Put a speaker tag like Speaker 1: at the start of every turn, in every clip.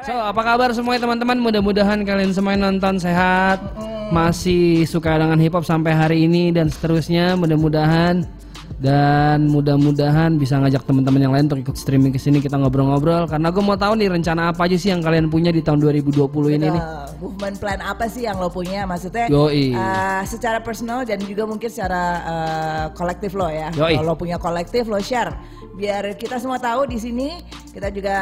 Speaker 1: So, apa kabar semuanya teman-teman? Mudah-mudahan kalian semuanya nonton sehat, masih suka dengan hip hop sampai hari ini dan seterusnya. Mudah-mudahan dan mudah-mudahan bisa ngajak teman-teman yang lain untuk ikut streaming ke sini kita ngobrol-ngobrol karena gue mau tahu nih rencana apa aja sih yang kalian punya di tahun 2020 ini nih.
Speaker 2: Movement plan apa sih yang lo punya? Maksudnya
Speaker 1: Yoi.
Speaker 2: uh, secara personal dan juga mungkin secara uh, kolektif lo ya.
Speaker 1: Yoi.
Speaker 2: Kalau lo punya kolektif lo share biar kita semua tahu di sini kita juga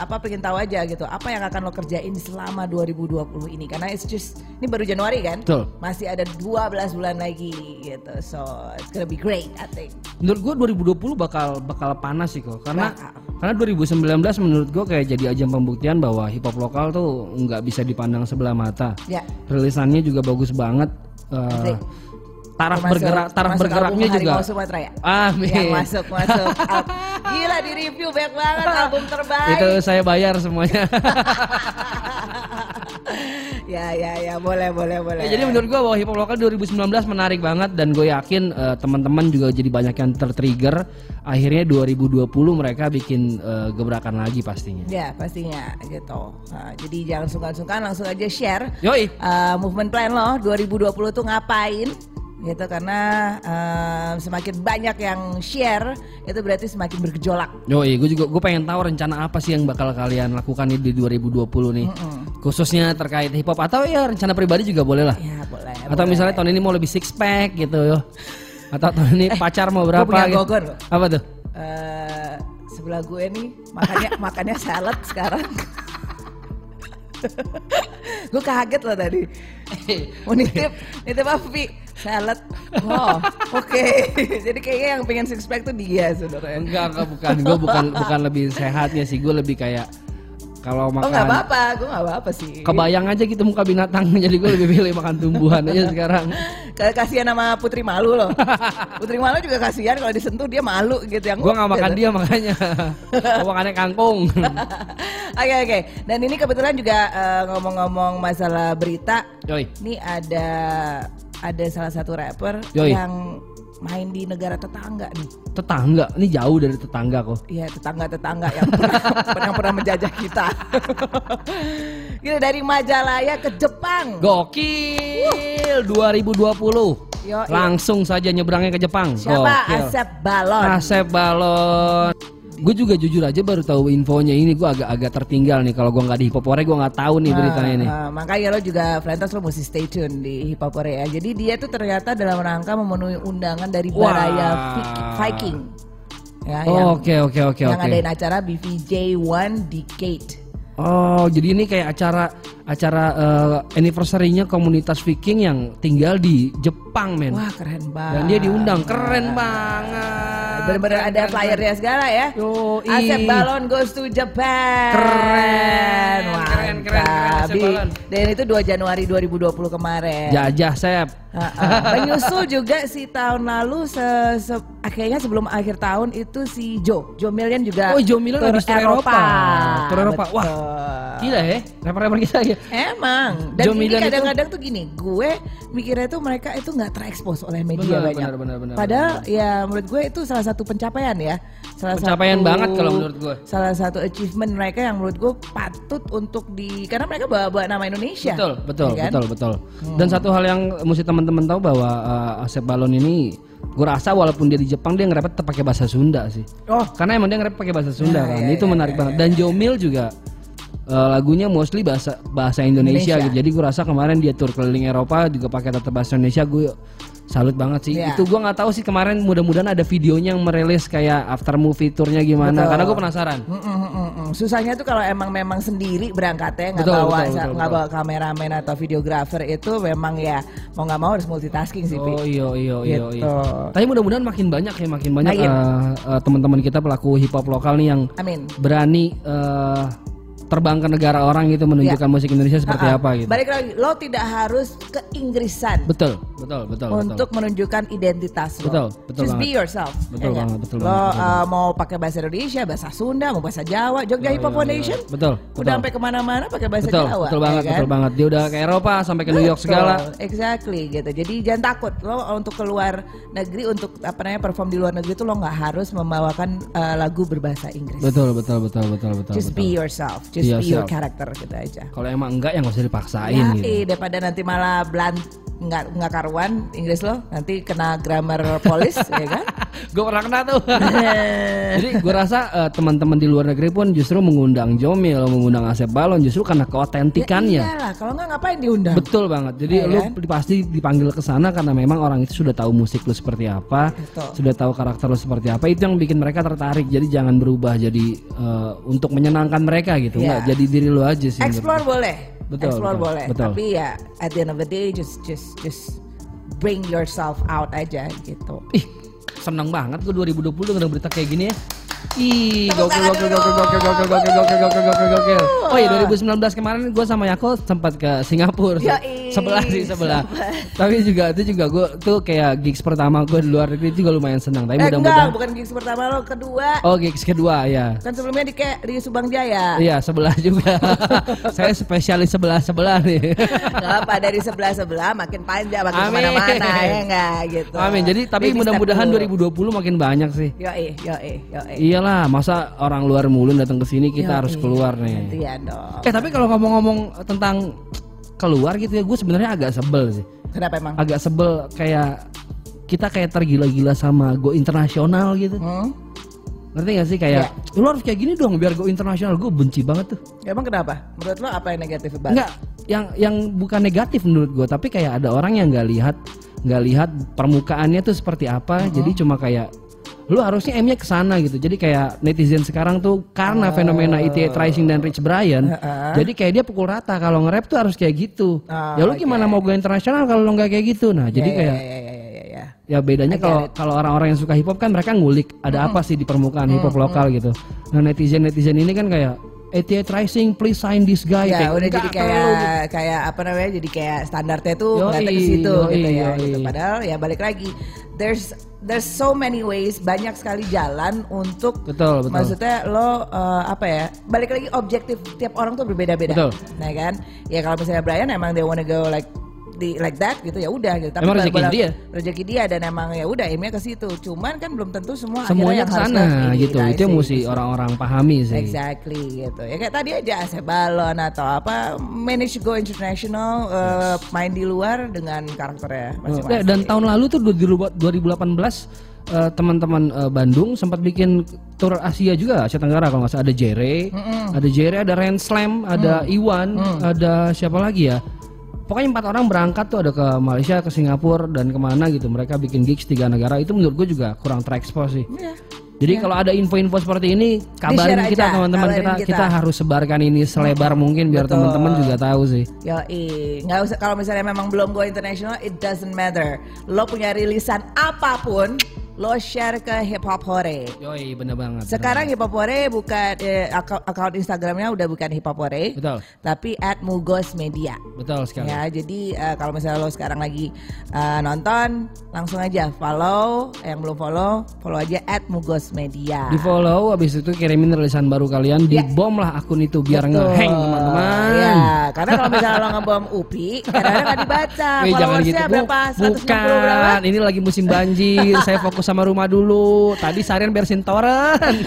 Speaker 2: apa pengen tahu aja gitu apa yang akan lo kerjain selama 2020 ini karena it's just ini baru Januari kan
Speaker 1: Betul.
Speaker 2: masih ada 12 bulan lagi gitu so it's gonna be great I think
Speaker 1: Menurut gue 2020 bakal bakal panas sih kok karena
Speaker 2: Bakal.
Speaker 1: karena 2019 menurut gue kayak jadi ajang pembuktian bahwa hip hop lokal tuh nggak bisa dipandang sebelah mata.
Speaker 2: ya
Speaker 1: Rilisannya juga bagus banget. Eh,
Speaker 2: Asik.
Speaker 1: Taraf
Speaker 2: Termasuk-
Speaker 1: bergerak taraf
Speaker 2: termasuk
Speaker 1: bergeraknya juga.
Speaker 2: Sumatera ya
Speaker 1: Amin.
Speaker 2: yang masuk masuk Al- gila di review banyak banget album terbaik
Speaker 1: Itu saya bayar semuanya.
Speaker 2: ya ya ya boleh boleh boleh
Speaker 1: Ya, jadi menurut gua bahwa hip hop lokal 2019 menarik banget dan gue yakin eh, teman-teman juga jadi banyak yang tertrigger. Akhirnya 2020 mereka bikin eh, gebrakan lagi pastinya.
Speaker 2: ya pastinya gitu Nah, jadi jangan sungkan-sungkan langsung aja share
Speaker 1: Yoi.
Speaker 2: uh, movement plan lo 2020 tuh ngapain gitu karena uh, semakin banyak yang share itu berarti semakin bergejolak
Speaker 1: Yoi, gue juga gue pengen tahu rencana apa sih yang bakal kalian lakukan nih di 2020 nih. Khususnya terkait hip hop atau ya rencana pribadi juga boleh lah.
Speaker 2: ya boleh
Speaker 1: Atau misalnya tahun ini mau lebih six pack gitu. Atau tahun ini pacar mau berapa
Speaker 2: punya
Speaker 1: gitu.
Speaker 2: gogon loh.
Speaker 1: Apa tuh?
Speaker 2: Eh, sebelah gue nih makannya makannya salad sekarang gue kaget loh tadi mau nitip nitip apa Pi? salad oh oke jadi kayaknya yang pengen six pack tuh dia sebenarnya
Speaker 1: Enggak, enggak bukan. Gue bukan bukan lebih sehatnya sih. Gue lebih kayak kalau
Speaker 2: oh
Speaker 1: makan
Speaker 2: nggak apa-apa. Gue nggak apa-apa sih.
Speaker 1: kebayang aja gitu muka binatang jadi gue lebih pilih makan tumbuhan aja sekarang.
Speaker 2: Kasihan sama Putri Malu loh. Putri Malu juga kasihan kalau disentuh dia malu gitu. Yang
Speaker 1: gue nggak makan dia makanya. Gue makannya kangkung.
Speaker 2: Oke oke. Dan ini kebetulan juga eh, ngomong-ngomong masalah berita
Speaker 1: Yoi.
Speaker 2: Ini ada ada salah satu rapper
Speaker 1: Yoi.
Speaker 2: yang main di negara tetangga nih.
Speaker 1: tetangga ini jauh dari tetangga kok
Speaker 2: Iya tetangga-tetangga yang pernah, yang pernah menjajah kita. Gila dari Majalaya ke Jepang.
Speaker 1: gokil 2020
Speaker 2: Yo,
Speaker 1: langsung saja nyebrangnya ke Jepang
Speaker 2: Siapa?
Speaker 1: Gokil.
Speaker 2: Asep Balon.
Speaker 1: Asep Balon gue juga jujur aja baru tahu infonya ini gue agak-agak tertinggal nih kalau gue nggak di hipopore gue nggak tahu nih beritanya nih
Speaker 2: Nah, makanya lo juga Frentos lo mesti stay tune di Hip Hop Korea. Jadi dia tuh ternyata dalam rangka memenuhi undangan dari
Speaker 1: Wah.
Speaker 2: Baraya Vi- Viking. Ya,
Speaker 1: oke oke oke
Speaker 2: yang ngadain acara BVJ One Decade.
Speaker 1: Oh, jadi ini kayak acara acara eh, anniversary-nya komunitas Viking yang tinggal di Jepang, men.
Speaker 2: Wah keren banget.
Speaker 1: Dan dia diundang, keren banget.
Speaker 2: Bener-bener
Speaker 1: Keren,
Speaker 2: ada
Speaker 1: keren,
Speaker 2: flyernya segala ya.
Speaker 1: Yoi.
Speaker 2: Asep Balon goes to Japan.
Speaker 1: Keren, keren, keren, keren,
Speaker 2: Mantap.
Speaker 1: Asep Balon.
Speaker 2: Dan itu 2 Januari 2020 kemarin.
Speaker 1: Jajah Sep.
Speaker 2: Menyusul juga si tahun lalu se, se- akhirnya sebelum akhir tahun itu si Joe, Joe Million juga
Speaker 1: Oh, Joe Million
Speaker 2: tur
Speaker 1: habis tur Eropa. Tur Eropa. Wah.
Speaker 2: Betul.
Speaker 1: Gila ya, rapper-rapper kita ya.
Speaker 2: Emang. Dan
Speaker 1: Joe
Speaker 2: ini kadang-kadang tuh gini, gue mikirnya tuh mereka itu nggak terekspos oleh media
Speaker 1: Benar,
Speaker 2: banyak.
Speaker 1: benar, benar, benar,
Speaker 2: Padahal ya menurut gue itu salah satu pencapaian ya. Salah
Speaker 1: Pencapaian
Speaker 2: satu-
Speaker 1: banget kalau menurut gue.
Speaker 2: Salah satu achievement mereka yang menurut gue patut untuk di karena mereka bawa bawa nama Indonesia.
Speaker 1: Betul, betul,
Speaker 2: ya kan?
Speaker 1: betul, betul. Dan satu hal yang mesti teman-teman tahu bahwa uh, Asep Balon ini gue rasa walaupun dia di Jepang dia ngerepet tetap pakai bahasa Sunda sih.
Speaker 2: Oh,
Speaker 1: Karena emang dia ngerep pakai bahasa Sunda
Speaker 2: Ya,
Speaker 1: kan.
Speaker 2: ya,
Speaker 1: itu
Speaker 2: ya,
Speaker 1: menarik
Speaker 2: ya,
Speaker 1: banget. Dan Jomil juga uh, lagunya mostly bahasa bahasa Indonesia,
Speaker 2: Indonesia.
Speaker 1: gitu. Jadi gue rasa kemarin dia tur keliling Eropa juga pakai tetap bahasa Indonesia. Gue salut banget sih.
Speaker 2: Ya.
Speaker 1: Itu gue nggak tahu sih kemarin mudah-mudahan ada videonya yang merilis kayak after movie tournya gimana.
Speaker 2: Betul.
Speaker 1: Karena gue penasaran.
Speaker 2: Mm, mm, mm, mm. Susahnya tuh kalau emang memang sendiri berangkatnya nggak bawa
Speaker 1: betul, betul,
Speaker 2: nggak bawa kameramen atau videografer itu memang ya mau nggak mau harus multitasking sih.
Speaker 1: Oh iya iya iya
Speaker 2: Gitu.
Speaker 1: iya. Tapi mudah-mudahan makin banyak ya makin banyak uh, uh, teman-teman kita pelaku hip hop lokal nih yang
Speaker 2: Amin.
Speaker 1: berani uh, terbang ke negara orang gitu menunjukkan musik Indonesia seperti
Speaker 2: ah.
Speaker 1: apa gitu.
Speaker 2: Balik lagi, lo tidak harus ke Inggrisan.
Speaker 1: Betul. Betul, betul,
Speaker 2: untuk menunjukkan identitas lo.
Speaker 1: Betul, betul
Speaker 2: Just
Speaker 1: banget.
Speaker 2: be yourself.
Speaker 1: Betul
Speaker 2: ya
Speaker 1: banget, betul
Speaker 2: Lo
Speaker 1: banget, betul
Speaker 2: uh, mau pakai bahasa Indonesia, bahasa Sunda, mau bahasa Jawa, Jogja Hip Hop Foundation.
Speaker 1: Betul,
Speaker 2: Udah
Speaker 1: betul.
Speaker 2: sampai ke mana-mana pakai bahasa
Speaker 1: Betul,
Speaker 2: Jawa.
Speaker 1: betul banget,
Speaker 2: ya kan?
Speaker 1: betul banget. Dia udah ke Eropa sampai ke New York
Speaker 2: Betul,
Speaker 1: segala.
Speaker 2: Exactly gitu. Jadi jangan takut lo untuk keluar negeri untuk apa namanya perform di luar negeri itu lo nggak harus membawakan uh, lagu berbahasa Inggris.
Speaker 1: Betul, betul, betul, betul, betul.
Speaker 2: Just
Speaker 1: betul.
Speaker 2: be yourself, just
Speaker 1: Be
Speaker 2: be your character gitu aja.
Speaker 1: Kalau emang enggak ya nggak usah dipaksain
Speaker 2: Ya,
Speaker 1: gitu.
Speaker 2: eh, daripada nanti malah blunt nggak nggak karuan Inggris lo nanti kena grammar police ya kan?
Speaker 1: gue pernah kena tuh. Jadi gue rasa eh, teman-teman di luar negeri pun justru mengundang Jomil, mengundang Asep Balon justru karena keotentikannya.
Speaker 2: Ya iyalah, kalau nggak ngapain diundang?
Speaker 1: Betul banget. Jadi
Speaker 2: Ya
Speaker 1: lu
Speaker 2: kan?
Speaker 1: pasti dipanggil ke sana karena memang orang itu sudah tahu musik lu seperti apa,
Speaker 2: Betul.
Speaker 1: sudah tahu karakter lu seperti apa. Itu yang bikin mereka tertarik. Jadi jangan berubah jadi eh, untuk menyenangkan mereka gitu.
Speaker 2: Ya.
Speaker 1: Enggak, jadi diri lu aja sih.
Speaker 2: Explore boleh,
Speaker 1: Betul,
Speaker 2: explore
Speaker 1: betul,
Speaker 2: boleh.
Speaker 1: betul.
Speaker 2: Tapi ya at the end of the day just just just bring yourself out aja gitu.
Speaker 1: Ih, seneng banget gue 2020 denger berita kayak gini ya. Ih, gokil, gokil, gokil, gokil, gokil, gokil, gokil, gokil, gokil, gokil. Oh iya 2019 kemarin gue sama Yako sempat ke Singapura.
Speaker 2: Yoi,
Speaker 1: sebelah sih sebelah. Tapi juga itu juga gue tuh kayak gigs pertama gue di luar negeri itu juga lumayan senang. Tapi
Speaker 2: Eh enggak,
Speaker 1: mudah-mudahan.
Speaker 2: bukan gigs pertama lo, kedua.
Speaker 1: Oh gigs kedua ya.
Speaker 2: Kan sebelumnya di kayak di Subang Jaya.
Speaker 1: Iya sebelah juga. Saya spesialis sebelah sebelah nih.
Speaker 2: Gak apa dari sebelah sebelah makin panjang makin
Speaker 1: ke
Speaker 2: mana-mana ya enggak gitu.
Speaker 1: Amin. Jadi tapi mudah-mudahan
Speaker 2: dulu.
Speaker 1: 2020 makin banyak sih.
Speaker 2: Yoi, yoi, yoi.
Speaker 1: Iyalah, masa orang luar mulu datang ke sini kita
Speaker 2: Yoi,
Speaker 1: harus keluar nih.
Speaker 2: Gantian dong.
Speaker 1: Eh tapi kalau ngomong-ngomong tentang keluar gitu ya, gue sebenarnya agak sebel sih.
Speaker 2: Kenapa emang?
Speaker 1: Agak sebel kayak kita kayak tergila-gila sama go internasional gitu.
Speaker 2: Hmm?
Speaker 1: Ngerti gak sih kayak
Speaker 2: Iya.
Speaker 1: lu harus kayak gini dong biar go internasional. Gue benci banget tuh.
Speaker 2: Emang kenapa? Menurut lo apa yang negatif banget?
Speaker 1: Enggak, yang yang bukan negatif menurut gue, tapi kayak ada orang yang nggak lihat nggak lihat permukaannya tuh seperti apa. Jadi cuma kayak lu harusnya M-nya ke sana gitu. Jadi kayak netizen sekarang tuh karena fenomena ETA Tracing dan Rich Brian, jadi kayak dia pukul rata kalau nge-rap tuh harus kayak gitu.
Speaker 2: Oh,
Speaker 1: ya lu gimana mau go internasional kalau lu nggak kayak gitu? Nah, jadi
Speaker 2: Ya,
Speaker 1: kayak
Speaker 2: ya, ya, ya, ya, ya.
Speaker 1: ya bedanya kalau kalau orang-orang yang suka hip hop kan mereka ngulik ada apa sih di permukaan hip hop lokal gitu. Nah, netizen-netizen ini kan kayak ETA Tracing please sign this guy
Speaker 2: Ya
Speaker 1: Kayak,
Speaker 2: udah
Speaker 1: "Nggak
Speaker 2: jadi
Speaker 1: perlu."
Speaker 2: kayak kayak apa namanya jadi kayak standarnya tuh ngeliatnya ke situ
Speaker 1: yoi,
Speaker 2: gitu ya
Speaker 1: yoi.
Speaker 2: gitu. Padahal ya balik lagi there's there's so many ways banyak sekali jalan untuk
Speaker 1: Betul, betul.
Speaker 2: maksudnya lo uh, apa ya balik lagi objektif tiap orang tuh berbeda-beda. Nah kan ya kalau misalnya Brian emang they wanna go like di like that gitu ya udah gitu.
Speaker 1: Emang rezeki dia.
Speaker 2: Rezeki dia dan emang ya udah aimnya ke situ. Cuman kan belum tentu semua
Speaker 1: semuanya ke sana gitu. Itu yang mesti orang-orang pahami sih.
Speaker 2: Exactly gitu. Ya kayak tadi aja Asep Balon atau apa manage go international uh, main di luar dengan karakternya
Speaker 1: Eh,
Speaker 2: masing-masing.
Speaker 1: Dan tahun lalu tuh 2018 eh, teman-teman eh, Bandung sempat bikin tour Asia juga Asia Tenggara kalau nggak salah ada Jere, ada Jere, ada Ren Slam, ada
Speaker 2: Mm.
Speaker 1: Iwan, ada siapa lagi ya? Pokoknya empat orang berangkat tuh ada ke Malaysia, ke Singapura dan ke mana gitu. Mereka bikin gigs tiga negara itu menurut gue juga kurang terekspos sih.
Speaker 2: Iya.
Speaker 1: Jadi kalau ada info-info seperti ini kabarin kita teman-teman kita,
Speaker 2: kita.
Speaker 1: kita harus sebarkan ini selebar mungkin biar teman-teman juga tahu sih.
Speaker 2: Yo, nggak usah kalau misalnya memang belum go international, it doesn't matter. Lo punya rilisan apa pun, lo share ke Hip Hop Hore.
Speaker 1: Yoi, bener banget.
Speaker 2: Sekarang Hip Hop Hore bukan eh, akun, akun Instagramnya udah bukan Hip Hop Hore,
Speaker 1: Betul.
Speaker 2: tapi at Mugos Media.
Speaker 1: Betul sekali.
Speaker 2: Ya, jadi eh, kalau misalnya lo sekarang lagi eh, nonton, langsung aja follow. Yang belum follow, follow aja at Mugos Media.
Speaker 1: Di follow habis itu kirimin rilisan baru kalian di bom lah akun itu biar
Speaker 2: Betul.
Speaker 1: ngeheng teman-teman.
Speaker 2: Ya, karena kalau misalnya lo ngebom UPI, kadang-kadang dibaca.
Speaker 1: Wih, jangan gitu. Bu-
Speaker 2: berapa? 160 berapa?
Speaker 1: Bukan, ini lagi musim banjir. Saya fokus sama rumah dulu. Tadi seharian beresin toren.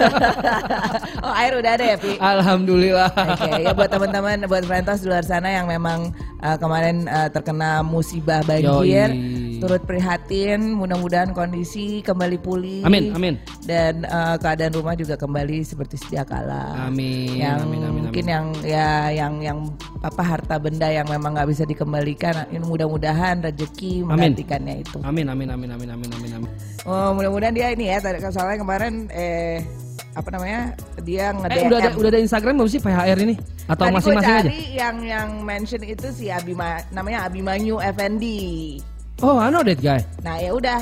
Speaker 2: oh, air udah ada ya, Pi?
Speaker 1: Alhamdulillah.
Speaker 2: Oke, ya buat teman-teman, buat Frentos di luar sana yang memang uh, kemarin uh, terkena musibah banjir,
Speaker 1: Yoi.
Speaker 2: Turut prihatin, mudah-mudahan kondisi kembali pulih.
Speaker 1: Amin, amin.
Speaker 2: Dan uh, keadaan rumah juga kembali seperti sedia kala.
Speaker 1: Amin,
Speaker 2: Yang
Speaker 1: amin, amin,
Speaker 2: mungkin
Speaker 1: amin.
Speaker 2: yang ya yang yang apa harta benda yang memang nggak bisa dikembalikan, ini mudah-mudahan rezeki menggantikannya itu.
Speaker 1: Amin, amin, amin, amin, amin, amin, amin.
Speaker 2: Oh, mudah-mudahan dia ini ya, tadi soalnya kemarin eh apa namanya dia nge
Speaker 1: Eh, udah ada, udah ada Instagram belum sih PHR ini? Atau masing-masing aja?
Speaker 2: yang yang mention itu si Abima namanya Abimanyu Effendi.
Speaker 1: Oh, I know that guy.
Speaker 2: Nah ya udah.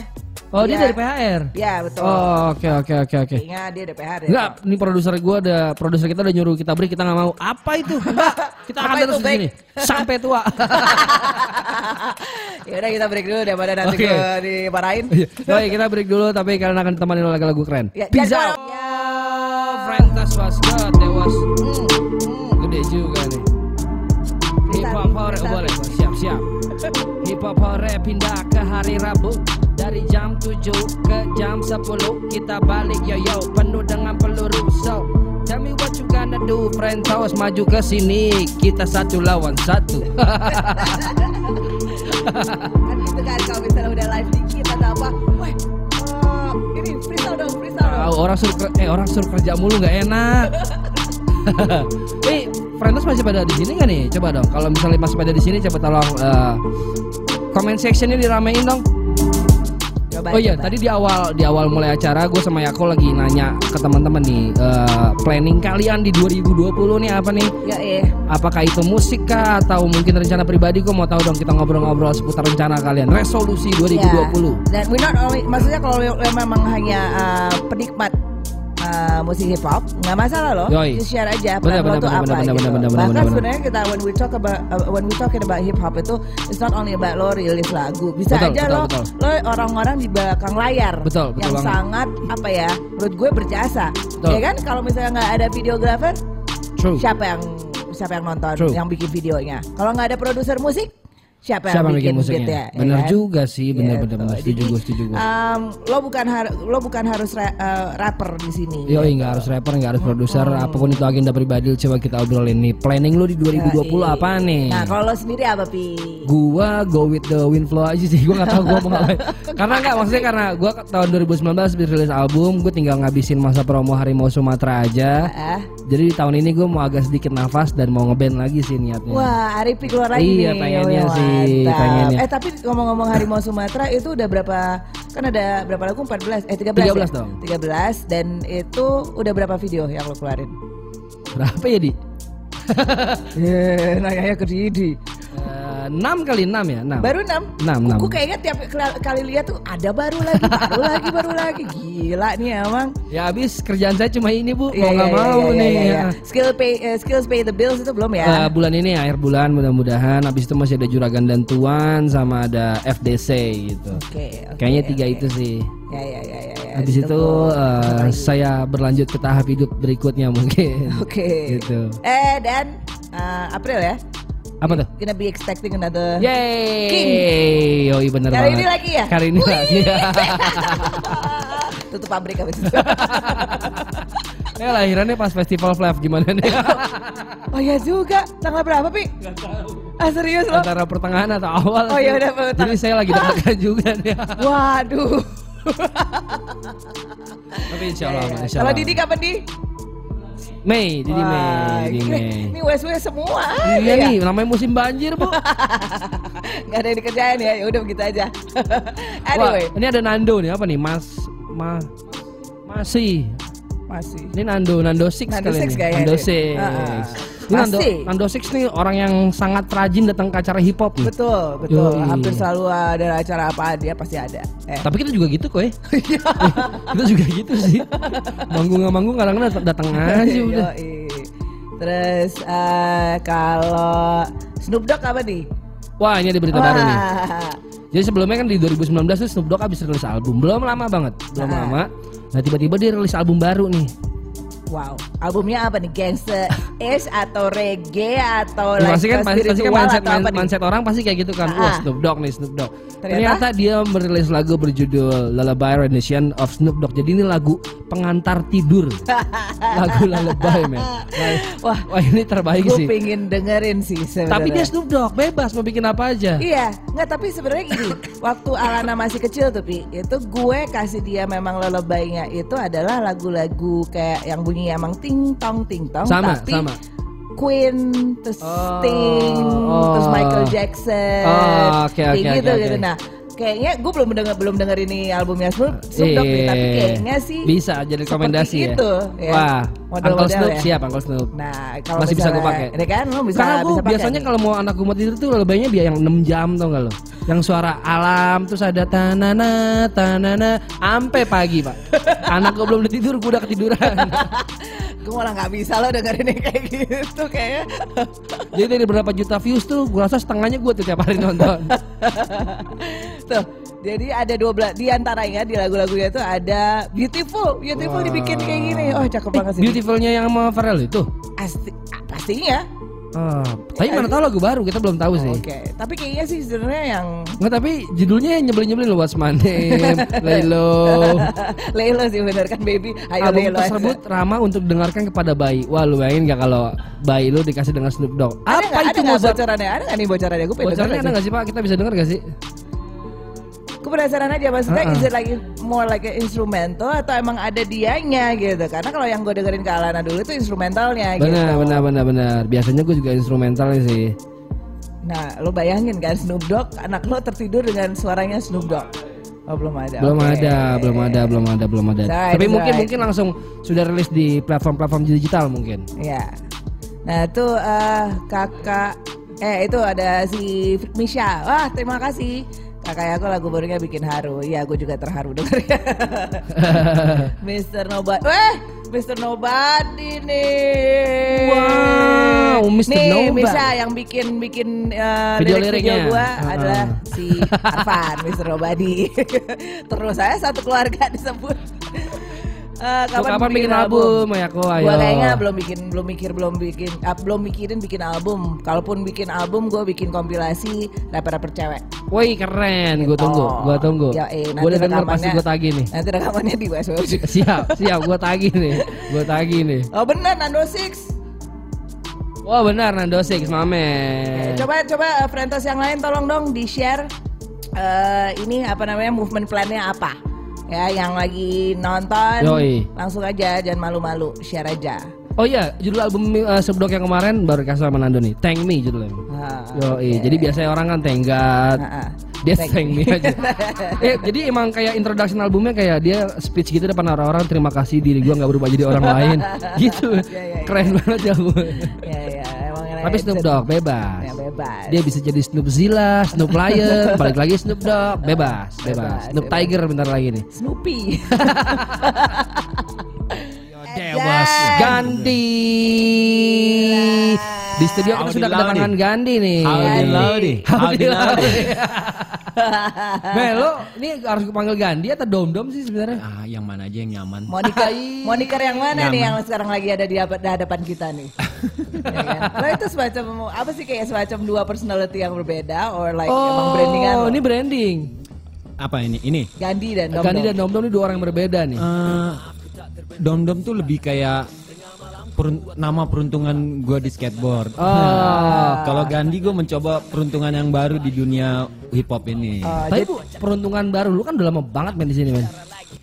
Speaker 1: Oh, dia, dari PHR.
Speaker 2: Ya betul.
Speaker 1: Oh, oke, oke, oke, oke.
Speaker 2: Kayaknya dia dari PHR ya.
Speaker 1: Enggak, ini produser gue ada produser kita udah nyuruh kita break kita nggak mau. Apa itu? Enggak, kita akan terus di sini sampai tua.
Speaker 2: ya udah kita break dulu daripada nanti
Speaker 1: Oke.
Speaker 2: gue dimarahin.
Speaker 1: Baik, kita break dulu tapi kalian akan ditemani oleh lagu-lagu keren.
Speaker 2: Ya,
Speaker 1: Peace out.
Speaker 2: Ya.
Speaker 1: Friend that was good, that was gede juga nih. Hip hop boleh, siap siap. Hip hop hore pindah ke hari Rabu dari jam 7 ke jam 10 kita balik yo yo penuh dengan peluru so Tell me what you gonna do Friend Tawas maju ke sini Kita satu lawan satu
Speaker 2: kan gitu kan kalau misalnya udah live dikit atau apa, eh, ini freestyle dong, freestyle dong.
Speaker 1: Orang suruh eh orang suruh kerja mulu nggak enak. Eh, Friends masih pada di sini nggak nih? Coba dong. Kalau misalnya masih pada di sini, coba tolong eh, comment sectionnya diramein dong.
Speaker 2: Coba,
Speaker 1: oh iya,
Speaker 2: coba.
Speaker 1: tadi di awal di awal mulai acara gue sama Yako lagi nanya ke teman-teman nih eh, planning kalian di 2020 nih apa nih?
Speaker 2: Ya, eh.
Speaker 1: Apakah itu musik kah atau mungkin rencana pribadi? Gue mau tahu dong kita ngobrol-ngobrol seputar rencana kalian resolusi 2020.
Speaker 2: Ya. Dan we not only, maksudnya kalau memang hanya uh, penikmat uh, musik hip hop, nggak masalah loh.
Speaker 1: Yoi.
Speaker 2: Just share aja
Speaker 1: benar,
Speaker 2: tuh
Speaker 1: benar,
Speaker 2: apa
Speaker 1: benar,
Speaker 2: gitu.
Speaker 1: benar,
Speaker 2: Bahkan
Speaker 1: benar, benar.
Speaker 2: sebenarnya kita when we talk about uh, when we talking about hip hop itu it's not only about lo rilis lagu. Bisa
Speaker 1: Betul,
Speaker 2: aja
Speaker 1: betul,
Speaker 2: lo
Speaker 1: betul.
Speaker 2: lo orang-orang di belakang layar
Speaker 1: Betul, betul
Speaker 2: yang
Speaker 1: banget.
Speaker 2: sangat apa ya menurut gue berjasa.
Speaker 1: Betul.
Speaker 2: Ya kan kalau misalnya nggak ada videographer,
Speaker 1: True.
Speaker 2: siapa yang siapa yang nonton,
Speaker 1: True.
Speaker 2: yang bikin videonya? Kalau nggak ada produser musik, siapa,
Speaker 1: Siapa
Speaker 2: yang
Speaker 1: bikin
Speaker 2: bikin,
Speaker 1: musiknya?
Speaker 2: ya
Speaker 1: Bener
Speaker 2: kan?
Speaker 1: juga sih, bener
Speaker 2: Gitu.
Speaker 1: bener bener. Setuju gue, setuju gue.
Speaker 2: um, lo bukan har- lo bukan harus ra- uh, rapper di sini.
Speaker 1: Yo, nggak harus rapper, nggak harus produser, apa pun itu agenda pribadi. Coba kita obrolin nih. Planning lu di 2020
Speaker 2: Yoi.
Speaker 1: apa nih?
Speaker 2: Nah, kalau lo sendiri apa pi?
Speaker 1: Gua go with the wind flow aja sih. Gua nggak tahu gua mau ngapain. karena nggak maksudnya karena gua tahun 2019 rilis album, gue tinggal ngabisin masa promo Harimau Sumatera aja.
Speaker 2: Ah,
Speaker 1: Jadi di tahun ini gue mau agak sedikit nafas dan mau ngeband lagi sih niatnya.
Speaker 2: Wah, Arifi keluar lagi
Speaker 1: Iya,
Speaker 2: nih.
Speaker 1: pengennya sih,
Speaker 2: mantap.
Speaker 1: pengennya.
Speaker 2: Eh tapi ngomong-ngomong Harimau Sumatera itu udah berapa? Kan ada berapa lagu? 14 eh 13
Speaker 1: 13
Speaker 2: ya?
Speaker 1: dong.
Speaker 2: 13 dan itu udah berapa video yang lo keluarin?
Speaker 1: Berapa ya di?
Speaker 2: Eh, nanya ke Didi.
Speaker 1: Eh, 6 kali 6 ya? 6
Speaker 2: Baru 6?
Speaker 1: Enam, enam.
Speaker 2: Gue kayaknya tiap kali lihat tuh ada baru lagi, baru lagi, baru lagi. Gila nih emang.
Speaker 1: Ya habis kerjaan saya cuma ini bu,
Speaker 2: Iya,
Speaker 1: mau nggak
Speaker 2: iya,
Speaker 1: mau
Speaker 2: iya,
Speaker 1: nih.
Speaker 2: iya, iya.
Speaker 1: ya.
Speaker 2: Skill pay, eh, skills pay the bills itu belum ya?
Speaker 1: Eh, bulan ini akhir bulan mudah-mudahan. Habis itu masih ada Juragan dan Tuan sama ada FDC gitu.
Speaker 2: Oke, oke,
Speaker 1: Kayaknya tiga itu sih.
Speaker 2: Ya, ya, ya, ya. ya.
Speaker 1: Habis itu eh, saya berlanjut ke tahap hidup berikutnya mungkin.
Speaker 2: Oke.
Speaker 1: Gitu.
Speaker 2: Eh dan April ya?
Speaker 1: Apa tuh?
Speaker 2: Gonna be expecting another.
Speaker 1: Yeay, yoi bener
Speaker 2: Kali
Speaker 1: banget.
Speaker 2: ini lagi ya?
Speaker 1: Kali ini lagi.
Speaker 2: Tutup pabrik habis itu.
Speaker 1: eh lahirannya pas festival Flav gimana nih?
Speaker 2: oh ya juga. Tanggal berapa pi? Ah serius lo?
Speaker 1: Antara pertengahan atau awal.
Speaker 2: Oh, ya udah, pertengahan.
Speaker 1: Jadi saya lagi deg-degan juga nih.
Speaker 2: Waduh.
Speaker 1: Tapi insya Allah, aman, insya
Speaker 2: Kalau
Speaker 1: Allah.
Speaker 2: Didi kapan di?
Speaker 1: Mei, Didi
Speaker 2: Wah,
Speaker 1: Mei, Didi Mei.
Speaker 2: Ini wes wes semua.
Speaker 1: Iya
Speaker 2: ya?
Speaker 1: nih, namanya musim banjir bu.
Speaker 2: Gak ada yang dikerjain ya. Ya udah begitu aja.
Speaker 1: Wah,
Speaker 2: anyway,
Speaker 1: ini ada Nando nih apa nih? Mas, ma, masih.
Speaker 2: Masih.
Speaker 1: Ini Nando, Nando Six
Speaker 2: Nando
Speaker 1: kali
Speaker 2: Six
Speaker 1: ini. Nando. Six.
Speaker 2: Ah,
Speaker 1: Ini Nando. Nando Six nih orang yang sangat rajin datang ke acara hip hop nih.
Speaker 2: Betul, betul.
Speaker 1: Yoi.
Speaker 2: Hampir selalu ada acara apa dia pasti ada. Eh.
Speaker 1: Tapi kita juga gitu kok ya.
Speaker 2: Iya.
Speaker 1: kita juga gitu sih. Manggung nggak manggung kadang-kadang datang- datang aja udah.
Speaker 2: Terus eh, kalau Snoop Dogg apa nih?
Speaker 1: Wah ini ada berita baru nih.
Speaker 2: Wah.
Speaker 1: Jadi sebelumnya kan di 2019 tuh Snoop Dogg habis rilis album. Belum lama banget, belum
Speaker 2: Ah.
Speaker 1: lama. Nah tiba-tiba dia rilis album baru nih.
Speaker 2: Wow, albumnya apa nih? Gangster Ish atau reggae atau
Speaker 1: Ya,
Speaker 2: like
Speaker 1: pasti kan pasti, pasti kan mindset,
Speaker 2: atau nih?
Speaker 1: mindset orang pasti kayak gitu kan.
Speaker 2: Ah.
Speaker 1: Wah Snoop Dogg nih Snoop Dogg.
Speaker 2: Ternyata?
Speaker 1: Ternyata, dia merilis lagu berjudul Lullaby Rendition of Snoop Dogg. Jadi ini lagu pengantar tidur. lagu Lullaby men. Wah,
Speaker 2: Wah,
Speaker 1: wah ini terbaik
Speaker 2: gue
Speaker 1: sih.
Speaker 2: pengen dengerin sih sebenarnya.
Speaker 1: Tapi dia Snoop Dogg bebas mau bikin apa aja.
Speaker 2: Iya, nggak tapi sebenarnya gini, waktu Alana masih kecil tuh Pi, itu gue kasih dia memang lullaby-nya itu adalah lagu-lagu kayak yang bunyi emang ting tong ting tong,
Speaker 1: Sama,
Speaker 2: tapi
Speaker 1: sama.
Speaker 2: Queen, terus
Speaker 1: Oh,
Speaker 2: Sting,
Speaker 1: oh.
Speaker 2: terus Michael Jackson,
Speaker 1: Oh, oke,
Speaker 2: kayak
Speaker 1: oke,
Speaker 2: gitu
Speaker 1: oke,
Speaker 2: gitu. Nah, kayaknya gue belum denger belum denger ini albumnya Snoop, Snoop Dogg tapi
Speaker 1: Iya.
Speaker 2: kayaknya sih
Speaker 1: bisa jadi rekomendasi ya.
Speaker 2: itu, ya.
Speaker 1: Wah,
Speaker 2: Model-model
Speaker 1: Uncle Snoop
Speaker 2: ya.
Speaker 1: siap Uncle Snoop.
Speaker 2: Nah, kalau
Speaker 1: Masih bisa gue pakai.
Speaker 2: Ini kan lo bisa
Speaker 1: Karena gue
Speaker 2: bisa
Speaker 1: biasanya kalau mau anak gue mau tidur tuh lebihnya dia yang 6 jam tau gak lo Yang suara alam terus ada tanana tanana Ampe pagi pak Anak gue belum tidur gue udah ketiduran
Speaker 2: gue malah nggak bisa lo dengerin yang kayak gitu kayaknya.
Speaker 1: Jadi dari berapa juta views tuh gue rasa setengahnya gue tuh tiap hari nonton.
Speaker 2: Tuh, jadi ada 12 di antaranya di lagu-lagunya tuh ada Beautiful, Beautiful
Speaker 1: Wah.
Speaker 2: dibikin kayak gini. Oh, cakep banget sih.
Speaker 1: Beautifulnya yang sama Pharrell itu.
Speaker 2: Asti, ah, pastinya.
Speaker 1: Ah, tapi mana tahu lagu baru kita belum tahu sih.
Speaker 2: Oke, tapi kayaknya sih sebenarnya yang
Speaker 1: Nggak tapi judulnya nyebelin-nyebelin loh Name, Laylo.
Speaker 2: Lelo sih bener kan baby. Ayo
Speaker 1: Album
Speaker 2: Lelo.
Speaker 1: tersebut ramah untuk dengarkan kepada bayi. Wah lu bayangin gak kalau bayi lu dikasih dengan Snoop Dogg?
Speaker 2: Ada
Speaker 1: Apa
Speaker 2: nggak-
Speaker 1: itu
Speaker 2: ada nggak
Speaker 1: Mozart?
Speaker 2: bocorannya? Ada nggak nih bocorannya? Gue pengen
Speaker 1: Bocorannya ada
Speaker 2: sih.
Speaker 1: gak sih pak? Kita bisa dengar gak sih?
Speaker 2: Gue penasaran aja maksudnya
Speaker 1: Uh-uh.
Speaker 2: is it like more like instrumental atau emang ada dianya gitu? Karena kalau yang gue dengerin ke Alana dulu itu instrumentalnya gitu.
Speaker 1: Benar, benar, benar, benar. Biasanya gue juga instrumentalnya sih.
Speaker 2: Nah, lo bayangin kan Snoop Dogg, anak lo tertidur dengan suaranya Snoop Dogg. Oh belum ada.
Speaker 1: Belum
Speaker 2: Oke.
Speaker 1: ada, belum ada, belum ada, belum ada.
Speaker 2: Alright,
Speaker 1: Tapi mungkin
Speaker 2: alright.
Speaker 1: mungkin langsung sudah rilis di platform-platform digital mungkin.
Speaker 2: Ya. Nah itu eh, kakak, eh itu ada si Misha. Wah terima kasih. Kakak aku lagu barunya bikin haru. Iya, gue juga terharu dengarnya. Mr. Nobody. Weh, Mr. Nobody nih.
Speaker 1: Wow, Mr.
Speaker 2: Nih,
Speaker 1: Nobody.
Speaker 2: Misha yang bikin bikin eh,
Speaker 1: Video
Speaker 2: lirik video gua
Speaker 1: Ah.
Speaker 2: adalah si Arfan, Mr. Nobody. Terus saya satu keluarga disebut. Eh,
Speaker 1: Lu kapan bikin album, Mayako? Ayo.
Speaker 2: Gua kayaknya belum bikin, belum mikir, belum bikin, ah, belum mikirin bikin album. Kalaupun bikin album, gue bikin kompilasi rapper-rapper cewek.
Speaker 1: Woi keren, gue tunggu,
Speaker 2: Oh,
Speaker 1: gue tunggu.
Speaker 2: ya, eh,
Speaker 1: gue udah denger pasti gue tagih nih.
Speaker 2: Nanti rekamannya di West West.
Speaker 1: Siap, siap, gue tagih nih, gue tagih nih.
Speaker 2: Oh bener, Nando Six.
Speaker 1: Wah benar Nando Six, mamen.
Speaker 2: Coba coba uh, friendos yang lain tolong dong di share eh, ini apa namanya movement plannya apa ya yang lagi nonton
Speaker 1: Yoi.
Speaker 2: langsung aja jangan malu-malu share aja.
Speaker 1: Oh iya, judul album uh, yang kemarin baru kasih sama Nando nih, Thank Me judulnya.
Speaker 2: Ah,
Speaker 1: Yo,
Speaker 2: oke.
Speaker 1: jadi biasanya orang kan thank God,
Speaker 2: Ah, ah.
Speaker 1: dia
Speaker 2: Thank
Speaker 1: thank me aja. eh, jadi emang kayak introduction albumnya kayak dia speech gitu depan orang-orang terima kasih diri gua nggak berubah jadi orang lain, gitu.
Speaker 2: Iya, iya, iya.
Speaker 1: Keren banget ya.
Speaker 2: Ya ya emang
Speaker 1: Tapi Snoop Dogg bebas.
Speaker 2: ya bebas.
Speaker 1: Dia bisa jadi Snoop Zilla, Snoop Lion, balik lagi Snoop Dogg, bebas,
Speaker 2: Bebas,
Speaker 1: bebas. Snoop
Speaker 2: bebas.
Speaker 1: Tiger bentar lagi nih.
Speaker 2: Snoopy.
Speaker 1: Dewas Gandhi. Di studio kita
Speaker 3: Howdy
Speaker 1: sudah kedatangan Gandhi nih.
Speaker 3: Howdy Lowdy. Howdy Lowdy.
Speaker 1: Mel, lo ini harus panggil Gandhi atau Dom Dom sih sebenarnya?
Speaker 3: Ah, yang mana aja yang nyaman.
Speaker 2: Moniker,
Speaker 1: Hai.
Speaker 2: moniker yang mana nih
Speaker 3: Nyaman.
Speaker 2: yang sekarang lagi ada di hadapan, kita nih? ya kan? Lo itu semacam apa sih kayak semacam dua personality yang berbeda or like emang brandingan
Speaker 1: Oh, ini branding.
Speaker 3: Apa ini? Ini.
Speaker 2: Gandhi dan Dom
Speaker 1: Gandhi dan Dom Dom ini dua orang yang berbeda nih.
Speaker 3: Eh, Dom Dom tuh lebih kayak perun- nama peruntungan gue di skateboard.
Speaker 1: Oh.
Speaker 3: Kalau Gandhi gue mencoba peruntungan yang baru di dunia hip hop ini.
Speaker 2: Oh,
Speaker 1: Tapi
Speaker 2: jadi-
Speaker 1: bu, peruntungan baru lu kan udah lama banget main di sini men.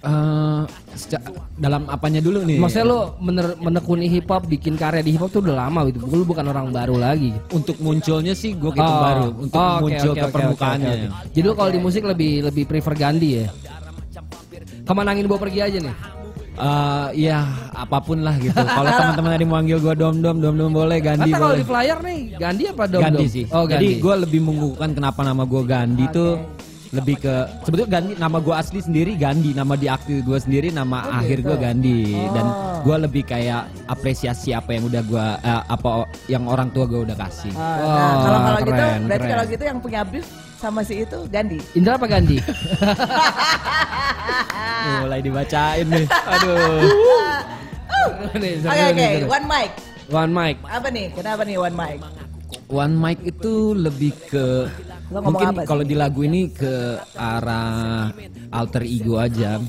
Speaker 3: Eh, seca- dalam apanya dulu nih?
Speaker 1: Maksudnya lu mener- menekuni hip hop, bikin karya di hip hop tuh udah lama gitu. Lu bukan orang baru lagi.
Speaker 3: untuk munculnya sih gue gitu
Speaker 1: Oh.
Speaker 3: baru. Untuk
Speaker 1: Oh,
Speaker 3: muncul
Speaker 1: oke,
Speaker 3: ke permukaannya.
Speaker 1: oke, oke. Jadi lu kalau di musik lebih lebih prefer Gandhi ya? Ke mana angin bawa pergi aja nih?
Speaker 3: Eh, ya apa pun lah gitu. Kalau teman-teman ada yang manggil gue Dom Dom, Dom Dom boleh, Gandhi
Speaker 1: Kata kalau di flyer nih Gandhi apa Dom
Speaker 3: Gandhi
Speaker 1: Dom?
Speaker 3: sih.
Speaker 1: Oh
Speaker 3: Jadi
Speaker 1: Gandhi.
Speaker 3: gue lebih mengukuhkan kenapa nama gue Gandhi tuh lebih ke sebetulnya Gandhi nama gue asli sendiri Gandhi nama di aktif gue sendiri nama
Speaker 1: Oh,
Speaker 3: akhir
Speaker 1: gitu.
Speaker 3: gue Gandhi dan gue lebih kayak apresiasi apa yang udah gue apa yang orang tua gue udah kasih.
Speaker 2: Ah, nah, kalau kalau gitu, berarti
Speaker 1: keren.
Speaker 2: kalau gitu yang punya beef sama si itu Gandhi.
Speaker 1: Indra apa Gandhi?
Speaker 3: Mulai dibacain nih. Aduh.
Speaker 2: Oke oke,
Speaker 1: seru.
Speaker 2: one mic.
Speaker 1: One mic.
Speaker 2: Apa nih? Kenapa nih one mic?
Speaker 3: One mic itu lebih ke mungkin kalau di lagu ini ke arah alter ego aja,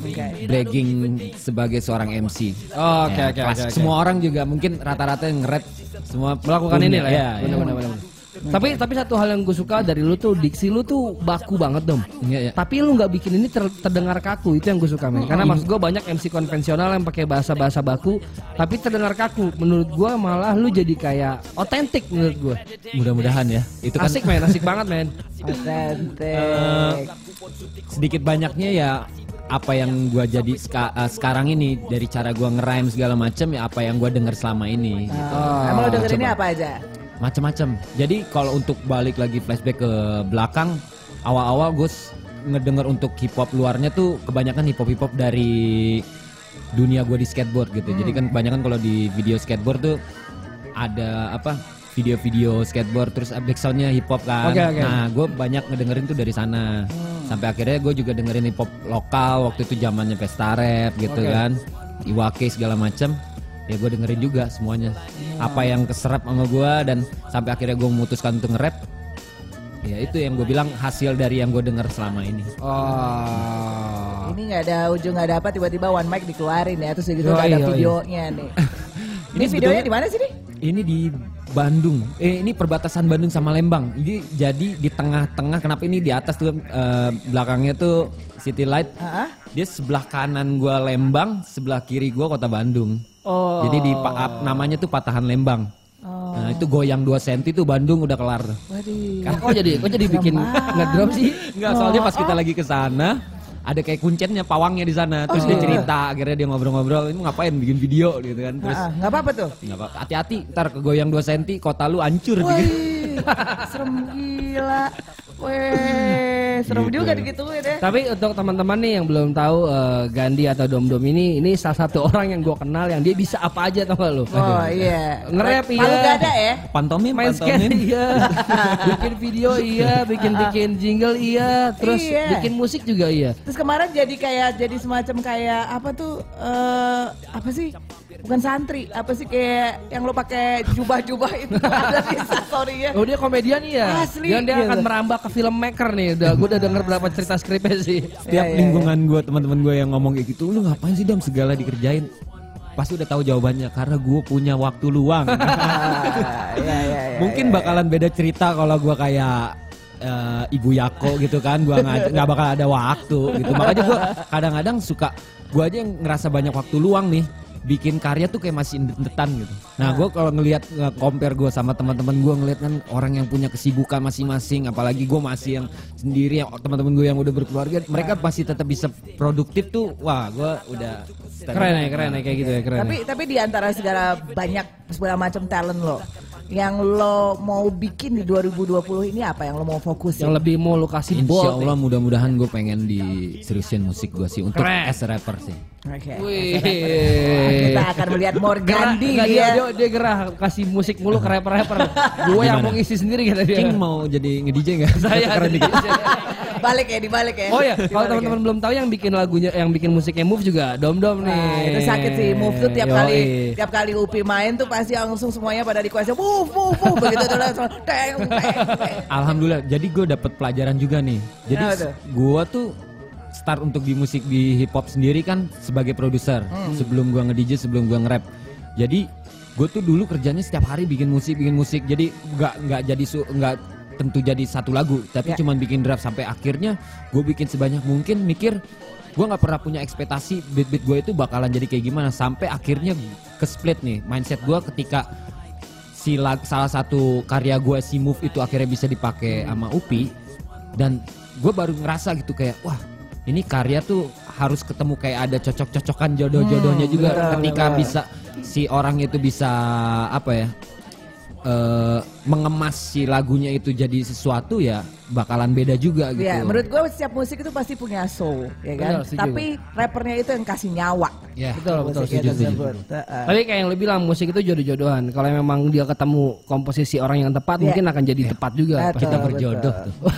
Speaker 3: bragging sebagai seorang MC.
Speaker 1: Oh, oke,
Speaker 3: Ya,
Speaker 1: oke,
Speaker 3: klasik.
Speaker 1: oke, oke.
Speaker 3: Semua orang juga mungkin rata-rata yang nge-rap semua
Speaker 1: Melakukan
Speaker 3: punya,
Speaker 1: ini lah ya.
Speaker 3: ya, ya.
Speaker 1: Tapi tapi satu hal yang gue suka dari lu tuh diksi lu tuh baku banget dom.
Speaker 3: Iya, iya.
Speaker 1: Tapi lu nggak bikin ini ter- terdengar kaku itu yang gue suka men. Karena maksud gue banyak MC konvensional yang pakai bahasa bahasa baku, tapi terdengar kaku. Menurut gue malah lu jadi kayak otentik menurut gue.
Speaker 3: Mudah-mudahan ya. Itu kan
Speaker 1: Asik men, asik banget men.
Speaker 2: Authentic.
Speaker 3: sedikit banyaknya ya apa yang gua jadi ska- eh, sekarang ini dari cara gua ngerime segala macam ya apa yang gua dengar selama ini gitu.
Speaker 2: Ah, Emang lo dengerinnya apa aja?
Speaker 3: Macam-macam jadi kalau untuk balik lagi flashback ke belakang awal-awal gue ngedenger untuk hip hop luarnya tuh kebanyakan hip hop hip hop dari dunia gue di skateboard gitu. Jadi kan kebanyakan kalau di video skateboard tuh ada apa video-video skateboard terus backsoundnya hip hop kan.
Speaker 1: Oke, oke.
Speaker 3: Nah gue banyak ngedengerin tuh dari sana. Sampai akhirnya gue juga dengerin hip hop lokal waktu itu zamannya pesta rap gitu
Speaker 1: Oke.
Speaker 3: kan. Iwake segala macem ya gue dengerin juga semuanya apa yang keserap sama gue dan sampai akhirnya gue memutuskan untuk nge-rap ya itu yang gue bilang hasil dari yang gue denger selama ini
Speaker 1: Oh.
Speaker 2: Ini nggak ada ujung nggak ada apa tiba-tiba one mic dikeluarin ya terus gitu
Speaker 1: Yoi,
Speaker 2: nggak ada
Speaker 1: yoi.
Speaker 2: videonya nih. ini
Speaker 3: Ini
Speaker 2: videonya di mana sih nih?
Speaker 3: Ini di Bandung eh ini perbatasan Bandung sama Lembang jadi jadi di tengah-tengah kenapa ini di atas tuh eh, belakangnya tuh City Light
Speaker 2: Hah?
Speaker 3: dia sebelah kanan gua Lembang sebelah kiri gua kota Bandung
Speaker 2: Oh.
Speaker 3: jadi di namanya tuh Patahan Lembang
Speaker 2: Oh.
Speaker 3: nah itu goyang 2 cm tuh Bandung udah kelar
Speaker 2: Waduh.
Speaker 1: Kan kok jadi kok jadi bikin ngedrop sih?
Speaker 3: Enggak, soalnya pas kita lagi ke sana ada kayak kuncennya pawangnya di sana terus dia cerita akhirnya dia ngobrol-ngobrol ini ngapain bikin video gitu kan terus
Speaker 2: Ah, nggak apa-apa tuh.
Speaker 3: nggak apa hati-hati ntar kegoyang 2 cm kota lu hancur gitu.
Speaker 2: Wih, serem gila. Weh, serem
Speaker 3: Gitu.
Speaker 2: juga digituin ya.
Speaker 1: Tapi untuk teman-teman nih yang belum tahu eh, Gandhi atau Dom Dom ini, ini salah satu orang yang gue kenal yang dia bisa apa aja tau gak lu?
Speaker 2: Oh iya.
Speaker 1: Nge-rap iya.
Speaker 2: Kalau nggak ada ya.
Speaker 3: pantomim
Speaker 1: Main skate
Speaker 3: pantomim
Speaker 1: iya, bikin video iya, bikin bikin jingle iya, terus
Speaker 2: Iya.
Speaker 1: bikin musik juga iya.
Speaker 2: Terus kemarin jadi kayak jadi semacam kayak apa tuh eh apa sih? Bukan santri, apa sih kayak yang lo pakai jubah-jubah itu ada di story ya.
Speaker 1: Oh dia komedian iya.
Speaker 2: Asli,
Speaker 1: Dan dia
Speaker 2: iya.
Speaker 1: akan merambah ke filmmaker nih. Udah gue udah denger berapa cerita skripnya sih.
Speaker 3: Setiap
Speaker 2: Iya, iya,
Speaker 3: lingkungan gue teman-teman gue yang ngomong kayak gitu, lu ngapain sih dam segala dikerjain? Pasti udah tahu jawabannya karena gue punya waktu luang.
Speaker 2: Ah, iya, iya, iya,
Speaker 3: Mungkin bakalan beda cerita kalau gue kayak eh, Ibu Yako gitu kan, gue nggak nggak bakal ada waktu gitu. Makanya gue kadang-kadang suka gue aja yang ngerasa banyak waktu luang nih bikin karya tuh kayak masih indetan gitu. Nah gue kalau ngelihat compare gue sama teman-teman gue ngelihat kan orang yang punya kesibukan masing-masing, apalagi gue masih yang sendiri, yang teman-teman gue yang udah berkeluarga, mereka pasti tetap bisa produktif tuh. Wah gue udah
Speaker 1: Keren ya, keren ya kayak gitu ya, keren.
Speaker 2: Tapi tapi di antara segala banyak segala macam talent lo, yang lo mau bikin di 2020 ini apa yang lo mau fokus?
Speaker 1: yang lebih mau lu kasih
Speaker 3: Insya
Speaker 1: bold.
Speaker 3: Allah mudah-mudahan gue pengen diseriusin musik gue sih untuk
Speaker 1: Keren.
Speaker 3: as rapper sih.
Speaker 2: Oke.
Speaker 1: Wih.
Speaker 2: Kita akan melihat Morgandi
Speaker 1: Gerah, nggak,
Speaker 2: dia.
Speaker 1: dia, dia, dia gerah kasih musik mulu ke rapper-rapper. Gue yang mau ngisi sendiri kata dia.
Speaker 3: King mau jadi nge-DJ gak?
Speaker 1: Saya
Speaker 3: Keren dikit.
Speaker 2: Balik ya, dibalik ya.
Speaker 1: Oh ya, kalau teman-teman belum tahu yang bikin lagunya, yang bikin musiknya Move juga Dom Dom
Speaker 2: ya.
Speaker 1: nih.
Speaker 2: Nah, itu sakit sih move tuh tiap
Speaker 1: Yoi.
Speaker 2: kali tiap kali Upi main tuh pasti langsung semuanya pada request move move move begitu tuh langsung teng teng teng.
Speaker 3: Alhamdulillah, jadi gue dapet pelajaran juga nih. Jadi gue tuh start untuk di musik di hip hop sendiri kan sebagai produser.
Speaker 2: Hmm.
Speaker 3: Sebelum gue nge-DJ, sebelum gue nge-rap. Jadi gue tuh dulu kerjanya setiap hari bikin musik, bikin musik. Jadi nggak nggak jadi nggak tentu jadi satu lagu, tapi
Speaker 2: Ya.
Speaker 3: cuman bikin draft sampai akhirnya gue bikin sebanyak mungkin mikir gue nggak pernah punya ekspektasi beat beat gue itu bakalan jadi kayak gimana sampai akhirnya ke split nih mindset gue ketika si lag- salah satu karya gue si move itu akhirnya bisa dipakai sama Upi dan gue baru ngerasa gitu kayak wah ini karya tuh harus ketemu kayak ada cocok-cocokan jodoh-jodohnya juga
Speaker 2: benar,
Speaker 3: ketika
Speaker 2: benar.
Speaker 3: bisa si orang itu bisa apa ya eh, mengemas si lagunya itu jadi sesuatu ya bakalan beda juga gitu.
Speaker 2: Ya, menurut gue setiap musik itu pasti punya soul, ya kan?
Speaker 1: Setuju.
Speaker 2: Tapi rappernya itu yang kasih nyawa.
Speaker 3: Ya.
Speaker 1: Betul, betul,
Speaker 2: musiknya
Speaker 1: setuju, setuju. Tapi kayak yang lu bilang musik itu jodoh-jodohan. Kalau memang dia ketemu komposisi orang yang tepat,
Speaker 2: Iya.
Speaker 1: mungkin akan jadi tepat juga.
Speaker 2: Betul,
Speaker 3: Kita berjodoh
Speaker 2: betul.
Speaker 3: tuh.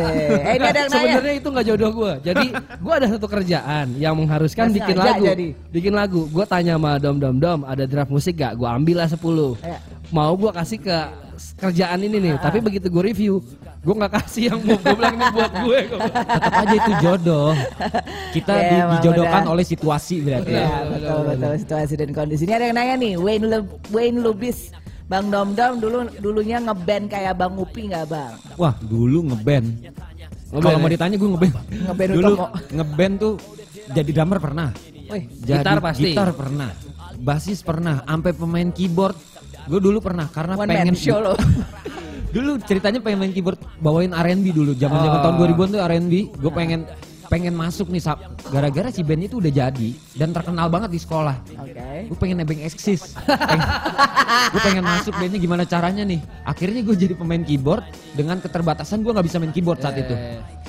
Speaker 2: Eh, ini ada yang nanya.
Speaker 1: Sebenarnya itu nggak jodoh gue. Jadi gue ada satu kerjaan yang mengharuskan bikin lagu.
Speaker 2: jadi.
Speaker 1: Bikin lagu. Gue tanya sama Dom Dom Dom, ada draft musik gak? Gue ambil lah 10
Speaker 2: Ya.
Speaker 1: Mau gue kasih ke kerjaan ini nih. Tapi begitu gue review, gue nggak kasih yang mau gue bilang ini buat gue.
Speaker 3: Tetap aja itu jodoh. Kita
Speaker 2: Ya,
Speaker 3: di-
Speaker 2: emang
Speaker 3: dijodohkan
Speaker 2: udah.
Speaker 3: oleh situasi berarti.
Speaker 2: Ya,
Speaker 3: ya.
Speaker 2: betul, betul, situasi dan kondisi. Ini ada yang nanya nih, Wayne Lu Wayne Lubis, Bang Dom Dom dulu dulunya ngeband kayak Bang Upi nggak Bang?
Speaker 3: Wah, dulu ngeband. Kalau mau
Speaker 1: ya?
Speaker 3: ditanya gue ngeband.
Speaker 2: Ngeband
Speaker 3: dulu ngeband tuh jadi drummer pernah.
Speaker 2: Wih,
Speaker 3: Jadi
Speaker 1: Gitar pasti.
Speaker 3: Gitar pernah. Basis pernah, sampai pemain keyboard. Gue dulu pernah karena
Speaker 2: one
Speaker 3: pengen
Speaker 2: show lo.
Speaker 3: dulu ceritanya pengen main keyboard bawain R&B dulu. Zaman-zaman
Speaker 1: Oh.
Speaker 3: tahun 2000-an tuh R&B gue pengen pengen masuk nih gara-gara si band itu udah jadi dan terkenal banget di sekolah.
Speaker 2: Oke.
Speaker 3: gue pengen nebeng eksis. Gue pengen masuk bandnya gimana caranya nih. Akhirnya gue jadi pemain keyboard. Dengan keterbatasan gue nggak bisa main keyboard saat itu.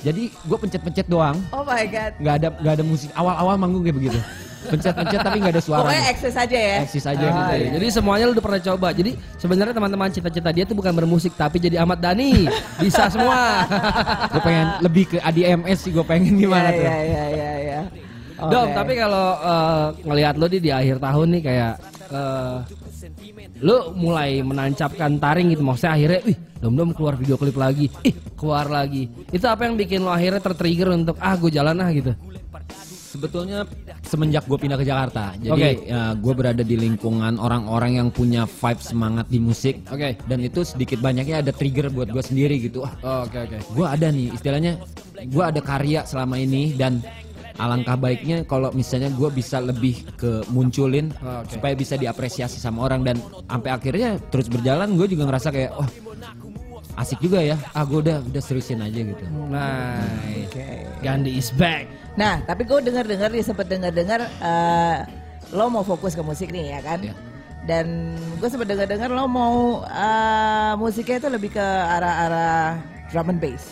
Speaker 3: Jadi gue pencet-pencet doang.
Speaker 2: Oh my god.
Speaker 3: nggak ada nggak ada musik. Awal-awal manggung kayak begitu pencet-pencet tapi nggak ada suara.
Speaker 2: Pokoknya eksis aja ya.
Speaker 3: Eksis aja
Speaker 2: Oh,
Speaker 3: gitu.
Speaker 2: iya.
Speaker 1: Jadi semuanya lu udah pernah coba. Jadi sebenarnya teman-teman cita-cita dia tuh bukan bermusik tapi jadi Ahmad Dhani. Bisa semua.
Speaker 3: gue pengen lebih ke ADMS sih gue pengen gimana
Speaker 2: Iya,
Speaker 3: tuh.
Speaker 2: Iya iya iya iya.
Speaker 1: Dom,
Speaker 2: Oke.
Speaker 1: tapi kalau eh, ngelihat lo di di akhir tahun nih kayak eh, lu mulai menancapkan taring gitu maksudnya akhirnya ih dom dom keluar video klip lagi ih keluar lagi itu apa yang bikin lo akhirnya tertrigger untuk ah gue jalan ah gitu
Speaker 3: Sebetulnya semenjak gue pindah ke Jakarta, jadi
Speaker 1: Oke.
Speaker 3: ya, gue berada di lingkungan orang-orang yang punya vibe semangat di musik.
Speaker 1: Oke.
Speaker 3: Dan itu sedikit banyaknya ada trigger buat gue sendiri gitu. Ah,
Speaker 1: Oh, oke oke
Speaker 3: gue ada nih istilahnya, gue ada karya selama ini dan alangkah baiknya kalau misalnya gue bisa lebih ke munculin
Speaker 1: Oh, oke.
Speaker 3: supaya bisa diapresiasi sama orang dan sampai akhirnya terus berjalan gue juga ngerasa kayak wah asik juga ya ah gue udah udah seriusin aja gitu
Speaker 1: nice
Speaker 2: Oke.
Speaker 1: Gandhi is back
Speaker 2: Nah, tapi gue dengar-dengar dia sempat dengar-dengar eh, lo mau fokus ke musik nih ya kan?
Speaker 3: Iya.
Speaker 2: Dan gue sempat dengar-dengar lo mau eh, musiknya itu lebih ke arah-arah drum and bass.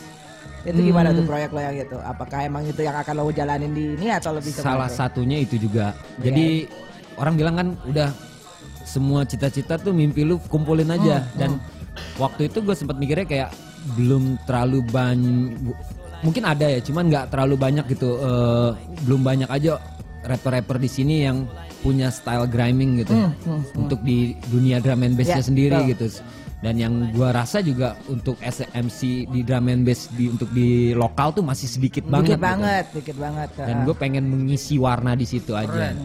Speaker 2: Itu gimana
Speaker 3: Hmm.
Speaker 2: tuh proyek lo yang itu? Apakah emang itu yang akan lo jalanin di ini atau lebih ke
Speaker 3: salah
Speaker 2: tuh?
Speaker 3: satunya itu juga jadi orang bilang kan udah semua cita-cita tuh mimpi lu kumpulin aja dan waktu itu gue sempat mikirnya kayak belum terlalu banyak mungkin ada ya cuman nggak terlalu banyak gitu. Eh, belum banyak aja rapper-rapper di sini yang punya style grinding gitu. Untuk di dunia drum and bassnya
Speaker 2: Ya,
Speaker 3: sendiri
Speaker 2: betul.
Speaker 3: gitu. Dan yang gua rasa juga untuk SMC di drum and bass di untuk di lokal tuh masih sedikit banget
Speaker 2: Dikit
Speaker 3: gitu.
Speaker 2: banget, dikit banget.
Speaker 3: dan gue pengen mengisi warna di situ aja.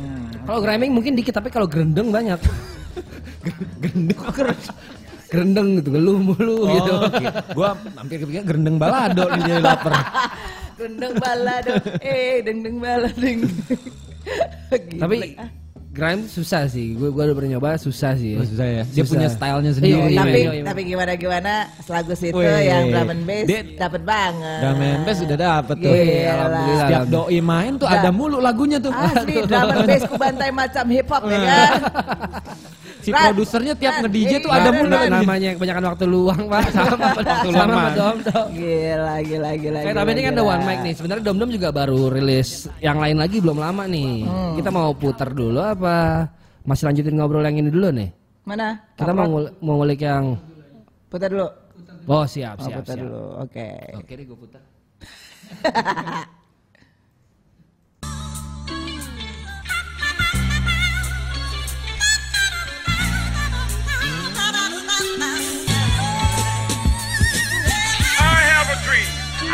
Speaker 1: Kalau grinding mungkin dikit tapi kalau gerendeng banyak. Gerendeng gerendeng gitu ngeluh mulu gitu
Speaker 3: Oh, oke. Gua hampir kepikiran gerendeng balado nih jadi lapar.
Speaker 2: Gendeng balado, eh deng-deng balado. Gila.
Speaker 1: tapi grind susah sih gue gue udah pernah nyoba susah sih
Speaker 3: Oh, susah ya. Dia
Speaker 1: Susah.
Speaker 3: punya stylenya
Speaker 1: Iya,
Speaker 3: sendiri.
Speaker 1: iya,
Speaker 2: tapi
Speaker 1: iya, iya.
Speaker 2: tapi gimana gimana selagu situ
Speaker 3: Wih.
Speaker 2: yang drum and bass
Speaker 3: Dia-
Speaker 2: dapat banget.
Speaker 3: Drum and bass udah dapet tuh.
Speaker 2: Gila.
Speaker 1: Alhamdulillah.
Speaker 3: Setiap doi main tuh
Speaker 2: Udah.
Speaker 3: ada mulu lagunya tuh.
Speaker 2: Asli drum and bass ku bantai macam hip hop ya kan.
Speaker 3: Si produsernya tiap nge-DJ tuh
Speaker 2: iya,
Speaker 3: ada
Speaker 2: Ran,
Speaker 3: mulu.
Speaker 2: Ran.
Speaker 1: namanya kebanyakan waktu luang pak sama waktu
Speaker 3: luang,
Speaker 1: sama dom dom
Speaker 2: Gila gila gila.
Speaker 1: Eh,
Speaker 2: gila,
Speaker 1: tapi ini kan ada one mic nih. Sebenarnya Dom Dom juga baru rilis yang lain lagi belum lama nih.
Speaker 2: Hmm.
Speaker 1: Kita mau putar dulu apa masih lanjutin ngobrol yang ini dulu nih?
Speaker 2: Mana?
Speaker 1: Kita mau ngul- mau ngulik yang
Speaker 2: putar dulu.
Speaker 1: Oh siap
Speaker 2: Oh,
Speaker 1: siap
Speaker 2: putar
Speaker 1: siap.
Speaker 2: dulu. Oke.
Speaker 3: Oke deh gue putar.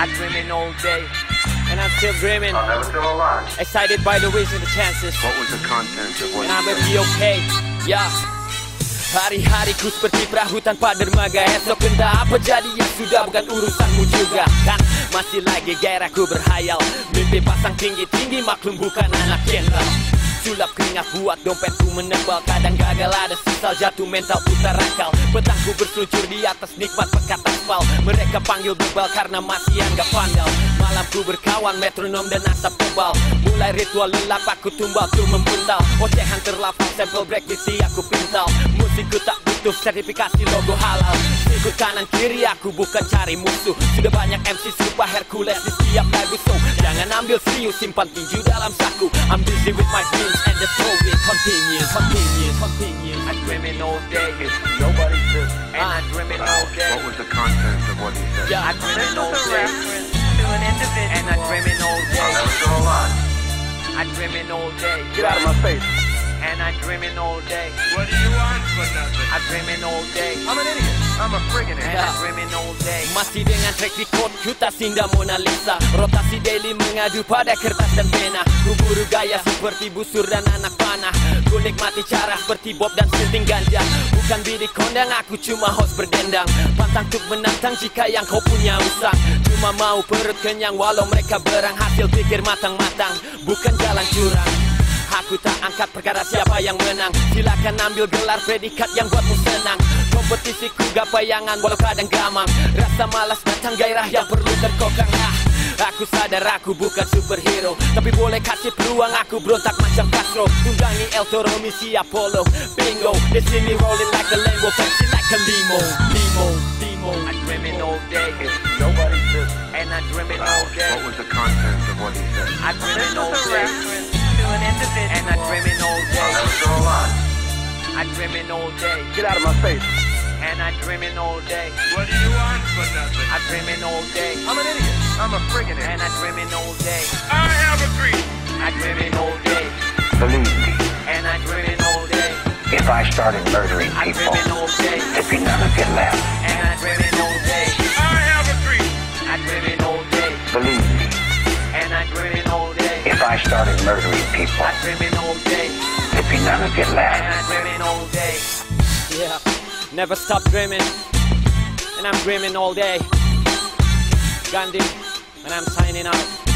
Speaker 4: I
Speaker 5: dreaming all day, and I'm still dreaming.
Speaker 4: I'll never feel alive.
Speaker 5: Excited by the ways and the chances,
Speaker 4: What was the content of what
Speaker 5: and I'm
Speaker 4: you
Speaker 5: gonna be okay. Yeah. Hari-hariku seperti perahu tanpa dermaga Esok entah apa jadi ya sudah bukan urusanmu juga Kan masih lagi gairahku berhayal Mimpi pasang tinggi-tinggi maklum bukan anak jenderal Sulap keringat buat dompetku menebal. Kadang gagal ada sisal jatuh mental putar akal. Petangku berseluncur di atas nikmat pekat aspal. Mereka panggil bebal karena masih anggap pandal Malamku berkawan metronom dan asap tebal. Mulai ritual lelap aku tumbal tuh mempuntal Ocehan terlafal sampel break di aku pintal. Musikku tak butuh sertifikasi logo halal. Ikut kanan kiri aku bukan cari musuh. Sudah banyak MC serupa Hercules di setiap lagu So. Jangan ambil serius simpan tinju dalam saku. I'm busy with my dreams and the story continues Continues, continues. I dreaming all day
Speaker 4: Nobody said.
Speaker 5: And I dreaming all day
Speaker 4: What was the content of what he said?
Speaker 5: Yeah, I dreaming all day And I dreaming all day
Speaker 4: never feel alive.
Speaker 5: I dreaming all day
Speaker 4: Get out of my face.
Speaker 5: And I dreaming all day.
Speaker 4: What do you want for nothing?
Speaker 5: I dreaming all day.
Speaker 4: I'm an idiot. I'm a friggin'
Speaker 5: And
Speaker 4: idiot.
Speaker 5: I dreaming all day. Masih dengan track record Kuta Sinda Mona Lisa. Rotasi daily mengadu pada kertas dan pena. Ku buru gaya seperti busur dan anak panah. Ku nikmati cara seperti Bob dan sinting ganja. Bukan bidik kondang aku cuma host berdendang. Pantang tuk menantang jika yang kau punya usang. Cuma mau perut kenyang walau mereka berang. Hasil pikir matang-matang Bukan jalan curang Aku tak angkat perkara siapa yang menang. Silakan ambil gelar predikat yang buatmu senang. Kompetisiku gapayangan walau kadang gamang. Rasa malas datang gairah yang perlu terkokang. Ah, Aku sadar aku bukan superhero. Tapi boleh kasih peluang aku berontak macam Castro. Tunggangi El Toro misi Apollo. Bingo They see me rolling like a Lambo Fancy like a limo. Limo, limo. I dreaming all day
Speaker 4: Nobody said.
Speaker 5: And I dreaming all day
Speaker 4: What was the content of what he said?
Speaker 5: I dreaming all day an individual. And I dreaming all day.
Speaker 4: Go on.
Speaker 5: I dreaming all day.
Speaker 4: Get out of my face.
Speaker 5: And I dreaming all day.
Speaker 4: What do you want for nothing?
Speaker 5: I dreaming all day.
Speaker 4: I'm an idiot. I'm a friggin' idiot.
Speaker 5: And I dreaming all day.
Speaker 4: I have a dream.
Speaker 5: I dreaming all day.
Speaker 6: Believe me,
Speaker 5: And I dreaming all day.
Speaker 6: if I started murdering people,
Speaker 5: dreaming all day.
Speaker 6: there'd be none of you left.
Speaker 5: And I dreaming all day.
Speaker 4: I have a dream.
Speaker 5: I dreaming all day.
Speaker 6: Believe me, Started murdering people, there'd be none of you left.
Speaker 5: Yeah, never stop dreaming. And I'm dreaming all day. Gandhi, and I'm signing out.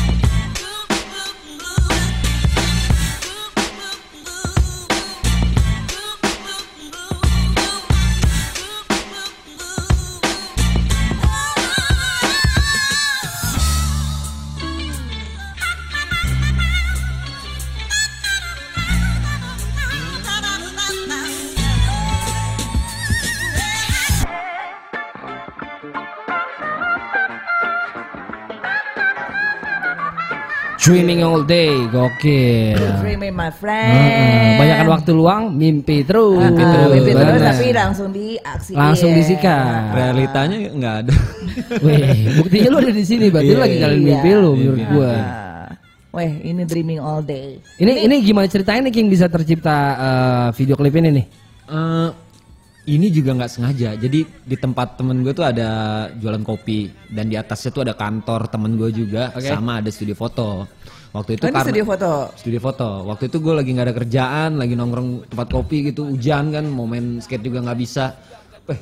Speaker 1: Dreaming all day, gokil.
Speaker 2: Dreaming my
Speaker 1: Heeh,
Speaker 2: friend.
Speaker 1: Banyakan waktu luang, mimpi terus.
Speaker 2: Mimpi terus
Speaker 1: Bener.
Speaker 2: tapi langsung diaksiin.
Speaker 1: langsung disikat.
Speaker 3: Realitanya nggak ada.
Speaker 1: Wih, buktinya lu ada di sini, berarti lu
Speaker 3: Iya,
Speaker 1: lagi jalan
Speaker 2: iya.
Speaker 1: mimpi lu menurut gua.
Speaker 2: Ah. Weh, ini dreaming all day.
Speaker 1: Ini ini gimana ceritanya nih King bisa tercipta eh, video klip ini nih?
Speaker 3: Eh, ini juga nggak sengaja. Jadi di tempat temen gue tuh ada jualan kopi dan di atasnya tuh ada kantor temen gue juga
Speaker 1: Oke.
Speaker 3: sama ada studio foto. Waktu itu
Speaker 2: Oh,
Speaker 3: karena
Speaker 2: studio foto.
Speaker 3: studio foto. Waktu itu gue lagi nggak ada kerjaan, lagi nongkrong tempat kopi gitu, hujan kan, mau main skate juga nggak bisa. Eh,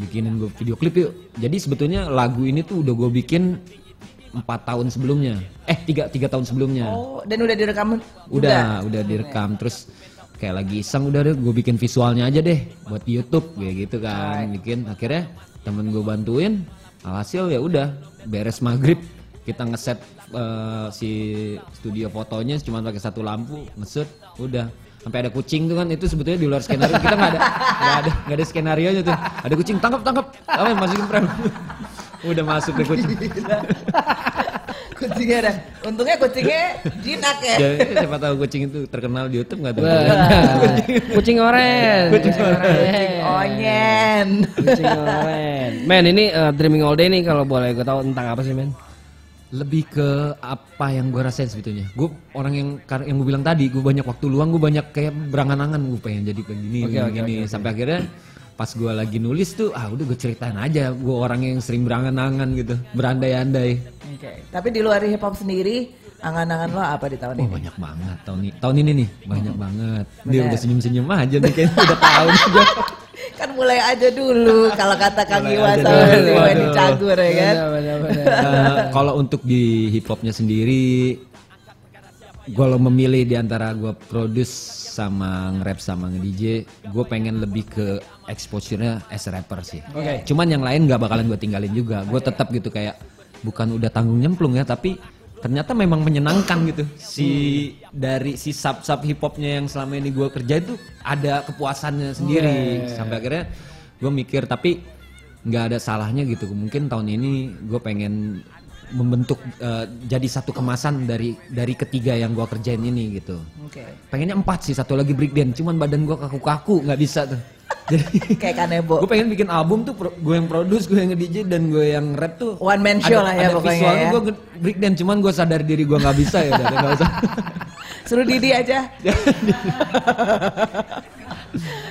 Speaker 3: bikinin gue video klip yuk. Jadi sebetulnya lagu ini tuh udah gue bikin empat tahun sebelumnya. Eh tiga tiga tahun sebelumnya.
Speaker 2: Oh, dan udah direkam
Speaker 3: Udah,
Speaker 2: juga?
Speaker 3: udah direkam terus kayak lagi iseng udah deh gue bikin visualnya aja deh buat YouTube kayak gitu kan bikin. Akhirnya temen gue bantuin alhasil ya udah beres maghrib. Kita ngeset eh, si studio fotonya cuma pakai satu lampu ngeset udah. Sampai ada kucing tuh kan itu sebetulnya di luar skenario. Kita nggak ada nggak ada nggak ada skenario nya tuh. Ada kucing tangkap tangkap. Apa masukin frame udah masuk deh kucing
Speaker 2: Kucingnya ada. Untungnya kucingnya jinak ya.
Speaker 3: Jadi, siapa tahu kucing itu terkenal di YouTube nggak tuh
Speaker 1: Kucing oren. Kucing oren.
Speaker 2: Onyen.
Speaker 1: Kucing oren. Men, ini eh, Dreaming All Day nih kalau boleh gue tahu tentang apa sih, men?
Speaker 3: lebih ke apa yang gue rasain sebetulnya gue orang yang yang gue bilang tadi gue banyak waktu luang gue banyak kayak berangan-angan gue pengen jadi begini
Speaker 1: oke,
Speaker 3: begini
Speaker 1: oke, oke.
Speaker 3: sampai akhirnya pas gue lagi nulis tuh ah udah gue ceritain aja gue orang yang sering berangan-angan gitu berandai-andai
Speaker 2: Oke. Tapi di luar hip hop sendiri, angan-angan lo apa di tahun
Speaker 3: oh
Speaker 2: ini?
Speaker 3: banyak banget tahun ini tahun ini nih banyak banget dia
Speaker 2: Bener.
Speaker 3: udah senyum-senyum aja nih kayaknya udah tahu juga
Speaker 2: Kan mulai aja dulu kalau kata Kang
Speaker 3: Mulai
Speaker 2: Iwa
Speaker 3: aja
Speaker 2: sama. Cagur ya kan.
Speaker 3: Eh, kalau untuk di hip hopnya sendiri gue lo memilih di antara gue produce sama nge-rap sama nge-DJ gue pengen lebih ke exposure-nya as rapper sih.
Speaker 1: Oke.
Speaker 3: cuman yang lain gak bakalan gue tinggalin juga. Gue tetap gitu kayak bukan udah tanggung nyemplung ya tapi ternyata memang menyenangkan gitu. Si dari si sub sub hip hopnya yang selama ini gue kerja itu ada kepuasannya sendiri. Sampai akhirnya gue mikir tapi nggak ada salahnya gitu. Mungkin tahun ini gue pengen membentuk eh, jadi satu kemasan dari dari ketiga yang gue kerjain ini gitu
Speaker 2: Oke.
Speaker 3: pengennya empat sih satu lagi break dance cuman badan gue kaku-kaku nggak bisa tuh jadi
Speaker 2: Kayak Kanebo.
Speaker 3: gue pengen bikin album tuh gue yang produce gue yang nge-DJ dan gue yang rap tuh
Speaker 2: One man show lah ya
Speaker 3: ada
Speaker 2: pokoknya
Speaker 3: visualnya
Speaker 2: ya.
Speaker 3: gue break dance cuman gue sadar diri gue nggak bisa ya udah nggak usah
Speaker 2: Suruh Didi aja.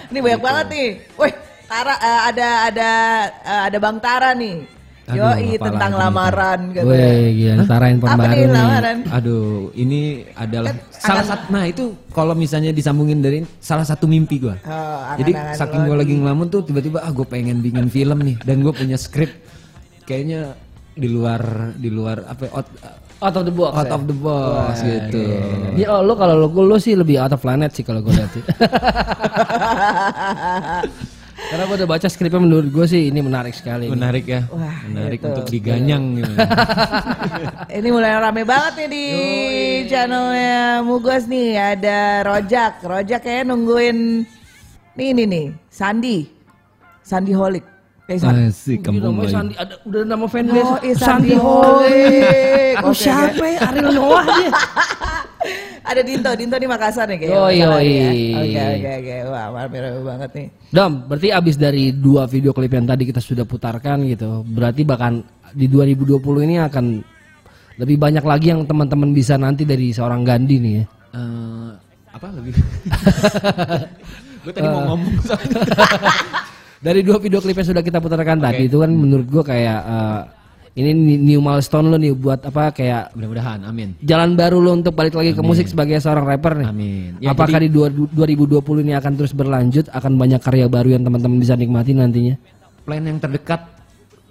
Speaker 2: Ini banyak
Speaker 3: Gitu.
Speaker 2: banget nih. Wih, Tara eh, ada ada eh, ada Bang Tara nih.
Speaker 3: Aduh,
Speaker 2: Yoi tentang
Speaker 3: lagi
Speaker 2: lamaran gitu.
Speaker 1: Wih, gila ntar handphone
Speaker 2: Apa
Speaker 1: baru
Speaker 2: nih
Speaker 1: nih.
Speaker 2: lamaran?
Speaker 3: aduh ini adalah
Speaker 2: Kan
Speaker 3: salah satu nah itu kalau misalnya disambungin dari salah satu mimpi gue
Speaker 2: Oh,
Speaker 3: jadi saking
Speaker 2: lo
Speaker 3: gue lagi ngelamun tuh tiba-tiba ah gue pengen bikin film nih dan gue punya skrip kayaknya di luar di luar apa ya, out,
Speaker 1: Out of the box.
Speaker 3: out
Speaker 1: ya?
Speaker 3: of the box gitu
Speaker 1: Ya oh, lu kalau lu, lu sih lebih out of planet sih kalau gue lihat. Karena gue udah baca skripnya menurut gue sih ini menarik sekali. nih.
Speaker 3: menarik ya
Speaker 2: Wah,
Speaker 3: menarik
Speaker 2: gitu.
Speaker 3: untuk diganyang gitu.
Speaker 2: Ini mulai rame banget nih di channelnya Mugos nih ada Rojak. Rojak kayaknya nungguin nih ini nih Sandi, Sandi Holik. Eh.
Speaker 3: Asik
Speaker 1: Gila,
Speaker 3: kampung Melayu.
Speaker 1: Sandi, ada udah nama fanbase
Speaker 2: Oh, iya,
Speaker 1: Sandi
Speaker 2: Sandi
Speaker 1: Holik.
Speaker 2: Oke,
Speaker 1: siapa ya? Ariel Noah dia.
Speaker 2: Ada Dinto, Dinto di Makassar nih kayaknya.
Speaker 1: Yoi,
Speaker 2: masalahnya ya.
Speaker 1: yoi.
Speaker 2: Oke, oke, oke. Wah, rame-rame banget nih.
Speaker 1: Dom, berarti abis dari dua video klip yang tadi kita sudah putarkan gitu, berarti bahkan di 2020 ini akan lebih banyak lagi yang teman-teman bisa nanti dari seorang Gandhi nih ya.
Speaker 3: Eh, apa lebih? gue tadi mau ngomong soalnya.
Speaker 1: Dari dua video klip yang sudah kita putarkan tadi itu kan menurut gua kayak eh, ini ni- new milestone lo nih buat apa kayak
Speaker 3: Mudah-mudahan, amin.
Speaker 1: jalan baru lo untuk balik lagi ke musik sebagai seorang rapper nih.
Speaker 3: Amin. Ya,
Speaker 1: Apakah
Speaker 3: jadi-
Speaker 1: di dua- 2020 ini akan terus berlanjut, akan banyak karya baru yang teman-teman bisa nikmati nantinya?
Speaker 3: Plan yang terdekat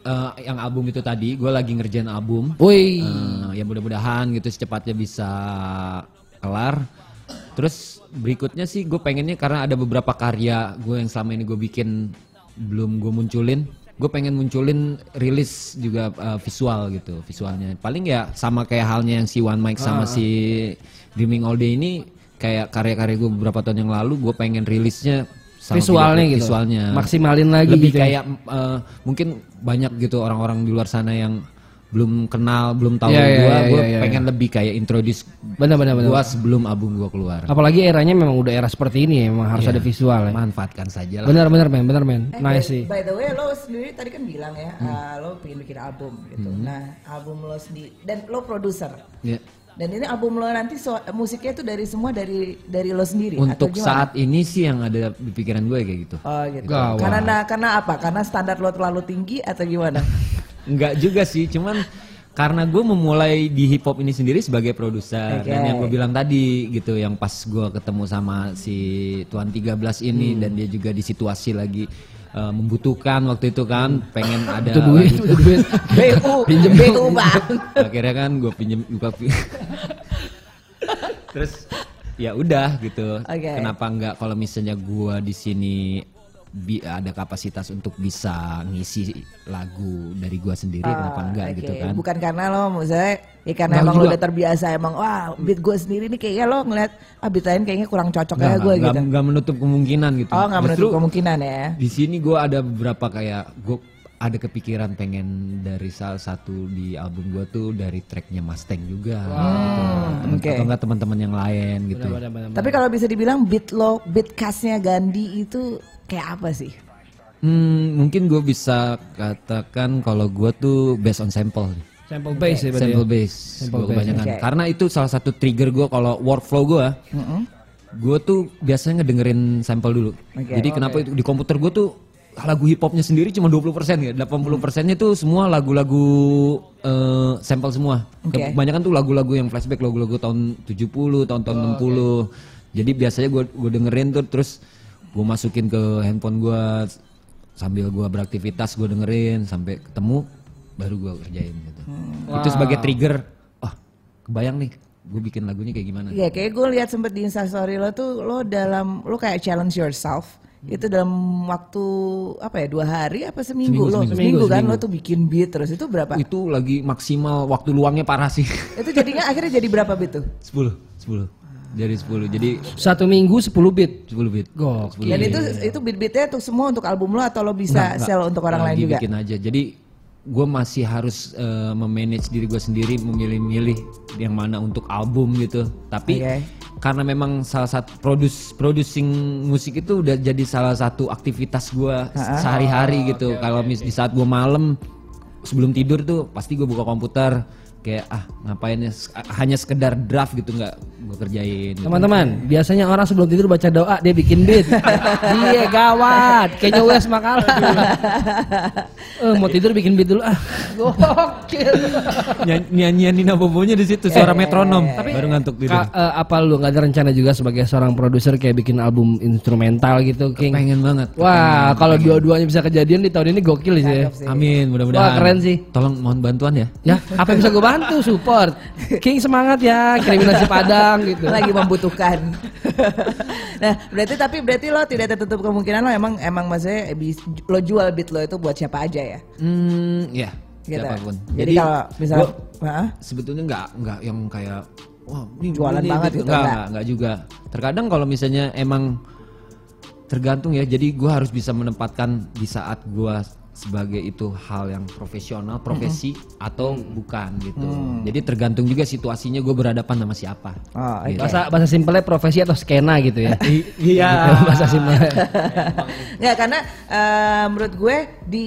Speaker 3: eh, yang album itu tadi, gue lagi ngerjain album.
Speaker 1: Woi,
Speaker 3: Eh, ya mudah-mudahan gitu secepatnya bisa kelar. Terus berikutnya sih gue pengennya karena ada beberapa karya gue yang selama ini gue bikin belum gue munculin. Gue pengen munculin rilis juga eh, visual gitu visualnya. Paling ya sama kayak halnya yang si One Mic sama si Dreaming All Day ini kayak karya-karya gue beberapa tahun yang lalu gue pengen rilisnya sama
Speaker 1: Visualnya gitu.
Speaker 3: visualnya
Speaker 1: Maksimalin lagi
Speaker 3: lebih
Speaker 1: gitu ya.
Speaker 3: kayak eh, mungkin banyak gitu orang-orang di luar sana yang belum kenal belum tahu
Speaker 1: Iya, iya,
Speaker 3: gua
Speaker 1: iya,
Speaker 3: gua
Speaker 1: iya, iya.
Speaker 3: pengen lebih kayak introduce
Speaker 1: benar-benar benar.
Speaker 3: gua sebelum album gua keluar
Speaker 1: Apalagi eranya memang udah era seperti ini ya, memang harus
Speaker 3: Iya.
Speaker 1: ada visual ya.
Speaker 3: manfaatkan saja lah
Speaker 1: Benar-benar men, benar men.
Speaker 2: Eh,
Speaker 1: Nice
Speaker 2: by,
Speaker 1: sih.
Speaker 2: by the way, lo sendiri tadi kan bilang ya,
Speaker 3: Hmm.
Speaker 2: ah, lo pengen bikin album gitu. Nah, album lo sendiri dan lo produser.
Speaker 3: Ya.
Speaker 2: Dan ini album lo nanti so- musiknya itu dari semua dari dari lo sendiri
Speaker 3: untuk
Speaker 2: atau gimana?
Speaker 3: saat ini sih yang ada di pikiran gue kayak gitu
Speaker 2: Oh gitu.
Speaker 1: Gawat.
Speaker 2: Karena karena apa? Karena standar lo terlalu tinggi atau gimana?
Speaker 3: Enggak juga sih cuman karena gue memulai di hip hop ini sendiri sebagai produser
Speaker 2: Oke.
Speaker 3: dan yang gue bilang tadi gitu yang pas gue ketemu sama si Tuan 13 ini dan dia juga di situasi lagi eh, membutuhkan waktu itu kan pengen ada
Speaker 1: Itu duit, itu duit.
Speaker 2: BU,
Speaker 1: Pinjem
Speaker 2: BU bang.
Speaker 3: akhirnya kan gue pinjem pi- terus ya udah gitu
Speaker 2: Oke.
Speaker 3: kenapa nggak kalau misalnya gue di sini bi- ada kapasitas untuk bisa ngisi lagu dari gue sendiri kenapa enggak
Speaker 2: Oke,
Speaker 3: gitu kan
Speaker 2: Bukan karena lo misalnya ya karena emang lo
Speaker 1: juga.
Speaker 2: udah terbiasa emang wah beat gue sendiri nih kayaknya lo ngeliat ah beat lain kayaknya kurang cocok ya
Speaker 3: nggak-
Speaker 2: gitu.
Speaker 3: nggak menutup kemungkinan gitu
Speaker 2: Oh nggak menutup kemungkinan ya.
Speaker 3: di sini gue ada beberapa kayak gue ada kepikiran pengen dari salah satu di album gue tuh dari tracknya Mustang juga gitu. Temen-
Speaker 2: oke.
Speaker 3: atau enggak teman-teman yang lain gitu
Speaker 2: Tapi kalau bisa dibilang beat lo, beat khasnya Gandhi itu kayak apa sih?
Speaker 3: Hmm, mungkin gue bisa katakan kalau gue tuh based on sample,
Speaker 1: Sample base ya berarti.
Speaker 3: sample
Speaker 1: ya?
Speaker 3: base,
Speaker 1: Sample
Speaker 3: gua
Speaker 1: base.
Speaker 3: kebanyakan.
Speaker 2: Oke.
Speaker 3: Karena itu salah satu trigger gue kalau workflow gue, gue tuh biasanya ngedengerin sample dulu.
Speaker 2: Oke.
Speaker 3: Jadi kenapa itu di komputer gue tuh lagu hip hopnya sendiri cuma 20% ya, 80 persennya tuh semua lagu-lagu eh, sampel semua.
Speaker 2: Oke.
Speaker 3: Kebanyakan tuh lagu-lagu yang flashback, lagu-lagu tahun 70, tahun-tahun 60. Jadi biasanya gue gue dengerin tuh terus gue masukin ke handphone gue sambil gue beraktivitas gue dengerin sampai ketemu baru gue kerjain gitu. Itu sebagai trigger. Wah, kebayang nih gue bikin lagunya kayak gimana.
Speaker 2: Iya kayak gue lihat sempet di instastory lo tuh lo dalam lo kayak challenge yourself itu dalam waktu apa ya dua hari apa seminggu,
Speaker 3: Seminggu,
Speaker 2: lo
Speaker 3: seminggu.
Speaker 2: seminggu, kan
Speaker 1: Seminggu.
Speaker 2: lo tuh bikin beat terus itu berapa?
Speaker 3: Itu lagi maksimal waktu luangnya parah sih.
Speaker 2: itu jadinya akhirnya jadi berapa beat tuh?
Speaker 3: 10, 10. Jadi 10. Jadi
Speaker 1: Satu minggu 10 beat.
Speaker 3: 10 beat.
Speaker 1: Gokil.
Speaker 2: Dan itu itu beat-beatnya tuh semua untuk album lo atau lo bisa
Speaker 3: Enggak, enggak.
Speaker 2: sell untuk orang lain
Speaker 3: Lagi
Speaker 2: juga?
Speaker 3: bikin aja. Jadi gue masih harus eh, memanage diri gue sendiri, memilih-milih yang mana untuk album gitu. Tapi
Speaker 2: Oke.
Speaker 3: karena memang salah satu produce producing musik itu udah jadi salah satu aktivitas gue sehari-hari gitu. Kalau mis di saat gue malam sebelum tidur tuh pasti gue buka komputer kayak ah ngapain ya hanya sekedar draft gitu nggak gue kerjain. gitu.
Speaker 1: Teman-teman, biasanya orang sebelum tidur baca doa, dia bikin beat. Iya gawat, kayaknya Wes makalah. Eh mau tidur bikin beat dulu ah. Gokil.
Speaker 3: Nyan- nyanyian Nina Bobonya di situ suara metronom baru ngantuk tidur.
Speaker 1: Ka- eh, apa lu nggak ada rencana juga sebagai seorang produser kayak bikin album instrumental gitu, King?
Speaker 3: Pengen banget.
Speaker 1: Wah, kalau dua-duanya bisa kejadian di tahun ini gokil sih. ya.
Speaker 3: Amin, mudah-mudahan.
Speaker 1: Wah, keren sih.
Speaker 3: Tolong mohon bantuan ya.
Speaker 1: Ya, apa yang bisa gue bantu? Support. King semangat ya, kirimin nasi padang gitu.
Speaker 2: lagi membutuhkan. nah, berarti tapi berarti lo tidak tertutup kemungkinan lo emang emang maksudnya lo jual beat lo itu buat siapa aja ya?
Speaker 3: Hmm, ya,
Speaker 2: Gitu.
Speaker 3: siapa pun.
Speaker 2: Jadi, kalau misalnya
Speaker 3: gua sebetulnya nggak nggak yang kayak wah ini
Speaker 2: Jualan
Speaker 3: ini,
Speaker 2: banget
Speaker 3: gitu.
Speaker 2: gitu,
Speaker 3: Nggak,
Speaker 2: nggak?
Speaker 3: nggak, nggak juga. Terkadang kalau misalnya emang tergantung ya. Jadi gua harus bisa menempatkan di saat gua sebagai itu hal yang profesional, profesi atau bukan gitu.
Speaker 2: Mm.
Speaker 3: Jadi tergantung juga situasinya gue berhadapan sama siapa.
Speaker 2: Oh,
Speaker 3: Gitu.
Speaker 1: Bahasa bahasa simpelnya profesi atau skena gitu ya.
Speaker 3: Iya.
Speaker 1: bahasa simpelnya.
Speaker 2: Nggak karena eh, menurut gue di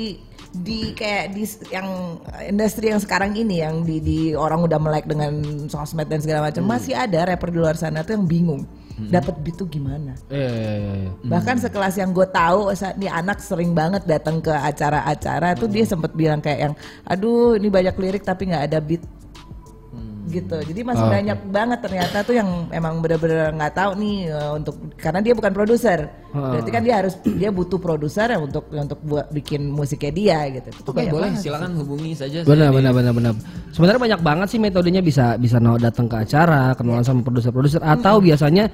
Speaker 2: di kayak di yang industri yang sekarang ini yang di, di orang udah melek dengan sosmed dan segala macam masih ada rapper di luar sana tuh yang bingung dapat beat tuh gimana.
Speaker 1: Iya, iya, iya.
Speaker 2: Bahkan sekelas yang gue tahu saat nih anak sering banget datang ke acara-acara tuh dia sempet bilang kayak yang aduh ini banyak lirik tapi nggak ada beat gitu. Jadi masih
Speaker 1: Oh,
Speaker 2: banyak banget ternyata tuh yang emang bener-bener nggak tahu nih eh, untuk karena dia bukan produser. Berarti kan dia harus dia butuh produser untuk untuk buat bikin musiknya dia gitu. Itu
Speaker 3: Oke
Speaker 2: banyak
Speaker 3: boleh
Speaker 2: banget.
Speaker 3: silakan hubungi saja.
Speaker 1: Benar, benar, benar, benar. Sebenarnya banyak banget sih metodenya bisa bisa datang ke acara, kenalan sama produser-produser atau biasanya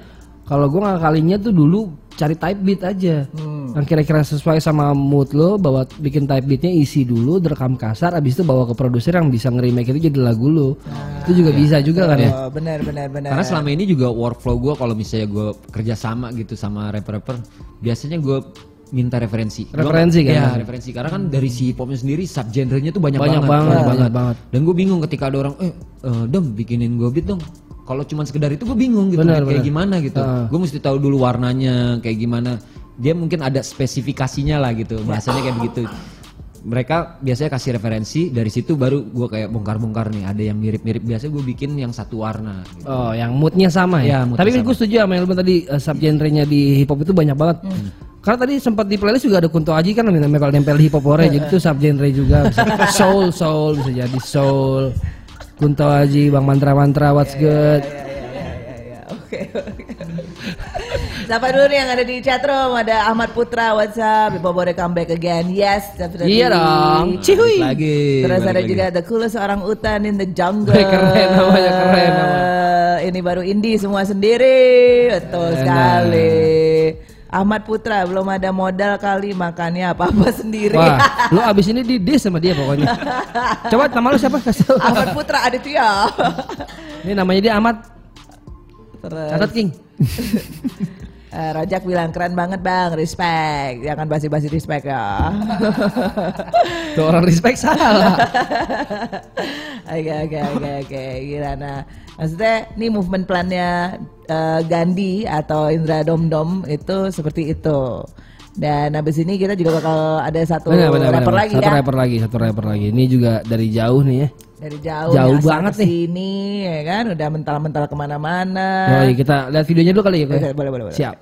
Speaker 1: kalau gue ngakalinya tuh dulu cari type beat aja. Yang kira-kira sesuai sama mood lo, bawa bikin type beatnya isi dulu, direkam kasar, abis itu bawa ke produser yang bisa nge-remake itu jadi lagu lo. itu juga bisa juga kan ya.
Speaker 2: Oh, benar benar benar.
Speaker 3: Karena selama ini juga workflow gue kalau misalnya gue kerja sama gitu sama rapper-rapper, biasanya gue minta referensi. Gua-
Speaker 1: Referensi kan?
Speaker 3: Iya, referensi. Karena kan dari si hipopnya sendiri subgenrenya tuh banyak,
Speaker 1: Banyak
Speaker 3: banget.
Speaker 1: banget, banyak banget.
Speaker 3: Dan gue bingung ketika ada orang, eh, eh, dong bikinin gue beat dong. Kalau cuma sekedar itu gue bingung gitu,
Speaker 1: Benar,
Speaker 3: kayak
Speaker 1: benar.
Speaker 3: gimana gitu.
Speaker 1: Ah.
Speaker 3: Gue mesti tahu dulu warnanya kayak gimana. Dia mungkin ada spesifikasinya lah gitu, bahasanya kayak begitu. Mereka biasanya kasih referensi dari situ baru gue kayak bongkar-bongkar nih. Ada yang mirip-mirip biasa gue bikin yang satu warna. Gitu.
Speaker 1: Oh, yang moodnya sama ya.
Speaker 3: Iya, moodnya
Speaker 1: Tapi
Speaker 3: sama.
Speaker 1: gue setuju sama yang tadi uh, subgenrenya di hip hop itu banyak banget. Karena tadi sempat di playlist juga ada Kunto Aji kan namanya kalau nempel hip hop ore, jadi itu subgenre juga. Bisa soul soul bisa jadi soul. Kunto Aji, Bang Mantra Mantra, what's good?
Speaker 2: Ya, ya, ya, ya, ya. Oke. Siapa dulu nih yang ada di chatroom? Ada Ahmad Putra, WhatsApp. People boleh comeback again. Yes, definitely.
Speaker 1: Iya dong. Cihui.
Speaker 3: Lagi.
Speaker 2: Terus
Speaker 3: balik
Speaker 2: ada
Speaker 3: lagi.
Speaker 2: juga The Coolest Orang Utan in the Jungle.
Speaker 1: Keren namanya, keren nama.
Speaker 2: Ini baru indie semua sendiri. Betul
Speaker 1: Enak.
Speaker 2: sekali. Ahmad Putra belum ada modal kali makannya apa-apa sendiri.
Speaker 1: Wah, lu abis ini di diss sama dia pokoknya. Coba nama lu siapa?
Speaker 2: Ahmad Putra Aditya.
Speaker 1: Ini namanya dia Ahmad.
Speaker 2: Terus
Speaker 1: Catat King.
Speaker 2: eh, Rojak bilang keren banget bang, respect. Jangan basi-basi respect ya.
Speaker 1: Tuh orang respect salah.
Speaker 2: Oke oke oke oke gila nah maksudnya ini movement plannya eh, Gandhi atau Indra Dom Dom itu seperti itu dan habis ini kita juga bakal ada satu
Speaker 1: Benar, benar,
Speaker 2: rapper
Speaker 1: benar.
Speaker 2: lagi
Speaker 1: satu
Speaker 2: ya
Speaker 1: rapper lagi, satu rapper lagi. Ini juga dari jauh nih ya.
Speaker 2: dari jauh
Speaker 1: Jauh banget nih.
Speaker 2: sini ya kan udah mental-mental ke mana-mana
Speaker 1: Oh, iya, kita lihat videonya dulu kali ya.
Speaker 2: Boleh, boleh, boleh.
Speaker 1: Siap.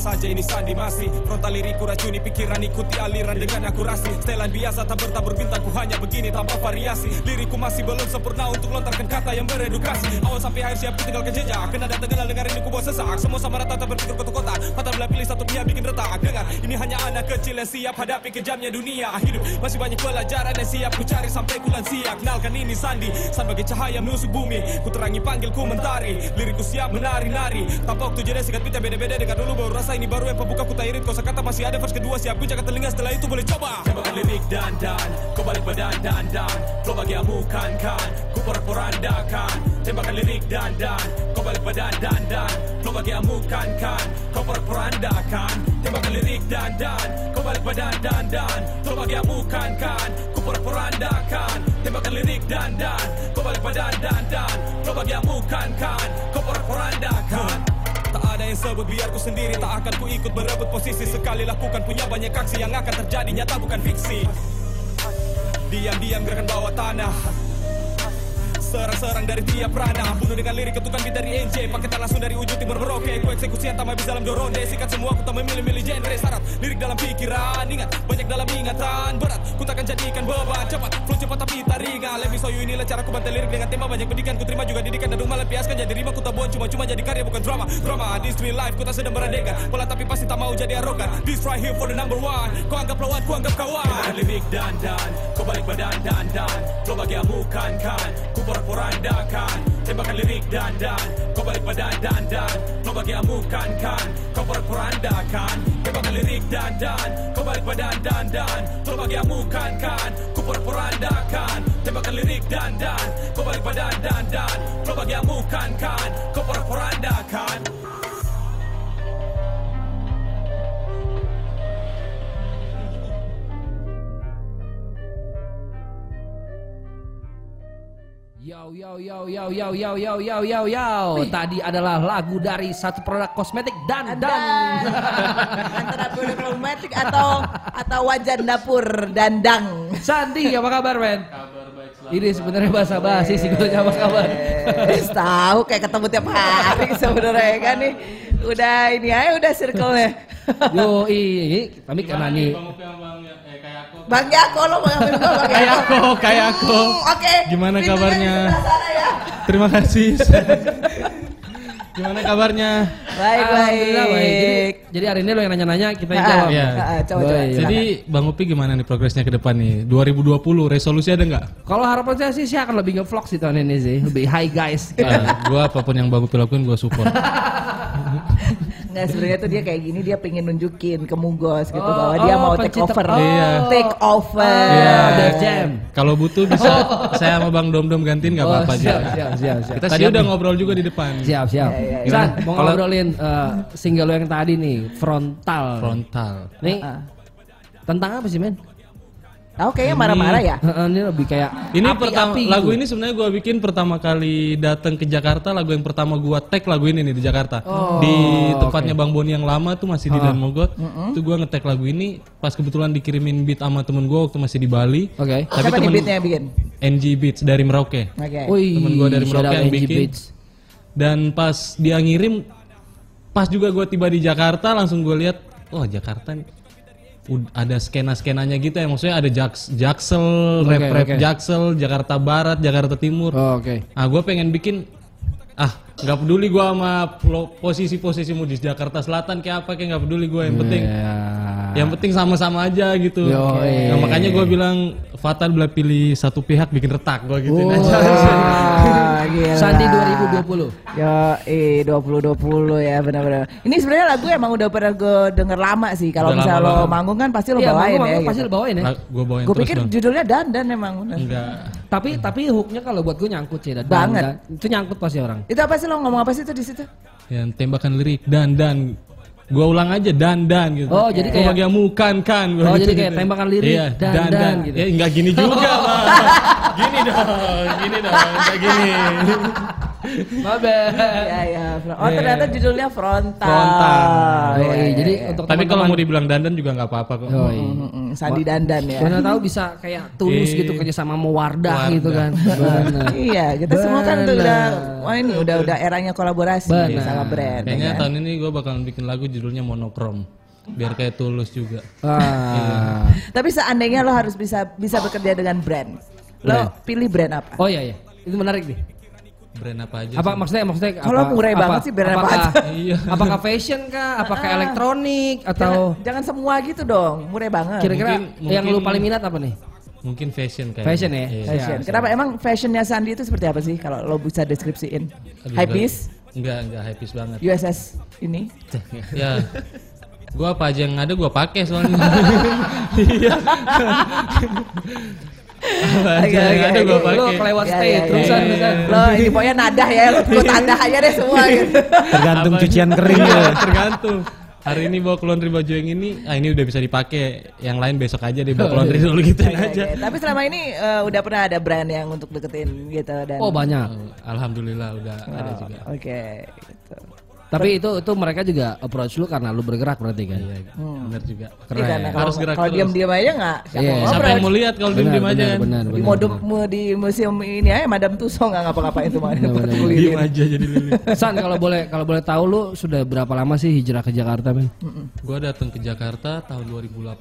Speaker 7: Saja ini Sandi masih. Frontal liriku racuni pikiran ikuti aliran dengan akurasi. Setelan biasa tak bertabur bintangku hanya begini tanpa variasi. Liriku masih belum sempurna untuk lontarkan kata yang beredukasi. Awal sampai akhir siap ku tinggalkan jejak. Kena dan kenal dengar ini ku bawa sesak. Semua sama rata tak berpikir kotak-kotak Mata belah pilih satu pihak bikin retak. Dengar ini hanya anak kecil yang siap hadapi kejamnya dunia. Hidup masih banyak pelajaran yang siap ku cari sampai ku lansia. Kenalkan ini Sandi Sebagai cahaya menusuk bumi. Ku terangi panggil ku mentari. Liriku siap menari-nari. Tanpa waktu jeda singkat pita beda-beda Dengar dulu baru rasa ini baru yang pembuka ku tak irit. Kosa kata masih ada verse kedua siap. Jaga telinga setelah itu boleh coba. Tembakan lirik dan dan Kau balik badan dan dan. Flow bagi amukan kan Ku porak-porandakan. Tembakan lirik dan dan Kau balik badan dan dan. Flow bagi amukan kan Kau porak-porandakan. Tembakan lirik dan dan Kau balik badan dan dan. Flow bagi amukan kan Ku porak-porandakan. Tembakan lirik dan dan Kau balik badan dan dan. Flow bagi amukan kan Kau porak-porandakan ada yang sebut biar ku sendiri Tak akan ku ikut berebut posisi. Sekali lakukan punya banyak aksi Yang akan terjadi. Nyata bukan fiksi. Diam-diam gerakan bawah tanah Serang-serang dari tiap ranah. Bunuh dengan lirik ketukan beat dari NJ Paketan langsung dari ujung timur Merauke Ku eksekusi yang tak habis dalam doronde Sikat semua ku tak memilih-milih genre Syarat. Lirik dalam pikiran Ingat. Banyak dalam ingatan Berat. Ku takkan jadikan beban Cepat. Flow cepat tapi tak ringan. Let me show you inilah cara ku bantai lirik dengan tema Banyak pendidikan. Ku terima juga didikan Dan rumah lempiaskan jadi rima ku tak buang Cuma-cuma jadi karya bukan drama. Drama this real life ku tak sedang merandekan Pola tapi pasti tak mau jadi arogan. This right here for the number one. Kau anggap lawan ku anggap kawan. Lirik dan dan Kau balik badan dan dan. Flow bagi amukan kan. Ku porak-porandakan Tembakan lirik dan dan. Kau balik badan dan dan Kau bagi amukan kan Kau pura-pura anda kan Tembakan lirik dan dan. Kau balik badan dan dan Kau bagi amukan kan Kau pura-pura anda kan Tembakan lirik dan dan. Kau balik badan dan dan Kau bagi amukan kan Kau pura-pura anda kan
Speaker 1: Yo yo yo yo yo yo yo yo yo yo. Tadi adalah lagu dari satu produk kosmetik dan dan.
Speaker 2: Antara produk kosmetik atau atau wajan dapur dandang.
Speaker 1: Sandi apa kabar men? Ini sebenarnya bahasa basi sih gue apa kabar?
Speaker 2: Eh, tahu kayak ketemu tiap hari sebenarnya kan nih. Udah ini aja udah circle-nya.
Speaker 1: Yo, i, tapi kena.
Speaker 2: Bagi aku lo
Speaker 8: kayak aku, kayak aku.
Speaker 2: Oke.
Speaker 8: Gimana kabarnya? Terima kasih. Gimana kabarnya?
Speaker 2: Baik
Speaker 1: Alhamdulillah, baik. Jadi,
Speaker 2: baik.
Speaker 1: jadi hari ini lo yang nanya-nanya kita yang
Speaker 2: Ah,
Speaker 1: jawab.
Speaker 8: Iya.
Speaker 2: ah, Coba coba.
Speaker 1: Baik.
Speaker 8: Jadi Bang Upi gimana nih progresnya ke depan nih? 2020 resolusi ada nggak?
Speaker 1: Kalau harapan saya sih saya akan lebih nge-vlog sih tahun ini sih, lebih high guys.
Speaker 8: Ah, gua apa pun yang Bang Upi lakuin gua support.
Speaker 2: Nggak sebenarnya tuh dia kayak gini dia pengen nunjukin ke Mugos gitu
Speaker 1: Oh,
Speaker 2: bahwa dia
Speaker 1: oh,
Speaker 2: mau take
Speaker 1: pencipta-
Speaker 2: over.
Speaker 1: oh.
Speaker 8: Iya.
Speaker 2: Take over.
Speaker 8: Iya.
Speaker 1: Def Jam.
Speaker 8: Kalau butuh bisa saya sama Bang Dom Dom gantiin nggak
Speaker 1: Oh,
Speaker 8: apa-apa aja.
Speaker 1: siap, siap, siap, siap.
Speaker 8: Kita tadi udah ngobrol juga di depan.
Speaker 1: Siap, siap.
Speaker 2: Iya, iya,
Speaker 1: San,
Speaker 8: iya.
Speaker 1: mau
Speaker 8: Kalau-
Speaker 1: ngobrolin eh, single lo yang tadi nih, frontal.
Speaker 8: Frontal.
Speaker 1: Nih,
Speaker 2: Ah.
Speaker 1: tentang apa sih men?
Speaker 2: Tahu kayaknya marah-marah ya.
Speaker 1: Heeh, ini lebih kayak
Speaker 8: Ini pertama
Speaker 1: gitu.
Speaker 8: lagu ini sebenarnya gua bikin pertama kali datang ke Jakarta lagu yang pertama gua tag lagu ini nih di Jakarta
Speaker 1: Oh,
Speaker 8: di tempatnya Bang Boni yang lama tuh masih di
Speaker 1: Ah.
Speaker 8: Dan Mogot itu gua ngetek lagu ini pas kebetulan dikirimin beat sama temen gua waktu masih di Bali
Speaker 1: Oke.
Speaker 8: tapi
Speaker 2: Siapa nih
Speaker 8: temen
Speaker 2: beatnya yang bikin?
Speaker 8: NG Beats dari Merauke
Speaker 2: Oke.
Speaker 1: Wih,
Speaker 8: Temen gua dari Merauke yang
Speaker 1: NG
Speaker 8: bikin.
Speaker 1: Beats.
Speaker 8: Dan pas dia ngirim pas juga gua tiba di Jakarta langsung gua lihat oh Jakarta nih ada skena-skenanya gitu ya maksudnya ada Jaks, Jaksel,
Speaker 1: Oke,
Speaker 8: rap-rap
Speaker 1: oke.
Speaker 8: Jaksel, Jakarta Barat, Jakarta Timur.
Speaker 1: Oh, Oke.
Speaker 8: Ah, gue pengen bikin ah nggak peduli gue sama posisi-posisimu di Jakarta Selatan kayak apa kayak nggak peduli gue yang penting
Speaker 1: Iya.
Speaker 8: Yang penting sama-sama aja gitu.
Speaker 1: Yoi.
Speaker 8: Nah, makanya gue bilang Fatal bila pilih satu pihak bikin retak gue gitu
Speaker 1: Oh.
Speaker 8: aja.
Speaker 2: Gila.
Speaker 1: Sandi 2020.
Speaker 2: Yo, eh 2020 ya benar-benar. Ini sebenarnya lagu emang udah pernah gue denger lama sih. Kalau
Speaker 8: Udah
Speaker 2: misal
Speaker 8: lama
Speaker 2: lo
Speaker 8: banget.
Speaker 2: manggung kan pasti lo
Speaker 1: Iya,
Speaker 2: bawain
Speaker 1: manggung-
Speaker 2: ya.
Speaker 1: manggung pasti
Speaker 2: gitu.
Speaker 1: lo bawain ya.
Speaker 8: gue bawain
Speaker 2: Gue pikir
Speaker 8: dong.
Speaker 2: judulnya dandan emang.
Speaker 8: Enggak.
Speaker 1: Tapi tapi hooknya kalau buat gue nyangkut sih dan
Speaker 2: Banget.
Speaker 1: dan- Itu nyangkut pasti orang.
Speaker 2: Itu apa sih lo ngomong apa sih itu di situ?
Speaker 8: Yang tembakan lirik dan gue ulang aja dan dan gitu.
Speaker 1: Oh, jadi
Speaker 8: Gua
Speaker 1: kayak-
Speaker 8: bagian bukan kan. gua
Speaker 1: Oh,
Speaker 8: gitu,
Speaker 1: jadi kayak tembakan lirik,
Speaker 8: iya,
Speaker 1: dan, dan, gitu.
Speaker 8: Ya enggak gini juga lah. gini dong, gini dong, enggak gini.
Speaker 1: Mabe.
Speaker 2: Iya ya. Oh ternyata judulnya frontal.
Speaker 8: Frontal.
Speaker 2: Iya,
Speaker 1: Yoi,
Speaker 2: iya,
Speaker 1: jadi
Speaker 2: iya.
Speaker 1: untuk
Speaker 8: Tapi kalau mau dibilang dandan juga nggak apa-apa kok.
Speaker 1: Yoi.
Speaker 2: Mm-mm, Sandi dandan ya.
Speaker 1: Mana tahu bisa kayak tulus gitu kerja sama mau Wardah, gitu kan. Benar.
Speaker 2: Iya, kita semua kan tuh udah wah ini udah udah eranya kolaborasi
Speaker 1: Benar.
Speaker 2: sama brand.
Speaker 8: Kayaknya
Speaker 2: ya kan?
Speaker 8: tahun ini gue bakalan bikin lagu judulnya monokrom. Biar kayak tulus juga.
Speaker 1: Ah.
Speaker 2: Tapi seandainya lo harus bisa bisa bekerja dengan brand, lo
Speaker 8: Brand.
Speaker 2: pilih brand apa?
Speaker 1: Oh iya iya. Itu menarik nih.
Speaker 8: Brand apa aja?
Speaker 1: Apa
Speaker 8: sih?
Speaker 1: maksudnya maksudnya
Speaker 2: Kalau
Speaker 1: apa-
Speaker 2: murai
Speaker 1: apa-
Speaker 2: banget sih brand apa
Speaker 1: apakah,
Speaker 2: aja.
Speaker 8: Iya.
Speaker 1: apakah fashion kah? Apakah
Speaker 2: Ah.
Speaker 1: elektronik atau
Speaker 2: Jangan, jangan semua gitu dong, murah banget.
Speaker 1: kira-kira
Speaker 8: Mungkin-
Speaker 1: yang lu
Speaker 8: mungkin-
Speaker 1: paling minat apa nih?
Speaker 8: Mungkin fashion kayak.
Speaker 1: Fashion ya?
Speaker 8: Iya.
Speaker 2: Fashion.
Speaker 1: Iya,
Speaker 2: Kenapa emang fashionnya Sandi itu seperti apa sih kalau lo bisa deskripsiin? High
Speaker 8: enggak-
Speaker 2: beast,
Speaker 8: Enggak, enggak high beast banget.
Speaker 2: USS ini.
Speaker 8: ya. Gua apa aja yang ada gua pakai soalnya. Iya. Yang
Speaker 2: oke,
Speaker 8: ada gua
Speaker 2: oke.
Speaker 8: pakai.
Speaker 1: Lu kelewat
Speaker 2: Ya,
Speaker 1: stay
Speaker 2: ya,
Speaker 1: terusan
Speaker 2: ya,
Speaker 1: terusan.
Speaker 2: ya. Lo ini pokoknya nadah ya, lo ikut nadah aja deh semua gitu.
Speaker 3: Tergantung
Speaker 8: Apa-
Speaker 3: cucian kering
Speaker 8: Iya,
Speaker 3: ya.
Speaker 8: tergantung. Hari ini bawa ke laundry baju yang ini, ah ini udah bisa dipakai. Yang lain besok aja deh bawa ke laundry dulu gitu aja.
Speaker 2: Tapi selama ini eh, udah pernah ada brand yang untuk deketin gitu dan.
Speaker 1: Oh banyak.
Speaker 8: Alhamdulillah udah ada juga.
Speaker 2: Oke. gitu.
Speaker 1: Tapi itu itu mereka juga approach lu karena lu bergerak berarti kan.
Speaker 8: Iya, benar juga.
Speaker 2: Iya, karena kalau
Speaker 8: Harus gerak
Speaker 2: kalau
Speaker 8: terus.
Speaker 2: diam-diam aja nggak siapa
Speaker 1: Iya.
Speaker 2: mau
Speaker 8: Siapa yang mau lihat kalau diem-diem aja
Speaker 1: benar,
Speaker 8: kan?
Speaker 1: benar,
Speaker 2: di
Speaker 1: benar,
Speaker 2: moduk
Speaker 1: benar.
Speaker 2: mu- di museum ini aja Madam Tussauds nggak ngapa-ngapain tuh
Speaker 1: benar.
Speaker 8: Diem aja jadi lili.
Speaker 1: San kalau boleh kalau boleh tahu lu sudah berapa lama sih hijrah ke Jakarta, men?
Speaker 8: Gua datang ke Jakarta tahun 2018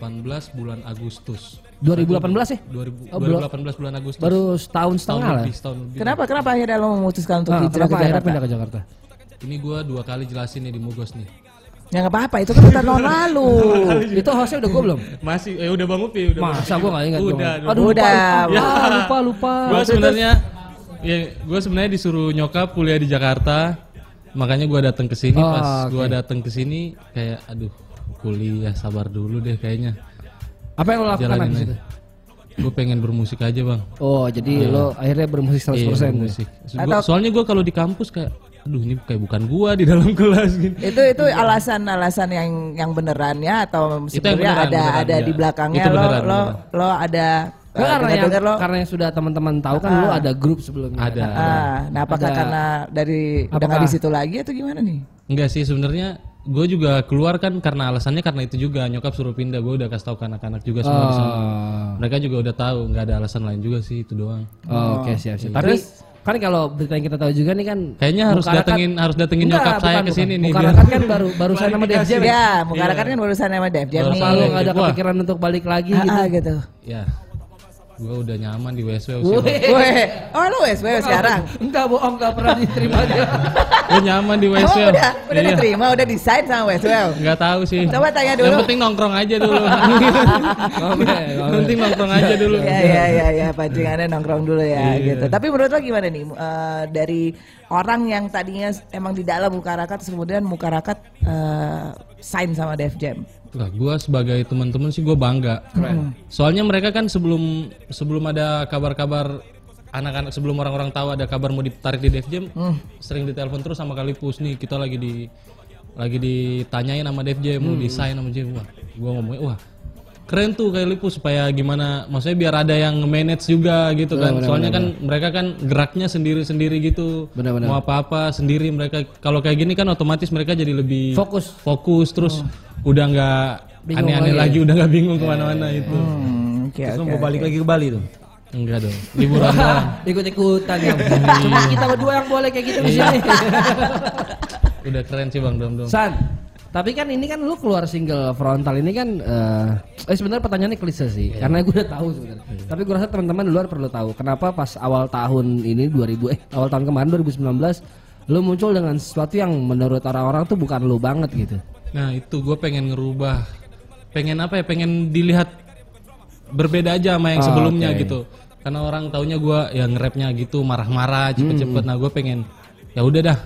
Speaker 8: bulan Agustus.
Speaker 1: 2018 ya?
Speaker 8: 2000,
Speaker 1: Oh, belum.
Speaker 8: 2018 bulan Agustus.
Speaker 1: Baru setahun
Speaker 8: tahun
Speaker 1: setengah lah.
Speaker 8: lebih, setahun lebih.
Speaker 2: Kenapa kenapa akhirnya lo memutuskan untuk
Speaker 1: Ah,
Speaker 2: hijrah
Speaker 1: kenapa
Speaker 2: ke
Speaker 1: akhirnya
Speaker 2: Jakarta?
Speaker 1: pindah ke Jakarta?
Speaker 8: Ini gua dua kali jelasin nih di Mugos nih.
Speaker 2: Ya nggak apa-apa itu kan udah tahun lalu.
Speaker 1: itu hostnya udah gue belum?
Speaker 8: Masih eh udah Bang Upi udah.
Speaker 1: Masa gue gak ingat
Speaker 8: Udah.
Speaker 1: dong. Aduh,
Speaker 2: Udah.
Speaker 1: lupa, lupa, lupa, lupa.
Speaker 8: Gua sebenarnya Ya, gue sebenarnya disuruh nyokap kuliah di Jakarta. Makanya gue datang ke sini.
Speaker 1: Oh,
Speaker 8: Pas
Speaker 1: oke.
Speaker 8: gue datang ke sini, kayak, aduh, kuliah sabar dulu deh kayaknya.
Speaker 1: Apa yang lo lakukan
Speaker 8: Jalanin
Speaker 1: habis
Speaker 8: aja.
Speaker 1: itu?
Speaker 8: Gue pengen bermusik aja bang.
Speaker 1: Oh, jadi lo akhirnya bermusik 100%
Speaker 8: Iya,
Speaker 1: ya?
Speaker 8: bermusik. Gua-
Speaker 2: Atau-
Speaker 8: soalnya gue kalau di kampus kayak, aduh ini kayak bukan gua di dalam kelas gitu.
Speaker 2: Itu itu alasan-alasan yang yang beneran ya atau sebenarnya
Speaker 8: beneran,
Speaker 2: ada
Speaker 8: beneran,
Speaker 2: ada
Speaker 8: iya.
Speaker 2: di belakangnya
Speaker 8: Itu
Speaker 2: lo
Speaker 8: beneran,
Speaker 2: lo
Speaker 8: beneran.
Speaker 2: lo ada
Speaker 1: Kan
Speaker 2: eh,
Speaker 1: karena yang
Speaker 2: lo
Speaker 1: karena yang sudah teman-teman tahu kan lo ada grup sebelumnya.
Speaker 8: Ada.
Speaker 2: Ah, nah apakah
Speaker 1: Ada-
Speaker 2: karena dari udah
Speaker 1: Apakah-
Speaker 2: nggak di situ lagi atau gimana nih?
Speaker 8: Enggak sih sebenarnya gue juga keluar kan karena alasannya karena itu juga nyokap suruh pindah gue udah kasih tahu ke anak-anak juga semua di sana.
Speaker 1: Oh.
Speaker 8: Mereka juga udah tahu nggak ada alasan lain juga sih itu doang.
Speaker 1: Oh, Oke siap siap. Tapi kan kalau berita yang kita tahu juga nih kan
Speaker 8: Kayaknya harus
Speaker 1: Mukarakat-
Speaker 8: datengin harus datengin
Speaker 1: Enggak,
Speaker 8: nyokap saya ke sini nih.
Speaker 1: Mukarakat kan baru barusan sama Dev Jam.
Speaker 2: Ya, Mukarakat kan barusan sama Dev Jam
Speaker 8: Baru
Speaker 1: Kalau nggak ada
Speaker 8: Wah.
Speaker 1: kepikiran untuk balik lagi
Speaker 2: Ah,
Speaker 1: gitu.
Speaker 2: ah, gitu.
Speaker 8: Ya, gue udah nyaman di WSW.
Speaker 2: Weh, oh lu SW sekarang?
Speaker 1: Enggak bohong, enggak pernah diterima dia.
Speaker 8: Gue nyaman di
Speaker 2: Oh,
Speaker 8: WSW.
Speaker 2: udah, udah
Speaker 8: Iya.
Speaker 2: diterima, udah desain sama Westwell.
Speaker 8: Nggak tahu sih.
Speaker 2: Coba tanya dulu.
Speaker 8: Yang penting nongkrong aja dulu. Yang penting nongkrong aja dulu.
Speaker 2: Ya ya ya ya pancingannya nongkrong dulu ya gitu. Tapi menurut lo gimana nih eh, dari orang yang tadinya emang di dalam Mukarakat terus kemudian Mukarakat eh, sign sama Def Jam.
Speaker 8: Lah, gua sebagai teman-teman sih gue bangga. Soalnya mereka kan sebelum sebelum ada kabar-kabar anak-anak sebelum orang-orang tahu ada kabar mau ditarik di Def Jam, sering ditelepon terus sama Kalipus nih kita lagi di lagi ditanyain sama Def Jam mau desain sama Jam. Wah, gua ngomongnya wah keren tuh Kalipus supaya gimana maksudnya biar ada yang manage juga gitu kan. Soalnya kan mereka kan geraknya sendiri-sendiri gitu.
Speaker 1: Benar-benar.
Speaker 8: Mau apa-apa sendiri mereka kalau kayak gini kan otomatis mereka jadi lebih
Speaker 1: Fokus.
Speaker 8: fokus terus udah nggak
Speaker 1: Bingung
Speaker 8: aneh-aneh
Speaker 1: lagi
Speaker 8: lagi, udah nggak bingung ke mana-mana itu
Speaker 2: Hmm, oke
Speaker 3: Terus
Speaker 2: oke.
Speaker 3: mau balik lagi ke Bali tuh.
Speaker 8: enggak dong liburan doang
Speaker 1: Ikut-ikutan ya. Cuma kita berdua yang boleh kayak gitu di sini.
Speaker 8: udah keren sih bang dom dom
Speaker 1: San, tapi kan ini kan lu keluar single frontal ini kan eh eh sebenarnya pertanyaannya klise sih karena gue udah tahu sebenarnya. Tapi gue rasa teman-teman di luar perlu tahu kenapa pas awal tahun ini 2000 eh awal tahun kemarin 2019 lu muncul dengan sesuatu yang menurut orang-orang tuh bukan lu banget gitu.
Speaker 8: Nah itu gue pengen ngerubah. Pengen apa ya? Pengen dilihat berbeda aja sama yang
Speaker 1: Ah,
Speaker 8: sebelumnya
Speaker 1: oke.
Speaker 8: gitu. Karena orang taunya gue yang nge-rapnya gitu marah-marah cepet-cepet. Nah gue pengen ya udah dah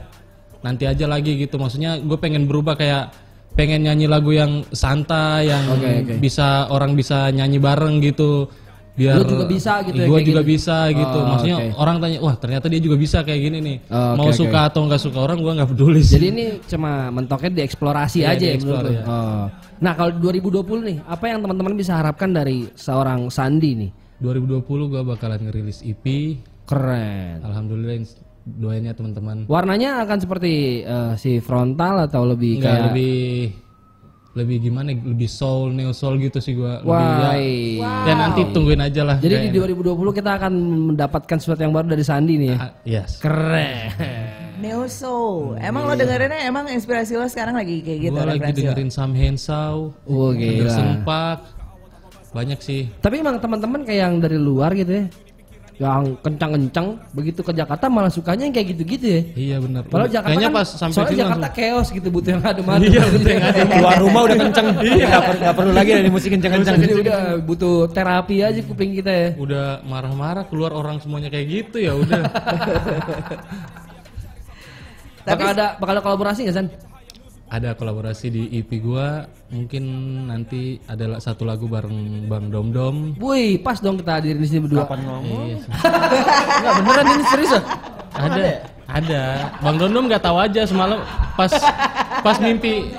Speaker 8: nanti aja lagi gitu. Maksudnya gue pengen berubah kayak pengen nyanyi lagu yang santai yang
Speaker 1: Oke, oke.
Speaker 8: bisa orang bisa nyanyi bareng gitu biar
Speaker 1: Lu juga bisa gitu ya,
Speaker 8: gue juga
Speaker 1: gitu?
Speaker 8: bisa gitu
Speaker 1: Oh,
Speaker 8: maksudnya
Speaker 1: oke.
Speaker 8: orang tanya wah ternyata dia juga bisa kayak gini nih
Speaker 1: Oh, oke,
Speaker 8: mau
Speaker 1: oke.
Speaker 8: suka atau nggak suka orang gue nggak peduli sih
Speaker 1: Jadi ini cuma mentoknya dieksplorasi
Speaker 8: Iya,
Speaker 1: aja ya
Speaker 8: dieksplor,
Speaker 1: menurut lu?
Speaker 8: ya.
Speaker 1: Oh. Nah, kalau 2020 nih, apa yang teman-teman bisa harapkan dari seorang Sandi nih?
Speaker 8: 2020 gue bakalan ngerilis EP
Speaker 1: Keren.
Speaker 8: alhamdulillah ins- doain ya teman-teman
Speaker 1: Warnanya akan seperti eh, si frontal atau lebih
Speaker 8: Enggak
Speaker 1: kayak
Speaker 8: lebih lebih gimana ya, lebih soul neo soul gitu sih gua lebih
Speaker 1: Wah.
Speaker 8: ya, ya nanti tungguin aja lah
Speaker 1: Jadi di
Speaker 8: kayaknya.
Speaker 1: 2020 kita akan mendapatkan sesuatu yang baru dari Sandi nih ya.
Speaker 8: Ah, yes
Speaker 1: Keren.
Speaker 2: Neo Soul. Emang lo dengerinnya emang inspirasi lo sekarang lagi kayak gitu
Speaker 8: gua lagi
Speaker 2: referensi lo?
Speaker 8: dengerin Sam Hensau
Speaker 1: Oh, gila.
Speaker 8: Paak banyak sih
Speaker 1: Tapi emang teman-teman kayak yang dari luar gitu ya. Yang kencang-kencang begitu ke Jakarta malah sukanya yang kayak gitu-gitu ya.
Speaker 8: iya benar
Speaker 1: Padahal Jakarta
Speaker 8: kayaknya
Speaker 1: kan,
Speaker 8: pas sampai
Speaker 1: soalnya Jakarta
Speaker 8: langsung
Speaker 1: chaos gitu butuh yang adem-adem.
Speaker 8: iya betul yang ada
Speaker 3: Keluar rumah udah kenceng. Nggak perlu, nggak perlu lagi dari musik kenceng-kenceng.
Speaker 1: Jadi udah butuh terapi aja kuping kita ya.
Speaker 8: udah marah-marah keluar orang semuanya kayak gitu ya udah
Speaker 1: Bakal ada bakal ada kolaborasi nggak San?
Speaker 8: Ada kolaborasi di EP gua mungkin nanti ada satu lagu bareng Bang Dom Dom
Speaker 1: Wih, pas dong kita hadirin di sini berdua.
Speaker 3: Kapan ngomong?
Speaker 8: Iya sih.
Speaker 1: Enggak beneran ini serius loh.
Speaker 8: ada ada bang dondom nggak tahu aja semalam pas pas mimpi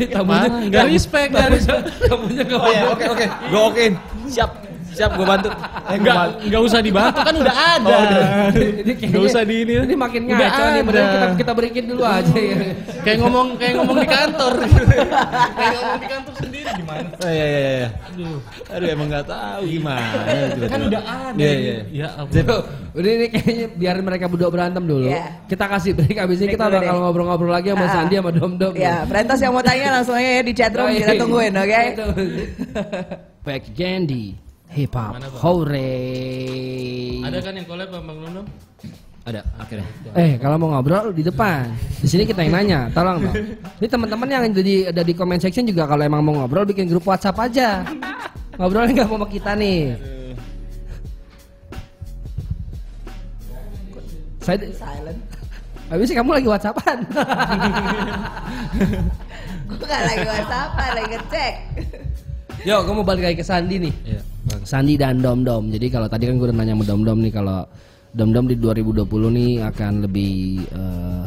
Speaker 1: Tamunya
Speaker 8: nggak respect nggak respect
Speaker 1: Tamunya enggak
Speaker 3: ya, oke oke. Gue okein. Siap. Siap gue bantu. Eh, gua
Speaker 8: nggak
Speaker 3: bantu.
Speaker 8: nggak usah dibantu kan udah ada
Speaker 1: Ini kayaknya-
Speaker 8: nggak usah di ini
Speaker 1: Ini makin
Speaker 8: Udah
Speaker 1: ngaco nih, mending
Speaker 8: ada.
Speaker 1: kita kita berikin dulu aja ya.
Speaker 8: kayak ngomong kayak ngomong di kantor kayak ngomong di kantor sendiri gimana
Speaker 3: Oh iya iya iya. Aduh. Aduh emang nggak tahu gimana. tiba-tiba.
Speaker 8: kan udah ada
Speaker 3: Iya iya.
Speaker 8: ya ampun.
Speaker 1: Tuh, Udah ini kayaknya biarin mereka berdua berantem dulu.
Speaker 2: Iya.
Speaker 1: Kita kasih break abis ini
Speaker 2: Break
Speaker 1: kita bakal ngobrol-ngobrol lagi sama
Speaker 2: Ah.
Speaker 1: Sandi sama Dom Dom.
Speaker 2: Ya, Prentos yang mau tanya langsung aja ya di chatroom kita tungguin, oke?
Speaker 1: Back Candy Hip Hop? Hore.
Speaker 8: ada kan yang collab sama bang dondom
Speaker 3: Ada akhirnya.
Speaker 1: Eh kalau mau ngobrol di depan, di sini kita yang nanya, tolong dong. Ini teman-teman yang ada di ada di comment section juga kalau emang mau ngobrol bikin grup WhatsApp aja. Ngobrolnya nggak mau sama kita nih. Saya
Speaker 2: Silent.
Speaker 1: Habis sih kamu lagi WhatsAppan.
Speaker 2: Gue gak lagi WhatsApp, lagi ngecek.
Speaker 1: Yo, gue mau balik lagi ke Sandi nih. Sandi dan Dom Dom. Jadi kalau tadi kan gue udah nanya sama Dom Dom nih kalau Dom Dom di 2020 nih akan lebih eh,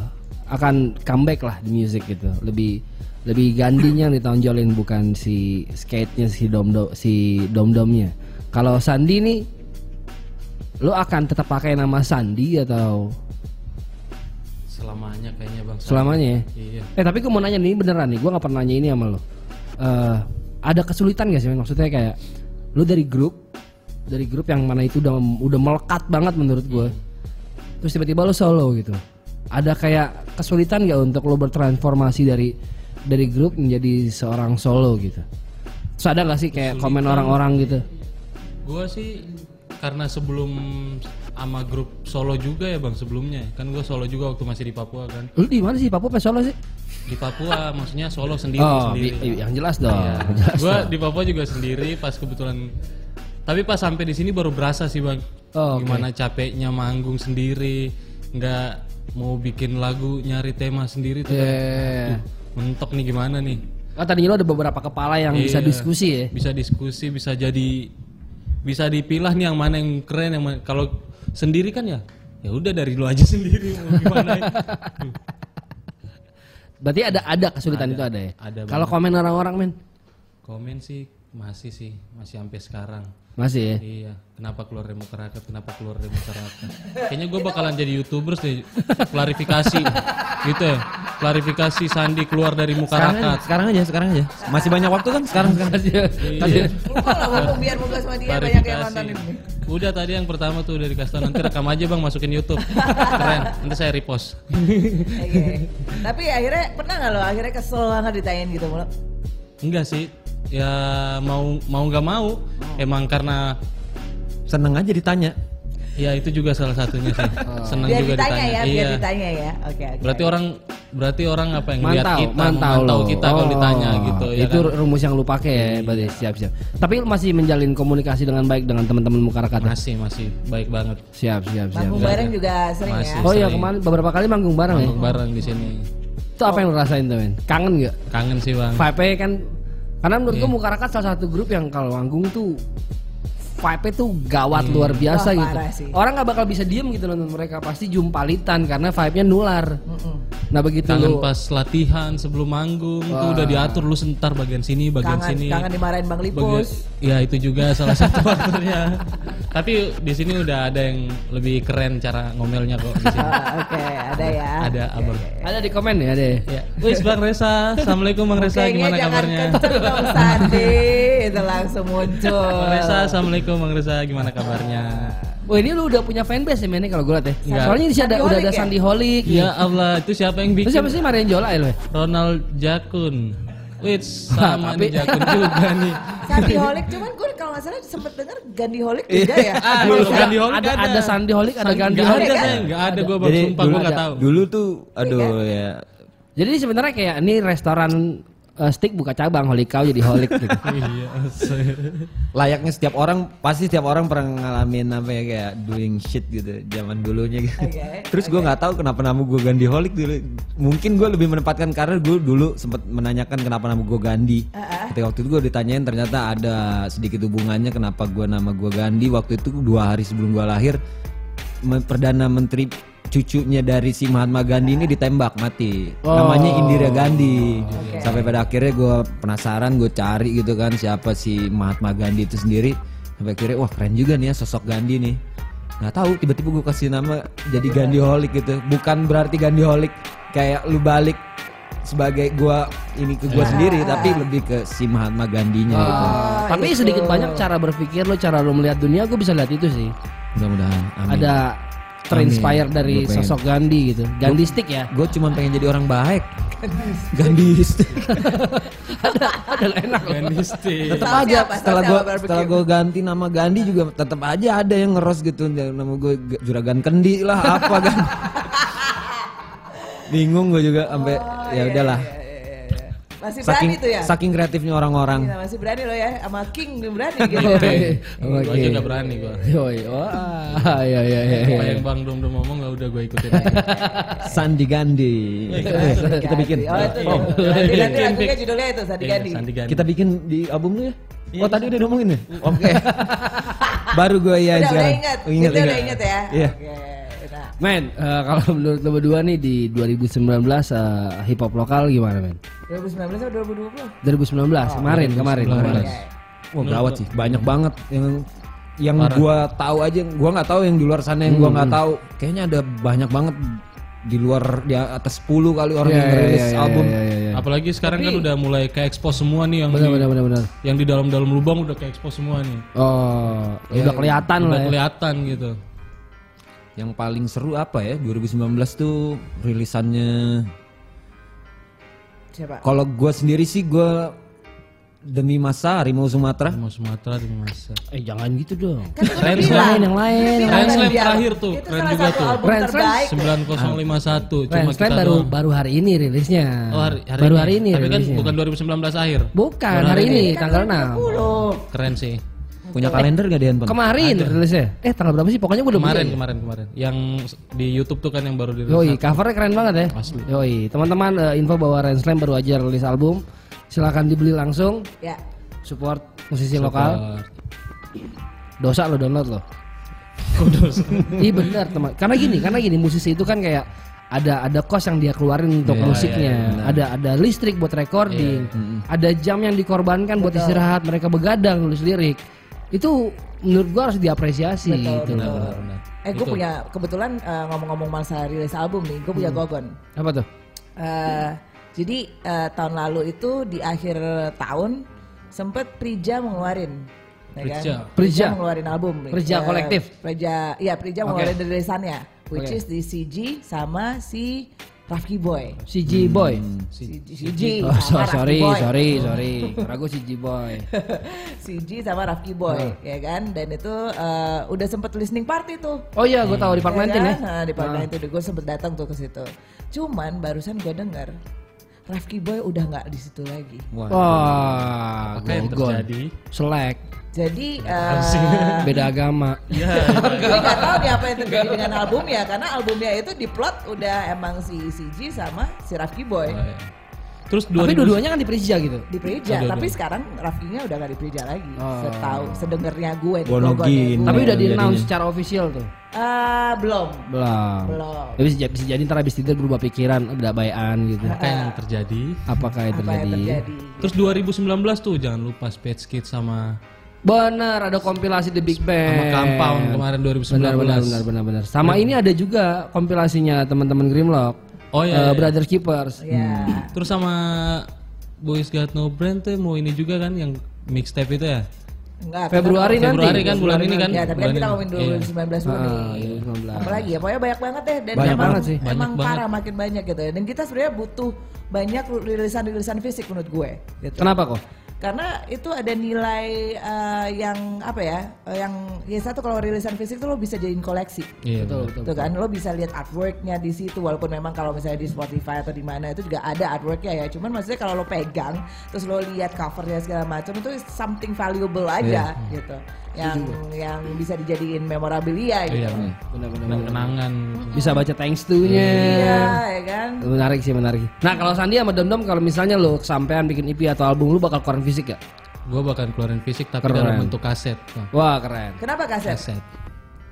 Speaker 1: akan comeback lah di music gitu. Lebih lebih gandinya yang ditonjolin bukan si skate-nya si Dom Dom si Dom Domnya. Kalau Sandi nih lo akan tetap pakai nama Sandi atau
Speaker 8: Selamanya kayaknya bang.
Speaker 1: selamanya ya?
Speaker 8: Iya.
Speaker 1: Eh tapi gue mau nanya nih beneran nih, gue gak pernah nanya ini sama lo. Eh, ada kesulitan gak sih? Maksudnya kayak lo dari grup, dari grup yang mana itu udah udah melekat banget menurut gue. Terus tiba-tiba lo solo gitu. Ada kayak kesulitan gak untuk lo bertransformasi dari dari grup menjadi seorang solo gitu? Terus ada gak sih kayak komen orang-orang gitu?
Speaker 8: Gue sih karena sebelum sama grup solo juga ya bang sebelumnya kan gue solo juga waktu masih di Papua kan
Speaker 1: Lu di mana sih Papua pas solo sih?
Speaker 8: Di Papua maksudnya solo sendiri
Speaker 1: Oh,
Speaker 8: sendiri
Speaker 1: yang jelas dong. Jelas
Speaker 8: gue di Papua juga sendiri pas kebetulan tapi pas sampai di sini baru berasa sih bang
Speaker 1: Oh, oke.
Speaker 8: gimana capeknya manggung sendiri nggak mau bikin lagu nyari tema sendiri tuh kan.
Speaker 1: Iya.
Speaker 8: Duh, mentok nih gimana nih
Speaker 1: Oh, tadinya lo ada beberapa kepala yang bisa
Speaker 8: Iya.
Speaker 1: diskusi ya?
Speaker 8: bisa diskusi bisa jadi bisa dipilah nih yang mana yang keren yang kalau sendiri kan ya ya udah dari lu aja sendiri mau gimana
Speaker 1: Berarti ada ada kesulitan
Speaker 8: Ada,
Speaker 1: itu ada ya.
Speaker 8: ada
Speaker 1: Kalau komen orang-orang men
Speaker 8: komen sih masih sih masih sampai sekarang
Speaker 1: masih ya.
Speaker 8: iya kenapa keluar dari masyarakat kenapa keluar dari masyarakat kayaknya gue bakalan jadi youtubers deh klarifikasi gitu ya klarifikasi Sandi keluar dari muka
Speaker 3: Sekarang aja, sekarang aja, sekarang aja. Masih banyak waktu kan sekarang sekarang.
Speaker 8: Iya.
Speaker 2: Lupa lah ngomong biar muka sama dia banyak yang nonton ini.
Speaker 8: udah tadi yang pertama tuh udah dikasih tau nanti rekam aja bang masukin YouTube keren nanti saya repost
Speaker 2: Oke. Tapi akhirnya pernah nggak lo akhirnya kesel banget ditanyain gitu mulu?
Speaker 8: enggak sih ya mau mau nggak mau emang karena
Speaker 3: Seneng aja ditanya.
Speaker 8: ya itu juga salah satunya sih senang
Speaker 2: Biar
Speaker 8: juga
Speaker 2: ditanya
Speaker 8: ditanya
Speaker 2: ya,
Speaker 8: iya
Speaker 2: biar ditanya ya. Oke oke.
Speaker 8: berarti orang berarti orang apa yang lihat
Speaker 1: Mantau,
Speaker 8: kita
Speaker 1: mantau,
Speaker 8: memantau
Speaker 1: lo.
Speaker 8: kita kalau
Speaker 1: Oh,
Speaker 8: ditanya gitu ya
Speaker 1: Itu
Speaker 8: kan? Iya.
Speaker 1: rumus yang lu pakai ya, berarti siap-siap. Tapi lu masih menjalin komunikasi dengan baik dengan teman-teman muka rakyat. ya?
Speaker 8: masih masih baik banget
Speaker 1: Siap, siap, siap.
Speaker 2: Manggung bareng juga sering
Speaker 8: Masih.
Speaker 2: ya.
Speaker 1: Oh iya kemarin beberapa kali manggung bareng ya.
Speaker 8: manggung bareng di sini
Speaker 1: Itu apa yang lu rasain tuh men? Kangen gak?
Speaker 8: kangen sih bang
Speaker 1: Vibe kan karena menurut muka rakyat salah satu grup yang kalau manggung tuh vibe tuh gawat luar biasa
Speaker 2: Wah,
Speaker 1: gitu.
Speaker 2: sih.
Speaker 1: Orang nggak bakal bisa diem gitu nonton mereka pasti jumpalitan karena vibe-nya nular. Nah begitu
Speaker 8: kangen
Speaker 1: lu
Speaker 8: pas latihan sebelum manggung tuh udah diatur lu sentar bagian sini bagian
Speaker 2: Kangen
Speaker 8: sini
Speaker 2: kangen dimarahin Bang
Speaker 8: Bagian-
Speaker 2: Lipus.
Speaker 8: ya itu juga salah satu faktornya tapi di sini udah ada yang lebih keren cara ngomelnya kok di sini
Speaker 2: Ah, Oke, ada ya.
Speaker 8: ada abang
Speaker 1: ada di komen ya ada. ya?
Speaker 8: wis bang Resa assalamualaikum bang Resa
Speaker 2: Kayaknya
Speaker 8: gimana kabarnya
Speaker 2: Sandi, itu langsung muncul.
Speaker 8: bang Resa assalamualaikum bang Resa gimana kabarnya
Speaker 1: Wah ini lu udah punya fanbase ya men kalau gue liat ya.
Speaker 8: Enggak.
Speaker 1: Soalnya di sini ada udah ada
Speaker 2: ya?
Speaker 1: Sandy Holic.
Speaker 8: ya Allah itu siapa yang bikin
Speaker 1: siapa sih Marian Jola ya lu ya?
Speaker 8: Ronald Jakun Wits sama
Speaker 1: Tapi-
Speaker 8: nih Jakun juga nih
Speaker 2: Sandi Holik, cuman gue kalau nggak salah sempet denger Gandhi Holik juga ya.
Speaker 8: Ah,
Speaker 1: Dulu
Speaker 8: Gandhi Holic
Speaker 1: ada,
Speaker 8: ada.
Speaker 1: ada Sandy Holic, ada Gandhi
Speaker 8: Gak
Speaker 1: Holic.
Speaker 8: ada
Speaker 2: kan?
Speaker 8: saya nggak ada gue bang sumpah gue nggak tahu
Speaker 3: dulu tuh aduh ya
Speaker 1: Jadi sebenarnya kayak ini restoran eh, steak buka cabang Holik Cow jadi Holik gitu.
Speaker 8: iya
Speaker 3: layaknya setiap orang pasti setiap orang pernah ngalamin apa ya kayak doing shit gitu zaman dulunya gitu.
Speaker 2: Oke,
Speaker 3: Terus gue nggak tahu kenapa nama gue Gandhi Holik dulu. Mungkin gue lebih menempatkan karena gue dulu sempat menanyakan kenapa nama gue Gandhi. Ketika waktu itu gue ditanyain ternyata ada sedikit hubungannya kenapa gue nama gue Gandhi. Waktu itu dua hari sebelum gue lahir perdana menteri cucunya dari si Mahatma Gandhi ini ditembak mati. Namanya Indira Gandhi. Sampai pada akhirnya gue penasaran, gue cari gitu kan siapa si Mahatma Gandhi itu sendiri. Sampai akhirnya wah keren juga nih ya sosok Gandhi nih. Nggak tahu tiba-tiba gue kasih nama jadi Gandhi Holik gitu. Bukan berarti Gandhi Holik kayak lu balik sebagai gua ini ke gua sendiri tapi lebih ke si Mahatma Gandinya gitu.
Speaker 1: Ah, Tapi sedikit banyak cara berpikir lo, cara lo melihat dunia, gue bisa lihat itu sih.
Speaker 3: Mudah-mudahan. Amin.
Speaker 1: Ada terinspire
Speaker 3: Amin.
Speaker 1: dari
Speaker 3: Gua pengen-
Speaker 1: sosok Gandhi gitu. Gandhi stick ya.
Speaker 3: Gue cuma pengen jadi orang baik. Gandis.
Speaker 1: Ada enak loh.
Speaker 8: Ganisti
Speaker 3: tetap aja
Speaker 2: apa?
Speaker 3: setelah gue setelah gue ganti nama Gandhi juga tetap aja ada yang ngeros gitu nama gue juragan kendi lah apa kan bingung gue juga sampai ya udahlah
Speaker 2: Masih
Speaker 3: saking
Speaker 2: berani tuh ya?
Speaker 3: saking kreatifnya orang-orang.
Speaker 2: Gila, masih berani lo ya sama King berani gitu.
Speaker 8: Oke. Gua aja nggak berani gua.
Speaker 1: Yoi, wah, ya ya ya.
Speaker 8: Apa yang Bang Dom Dom ngomong ya udah gue ikutin.
Speaker 3: Sandi Gandhi. kita bikin.
Speaker 2: Oh itu.
Speaker 3: Oh,
Speaker 2: ganti
Speaker 8: Bikin,
Speaker 2: lagunya judulnya itu Sandi
Speaker 8: Iya,
Speaker 2: Gandhi.
Speaker 8: Sandi Gandhi.
Speaker 3: kita bikin di album lu ya? Oh tadi udah ngomongin ya? Oke. Baru gue ya
Speaker 2: Udah udah ingat.
Speaker 3: Oh,
Speaker 2: udah
Speaker 3: ingat.
Speaker 2: ingat ya.
Speaker 3: Iya.
Speaker 1: Men, eh, kalau menurut lo berdua nih di 2019 eh, hip hop lokal gimana men?
Speaker 2: 2019 atau 2020?
Speaker 1: 2019 kemarin kemarin. kemarin.
Speaker 3: Wah gawat sih, banyak banget yang yang gua tahu aja, gua nggak tahu yang di luar sana yang gua nggak tahu. Kayaknya ada banyak banget di luar di atas 10 kali orang
Speaker 1: Iya,
Speaker 3: yang
Speaker 1: iya,
Speaker 3: rilis
Speaker 1: iya,
Speaker 3: album.
Speaker 1: iya, iya, iya.
Speaker 8: Apalagi sekarang kan udah mulai ke expose semua nih yang
Speaker 1: Benar
Speaker 8: di,
Speaker 1: benar benar benar.
Speaker 8: yang di dalam-dalam lubang udah ke expose semua nih.
Speaker 1: Oh, udah kelihatan
Speaker 8: udah
Speaker 1: lah ya.
Speaker 8: kelihatan gitu.
Speaker 3: Yang paling seru apa ya? 2019 tuh rilisannya.
Speaker 2: Siapa?
Speaker 3: Kalau gua sendiri sih gua demi masa Harimau Sumatera.
Speaker 8: Mau Sumatera di masa.
Speaker 1: Eh jangan gitu dong.
Speaker 2: Kan
Speaker 8: Keren
Speaker 2: bilang.
Speaker 1: Yang lain, yang
Speaker 2: Bilang
Speaker 8: lain.
Speaker 2: kan
Speaker 8: Slam terakhir tuh,
Speaker 2: Itu
Speaker 8: keren juga
Speaker 2: satu
Speaker 8: tuh.
Speaker 1: Keren, keren.
Speaker 2: terbaik.
Speaker 8: 9051 cuma
Speaker 1: Friends
Speaker 8: kita
Speaker 1: Slam baru
Speaker 8: doang.
Speaker 1: baru hari ini rilisnya.
Speaker 8: Oh, hari, hari
Speaker 1: baru
Speaker 8: ini.
Speaker 1: hari ini
Speaker 8: Tapi kan bukan 2019 akhir.
Speaker 1: Bukan hari
Speaker 8: hari
Speaker 1: ini
Speaker 2: Kan
Speaker 1: tanggal 6.
Speaker 2: 20.
Speaker 8: Keren sih.
Speaker 3: Punya kalender gak dia Handphone?
Speaker 1: Kemarin rilisnya. Eh tanggal berapa sih? Pokoknya gue udah
Speaker 8: Kemarin
Speaker 1: beli.
Speaker 8: kemarin kemarin. Yang di YouTube tuh kan yang baru dirilis.
Speaker 1: Yoi, covernya keren banget ya.
Speaker 8: Asli.
Speaker 1: Yoi, teman-teman eh, info bahwa Rain Slam baru aja rilis album. Silakan dibeli langsung.
Speaker 2: Ya.
Speaker 1: Support musisi lokal. Dosa lo download lo. Iya benar teman. Karena gini, karena gini musisi itu kan kayak ada ada kos yang dia keluarin untuk
Speaker 8: Iya,
Speaker 1: musiknya, ada ada listrik buat recording, ada jam yang dikorbankan buat istirahat, mereka begadang nulis lirik. Itu menurut gua harus diapresiasi gitu.
Speaker 2: betul. Eh gue punya kebetulan eh, ngomong-ngomong masalah rilis album nih, gue punya
Speaker 1: Hmm.
Speaker 2: gogon.
Speaker 1: Apa tuh?
Speaker 2: Eh, jadi eh, tahun lalu itu di akhir tahun sempet Prija mengeluarin ya kan?
Speaker 8: Prija.
Speaker 1: Prija.
Speaker 2: mengeluarin album
Speaker 1: Prija kolektif?
Speaker 2: Prija iya Prija
Speaker 1: Oke.
Speaker 2: mengeluarin rilisannya which
Speaker 1: Oke.
Speaker 2: is di CG sama si Rafki Boy
Speaker 1: Si G Boy.
Speaker 2: si CG
Speaker 1: Oh, so- sorry,
Speaker 2: Boy.
Speaker 1: sorry, sorry. Ragu si G Boy.
Speaker 2: CG sama Rafki Boy ya kan dan itu eh, udah sempet listening party tuh
Speaker 1: Oh iya, gue tahu di Park 19 ya.
Speaker 2: kan? Nah, di Park 19 gue sempet datang tuh ke situ. Cuman barusan gue denger Rafki Boy udah nggak di situ lagi.
Speaker 1: Wah,
Speaker 8: Apa yang terjadi?
Speaker 1: Selek,
Speaker 2: Jadi eh
Speaker 1: beda agama.
Speaker 2: gue nggak tahu nih apa yang terjadi dengan albumnya karena albumnya itu diplot udah emang si CG sama si Rafki Boy
Speaker 8: Terus
Speaker 1: Tapi
Speaker 8: 2000
Speaker 1: dua-duanya kan di Prija gitu.
Speaker 2: di Prija.
Speaker 8: Aduh,
Speaker 2: Tapi sekarang Rafkinya udah nggak di Prija lagi.
Speaker 1: Oh.
Speaker 2: Setahu sedengernya gue di gue.
Speaker 1: Tapi udah di announce secara official tuh.
Speaker 2: Eh, belum.
Speaker 1: Belum.
Speaker 2: Belum.
Speaker 1: Tapi bisa, bisa jadi ntar habis tidur berubah pikiran, udah bayan gitu.
Speaker 8: apa yang terjadi?
Speaker 1: Apakah yang
Speaker 2: Apa yang
Speaker 1: terjadi?
Speaker 2: terjadi?
Speaker 8: Terus 2019 tuh jangan lupa Space Kids sama
Speaker 1: Bener, ada kompilasi The Big Bang.
Speaker 8: sama Compound kemarin 2019.
Speaker 1: Benar, benar, benar, benar, benar. Sama ini ada juga kompilasinya teman-teman Grimlock.
Speaker 8: Oh iya, iya.
Speaker 1: Brothers Keepers.
Speaker 2: Ya.
Speaker 8: Terus sama Boys Got No Brand tuh mau ini juga kan yang mixtape itu ya?
Speaker 2: Enggak,
Speaker 1: Februari
Speaker 2: kita-
Speaker 1: nanti.
Speaker 8: Februari kan bulan ini kan?
Speaker 2: Ya, tapi kan
Speaker 8: Bulan
Speaker 2: kita
Speaker 8: ini.
Speaker 2: ngomongin 2019 dulu
Speaker 1: Ah,
Speaker 2: nih.
Speaker 1: 2019.
Speaker 2: Apalagi ya, pokoknya banyak banget deh dan
Speaker 1: Banyak
Speaker 2: emang,
Speaker 1: banget sih.
Speaker 8: Banyak
Speaker 2: emang
Speaker 8: banget.
Speaker 2: parah makin banyak gitu. Dan kita sebenarnya butuh banyak rilisan-rilisan fisik menurut gue. Gitu.
Speaker 1: Kenapa kok?
Speaker 2: Karena itu ada nilai eh, yang apa ya? eh, yang ya satu kalau rilisan fisik tuh lo bisa jadiin koleksi.
Speaker 8: Iya.
Speaker 1: Betul,
Speaker 8: betul.
Speaker 2: kan lo bisa lihat artworknya di situ walaupun memang kalau misalnya di Spotify atau di mana itu juga ada artworknya ya cuman maksudnya kalau lo pegang terus lo lihat covernya segala macam itu something valuable aja gitu yang yang bisa dijadiin memorabilia gitu.
Speaker 8: Iya. Dan kenangan.
Speaker 1: Bisa baca thanks to-nya.
Speaker 2: Iya, ya kan?
Speaker 1: Menarik sih, menarik. Nah, kalau Sandi sama Dom Dom kalau misalnya lo kesampean bikin EP atau album lu bakal keluarin fisik gak?
Speaker 8: Gue bakal keluarin fisik tapi
Speaker 1: Keren.
Speaker 8: dalam bentuk kaset.
Speaker 1: Wah, keren.
Speaker 2: Kenapa kaset?
Speaker 8: kaset.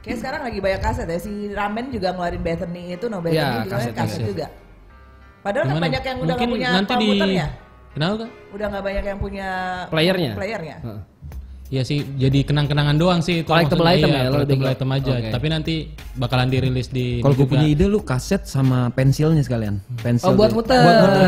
Speaker 2: Kayak sekarang lagi banyak kaset ya. Si Ramen juga ngeluarin Bethany itu, no Bethany
Speaker 1: Iya,
Speaker 2: juga
Speaker 1: kaset,
Speaker 2: kaset,
Speaker 8: kaset.
Speaker 2: juga. Padahal kan
Speaker 8: Gimana?
Speaker 2: banyak yang udah
Speaker 8: Mungkin
Speaker 2: nggak punya
Speaker 8: nanti di
Speaker 2: komputernya.
Speaker 8: Kenapa?
Speaker 2: Udah nggak banyak yang punya
Speaker 1: Playernya?
Speaker 2: Playernya.
Speaker 1: Heeh.
Speaker 8: Ya sih, jadi kenang-kenangan doang sih itu.
Speaker 1: Collectible
Speaker 8: maksudnya,
Speaker 1: item
Speaker 8: iya,
Speaker 1: ya,
Speaker 8: collectible
Speaker 1: lebih ke-
Speaker 8: item aja.
Speaker 1: Oke.
Speaker 8: Tapi nanti bakalan dirilis di.
Speaker 3: Kalau gue punya ide lu kaset sama pensilnya sekalian. Pensil
Speaker 1: Oh, buat muter.
Speaker 3: Buat muter.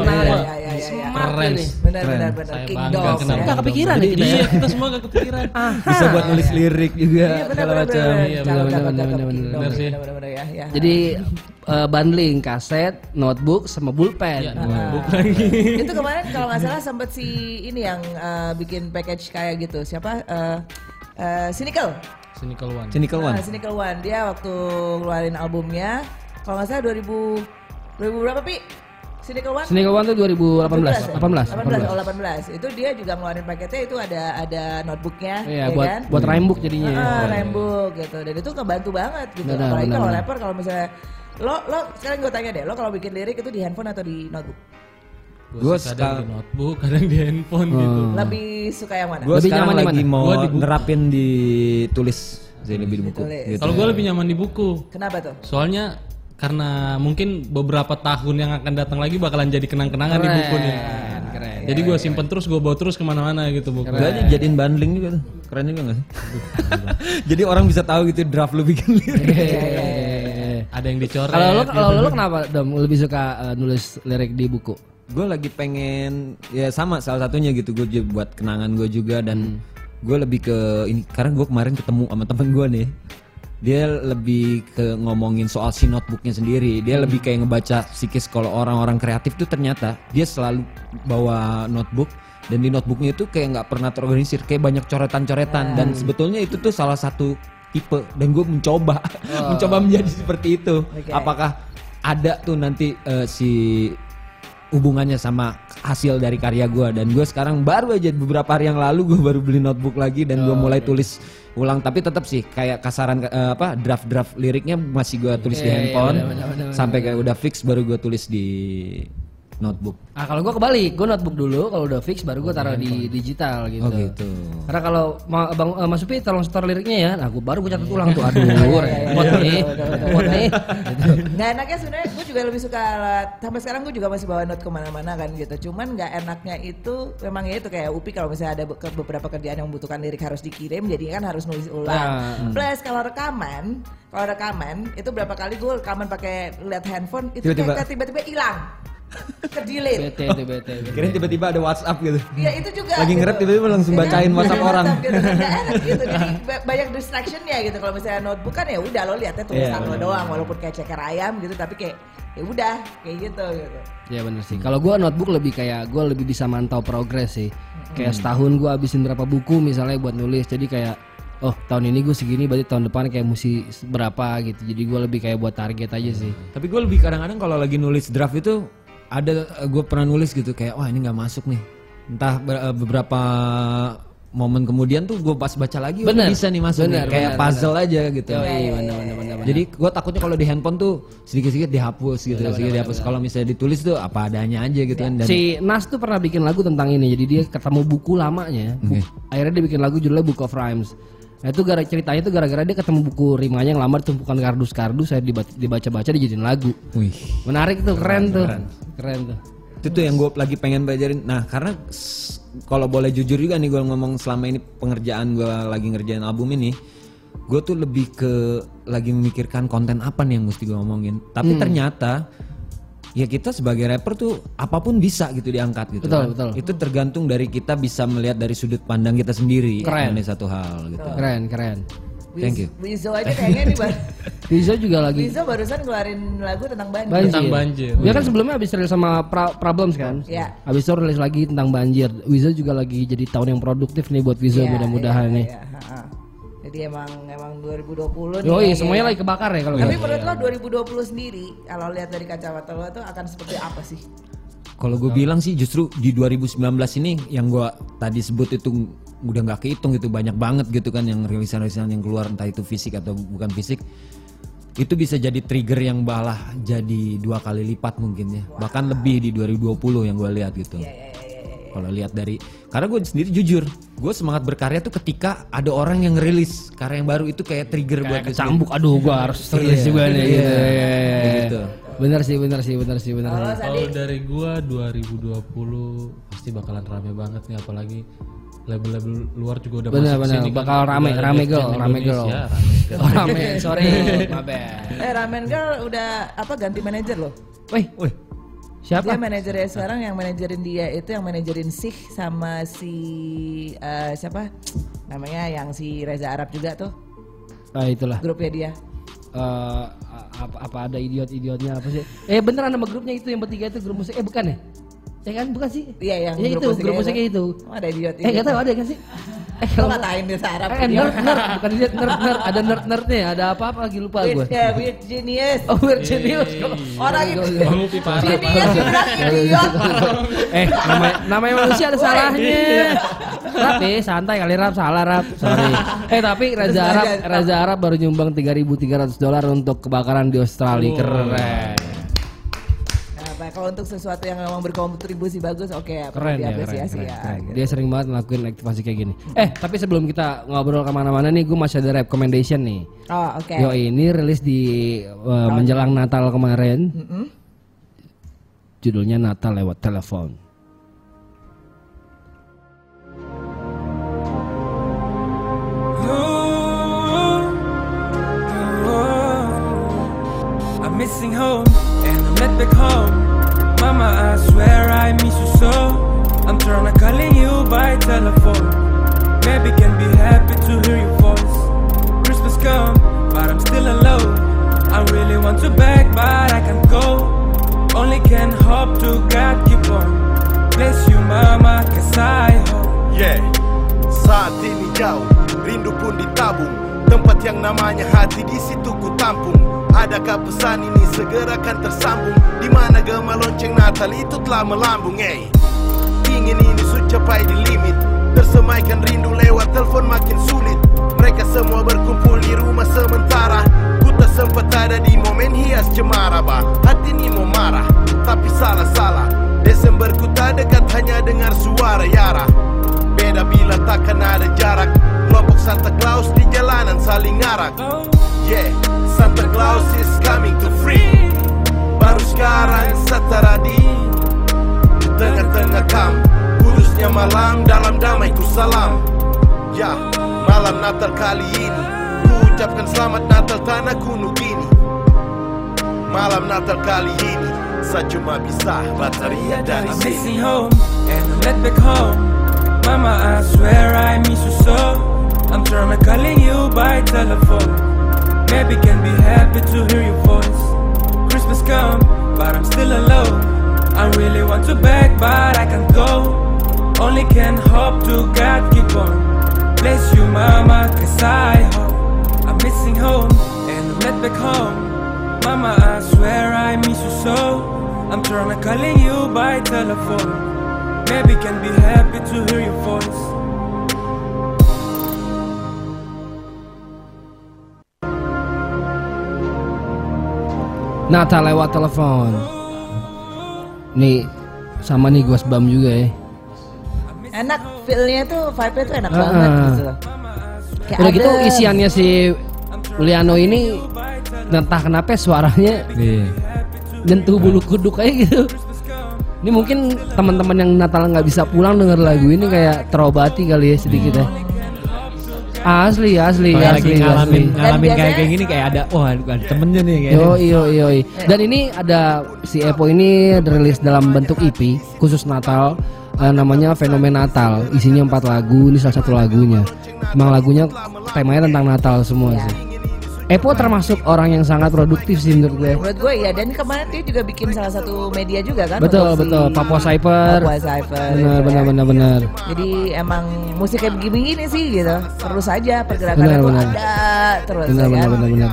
Speaker 1: Menarik.
Speaker 2: Iya, iya, iya, iya.
Speaker 8: Keren.
Speaker 1: ini.
Speaker 2: Benar benar benar.
Speaker 8: Saya
Speaker 2: King Dolls
Speaker 8: kenal.
Speaker 2: ya.
Speaker 1: Nggak kepikiran ya kita ya?
Speaker 8: Iya, kita semua gak kepikiran.
Speaker 3: Bisa buat nulis lirik juga
Speaker 2: Iya
Speaker 3: segala macam.
Speaker 8: Iya,
Speaker 1: benar, benar, benar,
Speaker 8: sih.
Speaker 2: ya, ya.
Speaker 1: Jadi eh, bundling kaset, notebook sama pulpen.
Speaker 8: Iya,
Speaker 2: Ah.
Speaker 8: bukan lagi.
Speaker 2: itu kemarin kalau nggak salah sempet si ini yang eh, bikin package kayak gitu siapa eh eh, Cynical
Speaker 8: Cynical One.
Speaker 3: Cynical One.
Speaker 2: Nah, Cynical One dia waktu ngeluarin albumnya kalau nggak salah 2000 2000 berapa pi Cynical One?
Speaker 1: Cynical One tuh 2018, 18,
Speaker 2: 18, 18. Oh, 18. Itu dia juga ngeluarin paketnya itu ada ada notebooknya,
Speaker 1: Iya,
Speaker 2: ya
Speaker 1: buat
Speaker 2: kan?
Speaker 1: buat rhymebook jadinya.
Speaker 2: Ah, rembuk gitu. Dan itu ngebantu banget gitu.
Speaker 1: Benar,
Speaker 2: Apalagi kalau rapper kalau misalnya lo lo sekarang gue tanya deh, lo kalau bikin lirik itu di handphone atau di notebook?
Speaker 8: Gue kadang di notebook, kadang di handphone
Speaker 1: Hmm.
Speaker 8: gitu.
Speaker 2: Lebih suka yang mana?
Speaker 3: Gue
Speaker 1: Lebih
Speaker 3: sekarang
Speaker 1: nyaman di
Speaker 3: lagi
Speaker 1: mana?
Speaker 3: mau
Speaker 8: Gua di
Speaker 3: nerapin ditulis jadi lebih di buku. Gitu.
Speaker 8: Kalau gue lebih nyaman di buku.
Speaker 2: Kenapa tuh?
Speaker 8: Soalnya karena mungkin beberapa tahun yang akan datang lagi bakalan jadi kenang-kenangan di buku nih.
Speaker 1: Keren, keren.
Speaker 8: Jadi gue simpen terus, gue bawa terus ke mana-mana gitu buku.
Speaker 3: Gue aja jadiin bundling juga tuh. Keren juga gak sih? Jadi orang bisa tahu gitu draft lu bikin lirik.
Speaker 1: Eh,
Speaker 8: Ada yang dicoret.
Speaker 1: Kalau lo
Speaker 8: gitu.
Speaker 1: kalau lo kenapa Dom lebih suka eh, nulis lirik di buku?
Speaker 3: gue lagi pengen ya sama salah satunya gitu gue buat kenangan gue juga dan gue lebih ke ini karena gue kemarin ketemu sama temen gue nih dia lebih ke ngomongin soal si notebooknya sendiri. Dia lebih kayak ngebaca psikis kalau orang-orang kreatif tuh ternyata dia selalu bawa notebook dan di notebooknya itu kayak nggak pernah terorganisir kayak banyak coretan-coretan. Dan sebetulnya itu tuh salah satu tipe dan gue mencoba mencoba menjadi seperti itu. Apakah ada tuh nanti eh, si hubungannya sama hasil dari karya gue dan gue sekarang baru aja beberapa hari yang lalu gue baru beli notebook lagi dan gue mulai tulis ulang tapi tetap sih kayak kasaran eh, apa draft draft liriknya masih gue tulis di handphone sampai kayak udah fix baru gue tulis di notebook.
Speaker 1: Ah kalau gue kebalik, gue notebook dulu, kalau udah fix baru gue taruh di digital gitu.
Speaker 3: oh gitu.
Speaker 1: Karena kalau ma- bang eh, Mas Upi tolong setor liriknya ya, nah gue baru gue catat ulang tuh, aduh repot nih, repot nih.
Speaker 2: Nggak enaknya sebenarnya gue juga lebih suka sampai sekarang gue juga masih bawa note ke mana-mana kan gitu. Cuman nggak enaknya itu memang ya itu kayak Upi kalau misalnya ada be- ke- beberapa kerjaan yang membutuhkan lirik harus dikirim, jadi kan harus nulis ulang. Plus kalau rekaman, kalau rekaman itu berapa kali gue rekaman pakai lihat handphone itu
Speaker 3: tiba-tiba
Speaker 2: hilang, ke delete.
Speaker 1: Bete bete.
Speaker 3: tiba-tiba ada WhatsApp gitu
Speaker 2: Iya itu juga.
Speaker 3: Lagi nge-rap tiba-tiba langsung
Speaker 2: Ya
Speaker 3: bacain WhatsApp orang.
Speaker 2: gitu. Enak gitu. Jadi ba- banyak distractionnya gitu. Kalau misalnya notebook kan ya udah lo lihatnya tulisan
Speaker 3: Iya,
Speaker 2: lo doang, walaupun kayak ceker ayam gitu. Tapi kayak ya udah kayak gitu gitu.
Speaker 1: Ya bener sih. Kalau gue notebook lebih kayak gue lebih bisa mantau progres sih. Kayak setahun gue habisin berapa buku misalnya buat nulis. Jadi kayak oh tahun ini gue segini, berarti tahun depan kayak mesti berapa gitu. Jadi gue lebih kayak buat target aja sih.
Speaker 3: Tapi gue lebih kadang-kadang kalau lagi nulis draft itu ada gue pernah nulis gitu kayak wah ini nggak masuk nih. Entah eh, beberapa momen kemudian tuh gue pas baca lagi oh,
Speaker 1: Bener.
Speaker 3: bisa nih masuk
Speaker 1: Bener,
Speaker 3: nih. kayak
Speaker 1: bener,
Speaker 3: puzzle aja gitu.
Speaker 1: Iya, bener, bener, bener, bener.
Speaker 3: Jadi gue takutnya kalau di handphone tuh sedikit-sedikit dihapus gitu, sedikit dihapus. Kalau misalnya ditulis tuh apa adanya aja gitu kan. Dan
Speaker 1: Si Nas tuh pernah bikin lagu tentang ini. Jadi dia ketemu buku lamanya. Bu- Akhirnya dia bikin lagu judulnya Book of Rhymes. Nah itu gara ceritanya itu gara-gara dia ketemu buku rimanya yang lama tumpukan kardus-kardus saya diba- dibaca-baca dijadiin lagu.
Speaker 3: wih,
Speaker 1: Menarik tuh, keren, tuh. Keren tuh.
Speaker 3: itu tuh yang gue lagi pengen belajarin. Nah karena kalau boleh jujur juga nih gue ngomong selama ini pengerjaan gue lagi ngerjain album ini, gue tuh lebih ke lagi memikirkan konten apa nih yang mesti gue ngomongin. Tapi
Speaker 1: Hmm.
Speaker 3: ternyata ya kita sebagai rapper tuh apa pun bisa gitu diangkat gitu.
Speaker 1: Betul,
Speaker 3: kan.
Speaker 1: betul.
Speaker 3: Itu tergantung dari kita bisa melihat dari sudut pandang kita sendiri
Speaker 1: Keren.
Speaker 3: mengenai satu hal gitu.
Speaker 1: Keren, keren.
Speaker 3: Thank you.
Speaker 2: Wizo aja kayaknya nih.
Speaker 1: Riza juga lagi
Speaker 2: Wizo barusan ngeluarin lagu tentang banjir.
Speaker 1: banjir.
Speaker 8: Tentang banjir.
Speaker 1: Dia kan sebelumnya habis rilis sama Pra- Problems kan?
Speaker 2: Iya.
Speaker 1: Habis itu rilis lagi tentang banjir. Wiza juga lagi jadi tahun yang produktif nih buat Wiza
Speaker 2: Iya,
Speaker 1: mudah-mudahan
Speaker 2: iya,
Speaker 1: nih.
Speaker 2: iya, ha-ha. Jadi emang emang 2020 nih.
Speaker 1: Oh iya, semuanya
Speaker 2: ya.
Speaker 1: lagi kebakar ya kalau
Speaker 2: Tapi
Speaker 1: gitu.
Speaker 2: menurut lo 2020 sendiri kalau lihat dari kacamata lo tuh akan seperti apa sih?
Speaker 3: Kalau gue bilang sih justru di 2019 ini yang gue tadi sebut itu udah nggak kehitung gitu banyak banget gitu kan yang rilisan-rilisan yang keluar entah itu fisik atau bukan fisik itu bisa jadi trigger yang balah jadi dua kali lipat mungkin ya bahkan lebih di 2020 yang gue lihat gitu kalau lihat dari karena gue sendiri jujur gue semangat berkarya tuh ketika ada orang yang rilis karya yang baru itu kayak trigger buat gue
Speaker 1: Kecambuk, aduh gua harus rilis juga nih. Gitu. Iya, iya, iya.
Speaker 3: Begitu.
Speaker 1: Bener sih, bener sih, bener sih, bener
Speaker 2: Kalau
Speaker 8: Kalau dari gua 2020 pasti bakalan rame banget nih apalagi label-label luar juga udah
Speaker 1: Bener,
Speaker 8: masuk
Speaker 1: bener.
Speaker 8: sini kan.
Speaker 1: Bakal
Speaker 8: ada
Speaker 1: rame rame girl.
Speaker 8: Indonesia, rame girl.
Speaker 1: Oh, rame, sorry, my bad.
Speaker 2: Eh Ramen Girl udah apa ganti manajer loh.
Speaker 1: Wih,
Speaker 3: Wih,
Speaker 1: siapa?
Speaker 2: Dia manajernya sekarang yang manajerin dia itu yang manajerin Sih sama si eh, siapa? Namanya yang si Reza Arab juga tuh
Speaker 1: Ah, itulah.
Speaker 2: grupnya dia.
Speaker 1: Eh, apa, apa ada idiot-idiotnya apa sih? Eh beneran nama grupnya itu yang bertiga itu grup musik. Eh bukan ya? Ya kan bukan sih?
Speaker 2: Iya yang
Speaker 1: Ya
Speaker 2: grup
Speaker 1: itu,
Speaker 2: musiknya
Speaker 1: grup musiknya itu.
Speaker 2: Oh, ada idiot.
Speaker 1: Eh nggak tahu ada kan sih? Eh, kalau-
Speaker 2: ngatain dia Arab.
Speaker 1: Eh, nerd, nerd, bukan dia nerd, nerd, ada nerd nerdnya, ada apa-apa lagi lupa gue.
Speaker 2: Weird, ya, weird genius.
Speaker 1: Oh, weird genius.
Speaker 2: Orang itu genius bilang idiot.
Speaker 1: eh, namanya, namanya manusia ada salahnya. Tapi santai kali Rap, salah Rap. Sorry. Eh, tapi
Speaker 2: Terus
Speaker 1: Arab,
Speaker 2: aja.
Speaker 1: Reza Arab baru nyumbang 3.300 dolar untuk kebakaran di Australia. Keren.
Speaker 2: Kalau untuk sesuatu yang memang berkontribusi bagus, oke ya, perlu
Speaker 1: Keren ya, keren,
Speaker 2: diapresiasi
Speaker 1: keren,
Speaker 2: ya.
Speaker 1: keren.
Speaker 2: gitu.
Speaker 1: Dia sering banget ngelakuin aktivasi kayak gini. Eh, tapi sebelum kita ngobrol ke mana-mana nih, gue masih ada recommendation nih.
Speaker 2: Oh, oke.
Speaker 1: Yo ini rilis di uh, menjelang Natal kemarin. Judulnya Natal lewat telepon.
Speaker 9: I'm missing home and I'm not back home. Mama, I swear I miss you so. I'm trying to calling you by telephone. Maybe can be happy to hear your voice. Christmas come, but I'm still alone. I really want to back, but I can't go. Only can hope to God keep on. Bless you, Mama, cause I hope.
Speaker 10: Yeah, saat ini jauh, rindu pun ditabung. Tempat yang namanya hati di situ ku tampung. Adakah pesan ini segera akan tersambung? Di mana gema lonceng Natal itu telah melambung, hey. Ingin ini sudah capai di limit. Tersemaikan rindu lewat telepon makin sulit. Mereka semua berkumpul di rumah sementara. Ku tak sempat ada di momen hias cemara bah. Hati ini mau marah, tapi salah-salah. Desember ku tak dekat hanya dengar suara Yara. Beda bila takkan ada jarak. Kelompok Santa Claus di jalanan saling ngarak. Yeah, Claus is coming to free Baru sekarang setara di tengah-tengah kam Kudusnya malam dalam damai ku salam Ya, malam Natal kali ini Ku ucapkan selamat Natal tanah kuno gini Malam Natal kali ini Saya cuma bisa bataria dari
Speaker 9: I'm
Speaker 10: sini
Speaker 9: missing home and I'm not back home. Mama, I swear I miss you so. I'm trying to calling you by telephone. Maybe can be happy to hear your voice. Christmas come, but I'm still alone. I really want to beg, but I can't go. Only can hope to God keep on. Bless you, Mama, cause I hope. I'm missing home and I'm not back home. Mama, I swear I miss you so. I'm trying to calling you by telephone. Maybe can be happy to hear your voice.
Speaker 1: Natal lewat telepon. Nih sama nih gua sebam juga ya.
Speaker 2: Enak, feel-nya tuh, vibe-nya tuh enak
Speaker 1: Ah,
Speaker 2: banget gitu. Kayak
Speaker 1: Udah gitu
Speaker 2: adem.
Speaker 1: isiannya si Liano ini entah kenapa suaranya
Speaker 3: Iya.
Speaker 1: nyentuh bulu kuduk kayak gitu. Ini mungkin teman-teman yang Natal nggak bisa pulang denger lagu ini kayak terobati kali ya sedikit ya. Asli, asli,
Speaker 3: lagi
Speaker 1: asli,
Speaker 3: ngalamin
Speaker 1: asli.
Speaker 3: ngalamin kayak kayak gini kayak ada wah ada temennya nih kayak.
Speaker 1: Yo yo yo. Dan ini ada si Epo ini dirilis dalam bentuk EP khusus Natal eh, namanya Fenomena Natal. Isinya empat lagu, ini salah satu lagunya. Emang lagunya temanya tentang Natal semua
Speaker 2: Ya.
Speaker 1: sih. Epo termasuk orang yang sangat produktif sih menurut gue.
Speaker 2: Menurut gue ya, dan kemarin dia juga bikin salah satu media juga kan
Speaker 1: Betul
Speaker 2: si
Speaker 1: betul. Papua Cypher.
Speaker 2: Papua Cypher
Speaker 1: Benar
Speaker 2: gitu
Speaker 1: benar
Speaker 2: ya.
Speaker 1: benar benar.
Speaker 2: Jadi emang musik kayak begini-begini sih gitu Terus saja pergerakan
Speaker 1: Benar,
Speaker 2: itu
Speaker 1: benar.
Speaker 2: ada terus
Speaker 1: Benar
Speaker 2: ya
Speaker 1: benar
Speaker 2: kan?
Speaker 1: benar benar.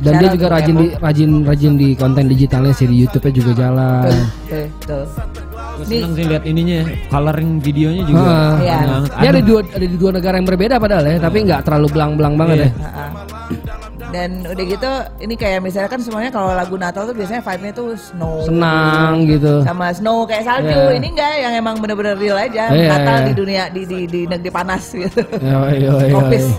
Speaker 1: Dan dia juga rajin di rajin rajin di konten digitalnya sih di YouTube-nya juga jalan.
Speaker 2: Tuh.
Speaker 3: Seneng sih lihat ininya, coloring videonya juga.
Speaker 1: Ah.
Speaker 2: Iya.
Speaker 1: Ini ada di dua ada di dua negara yang berbeda padahal ya, tapi nggak terlalu belang-belang banget
Speaker 3: Iya.
Speaker 1: ya.
Speaker 2: Dan udah gitu ini kayak misalnya kan semuanya kalau lagu Natal tuh biasanya vibe-nya tuh snow
Speaker 1: Senang gitu.
Speaker 2: sama snow kayak salju.
Speaker 1: Iya.
Speaker 2: Ini enggak yang emang bener-bener real aja
Speaker 1: Iya,
Speaker 2: Natal
Speaker 1: iya.
Speaker 2: di dunia di di di negeri panas gitu.
Speaker 1: Yo, yo, yo,
Speaker 2: Tropis.
Speaker 1: yo.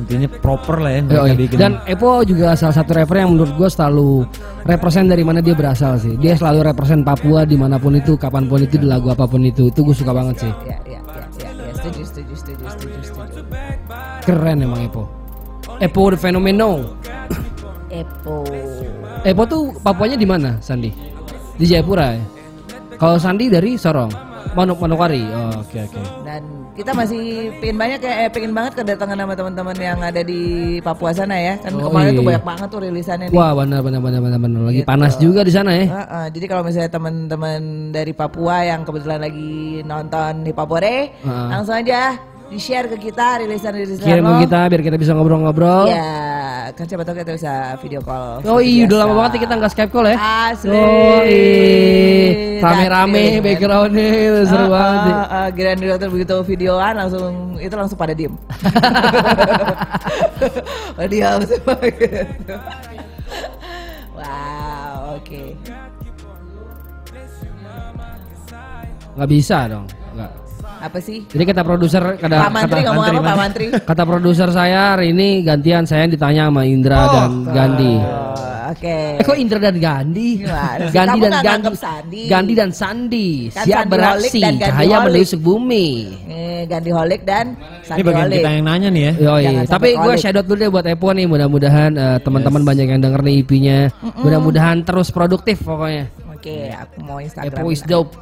Speaker 3: Intinya proper lah ya mereka bikin.
Speaker 1: Dan Epo juga salah satu rapper yang menurut gue selalu represent dari mana dia berasal sih. Dia selalu represent Papua di mana pun itu, kapan pun itu, di lagu apa pun itu. Itu gue suka banget sih.
Speaker 2: Ya, ya, ya, ya, ya, setuju, setuju, setuju, setuju, setuju.
Speaker 1: Keren emang Epo. Epo the Fenomeno.
Speaker 2: Epo.
Speaker 1: Epo tuh Papuanya di mana, Sandi? Di Jayapura ya. Kalau Sandi dari Sorong. Manuk Manokwari. Oh, Oke oke.
Speaker 2: Dan kita masih pengen banyak ya, eh, pengen banget kedatangan sama teman-teman yang ada di Papua sana ya. Kan
Speaker 1: Oh,
Speaker 2: kemarin tuh
Speaker 1: iya.
Speaker 2: banyak banget tuh rilisannya nih.
Speaker 1: Wah benar benar benar benar benar lagi
Speaker 2: Gitu.
Speaker 1: panas juga di sana ya.
Speaker 2: Heeh, jadi kalau misalnya teman-teman dari Papua yang kebetulan lagi nonton di Papore,
Speaker 1: Heeh.
Speaker 2: langsung aja di share ke kita rilisan-rilisan
Speaker 1: Kirim
Speaker 2: lo.
Speaker 1: ke kita biar kita bisa ngobrol-ngobrol.
Speaker 2: Iya, kan siapa tahu kita bisa video call.
Speaker 1: Oh iya udah lama banget kita nggak Skype call ya.
Speaker 2: Asli.
Speaker 1: Oh iya. Rame-rame backgroundnya itu seru
Speaker 2: Ah,
Speaker 1: banget. sih.
Speaker 2: ah, ah, Giliran direktur begitu videoan langsung itu langsung pada diem. diam semua gitu. Wow, oke.
Speaker 1: Nggak bisa dong.
Speaker 2: Apa sih?
Speaker 1: Jadi kata produser kata
Speaker 2: Pak Mantri
Speaker 1: kata,
Speaker 2: ngomong apa Pak Mantri?
Speaker 1: kata produser saya hari ini gantian saya yang ditanya sama Indra dan Gandhi.
Speaker 2: Oh, Oke.
Speaker 1: Eh kok Indra dan Gandhi?
Speaker 2: Gimana sih?
Speaker 1: Gandhi
Speaker 2: Kamu
Speaker 1: dan Gandhi.
Speaker 2: Sandi?
Speaker 1: Gandhi dan Sandi
Speaker 2: Kan
Speaker 1: siap
Speaker 2: Sandi
Speaker 1: beraksi
Speaker 2: dan
Speaker 1: cahaya
Speaker 2: Holik.
Speaker 1: menusuk bumi.
Speaker 2: Eh, Gandhi Holik dan
Speaker 3: Ini
Speaker 2: Sandi
Speaker 3: bagian
Speaker 2: Holik.
Speaker 3: kita yang nanya nih ya.
Speaker 1: Yoi.
Speaker 2: Jangan
Speaker 1: Tapi gue out dulu deh buat Epo nih. Mudah-mudahan eh, teman-teman banyak yang denger nih IP-nya. Mudah-mudahan terus produktif pokoknya.
Speaker 2: Oke, aku mau Instagram.
Speaker 1: Epo is dope.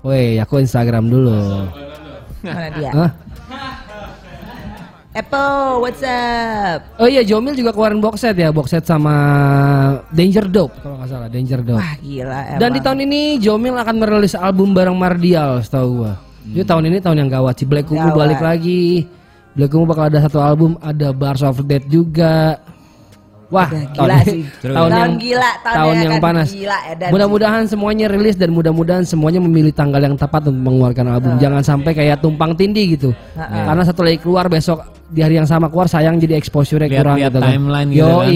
Speaker 1: Woi, aku Instagram dulu.
Speaker 2: Mana dia?
Speaker 1: Hah?
Speaker 2: Epo, what's up?
Speaker 1: Oh iya, Jomil juga keluarin box set ya, box set sama Danger Dope kalau nggak salah, Danger Dope.
Speaker 2: Wah, gila emang.
Speaker 1: Dan di tahun ini Jomil akan merilis album bareng Mardial, setahu gua. Jadi tahun ini tahun yang gawat sih. Black
Speaker 2: Gawat.
Speaker 1: balik lagi. Black Ungu bakal ada satu album, ada Bars of Death juga. Wah,
Speaker 2: Udah
Speaker 1: tahun
Speaker 2: gila sih.
Speaker 1: tahun,
Speaker 2: Tahun
Speaker 1: yang
Speaker 2: gila, tahun
Speaker 1: tahun
Speaker 2: yang
Speaker 1: yang panas.
Speaker 2: gila, edan
Speaker 1: Mudah-mudahan semuanya rilis dan mudah-mudahan semuanya memilih tanggal yang tepat untuk mengeluarkan album. Jangan sampai kayak tumpang tindih gitu. Karena satu lagi keluar besok di hari yang sama keluar sayang jadi exposure-nya
Speaker 3: Lihat-
Speaker 1: kurang
Speaker 3: lihat
Speaker 1: gitu kan.
Speaker 3: timeline gitu kan.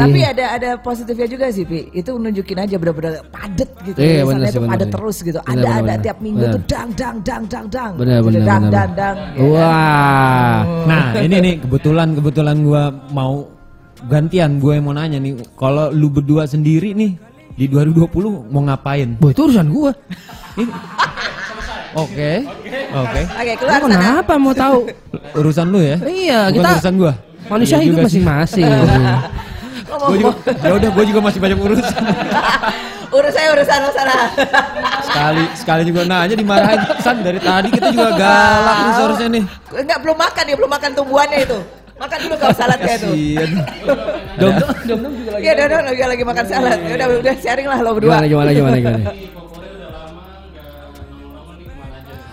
Speaker 2: Tapi ada ada positifnya juga sih, Pi. Itu nunjukin aja bener-bener padet gitu.
Speaker 1: Iya, bener sih, bener
Speaker 2: padet
Speaker 1: sih.
Speaker 2: terus gitu.
Speaker 1: Bener,
Speaker 2: ada
Speaker 1: bener,
Speaker 2: ada
Speaker 1: bener.
Speaker 2: tiap minggu
Speaker 1: Bener.
Speaker 2: tuh dang dang dang dang dang.
Speaker 1: Bener,
Speaker 2: Gitu,
Speaker 1: bener,
Speaker 2: dang
Speaker 1: bener,
Speaker 2: dang
Speaker 1: bener.
Speaker 2: dang. kan?
Speaker 1: Wah.
Speaker 3: Nah ini nih kebetulan kebetulan gua mau gantian gue yang mau nanya nih kalau lu berdua sendiri nih di 2020 mau ngapain?
Speaker 1: Boy, itu urusan gua.
Speaker 3: Ini- Oke, oke.
Speaker 2: Oke,
Speaker 1: Lu
Speaker 2: keluar sana.
Speaker 1: kenapa mau tahu?
Speaker 3: Urusan lu ya?
Speaker 1: Iya,
Speaker 3: Bukan
Speaker 1: kita
Speaker 3: urusan gua.
Speaker 1: manusia
Speaker 3: Iya
Speaker 1: hidup masing-masing.
Speaker 3: Gue juga, ya udah gue juga masih banyak urusan.
Speaker 2: Urus saya urusan lo sana.
Speaker 3: sekali sekali juga nanya dimarahin San dari tadi kita juga galak nih seharusnya nih.
Speaker 2: Enggak belum makan dia, belum makan tumbuhannya itu. Makan dulu kau saladnya itu.
Speaker 3: Kasian. Dom,
Speaker 2: Iya, Dodon lagi lagi makan salad. Ya udah udah sharing lah lo berdua.
Speaker 1: Gimana gimana gimana gimana.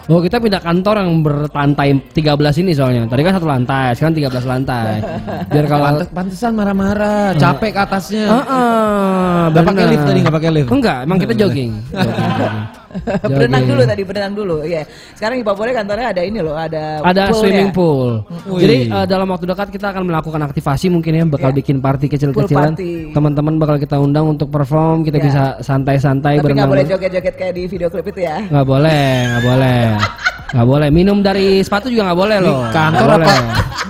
Speaker 1: Oh kita pindah kantor yang berlantai 13 ini soalnya Tadi kan satu lantai, sekarang 13 lantai Biar kalau
Speaker 3: Pantes- pantesan marah-marah, capek ke atasnya.
Speaker 1: Heeh,
Speaker 3: Nggak pakai
Speaker 1: bener.
Speaker 3: lift tadi, nggak pakai lift?
Speaker 1: Enggak, emang kita jogging, Jogging, jogging.
Speaker 2: berenang dulu tadi, berenang dulu. Iya. Sekarang di Papua kantornya ada ini loh, ada
Speaker 1: Ada
Speaker 2: poolnya.
Speaker 1: swimming pool.
Speaker 3: Wih.
Speaker 1: Jadi eh, dalam waktu dekat kita akan melakukan aktivasi mungkin ya, bakal
Speaker 2: Ya.
Speaker 1: bikin party kecil-kecilan.
Speaker 2: Pool.
Speaker 1: Teman-teman bakal kita undang untuk perform, kita
Speaker 2: Ya.
Speaker 1: bisa santai-santai
Speaker 2: Tapi nggak
Speaker 1: berenang.
Speaker 2: boleh joget-joget kayak di video klip itu ya.
Speaker 1: Nggak boleh, nggak boleh. Nggak boleh. Minum dari sepatu juga nggak boleh loh.
Speaker 3: kantor apa?
Speaker 1: boleh.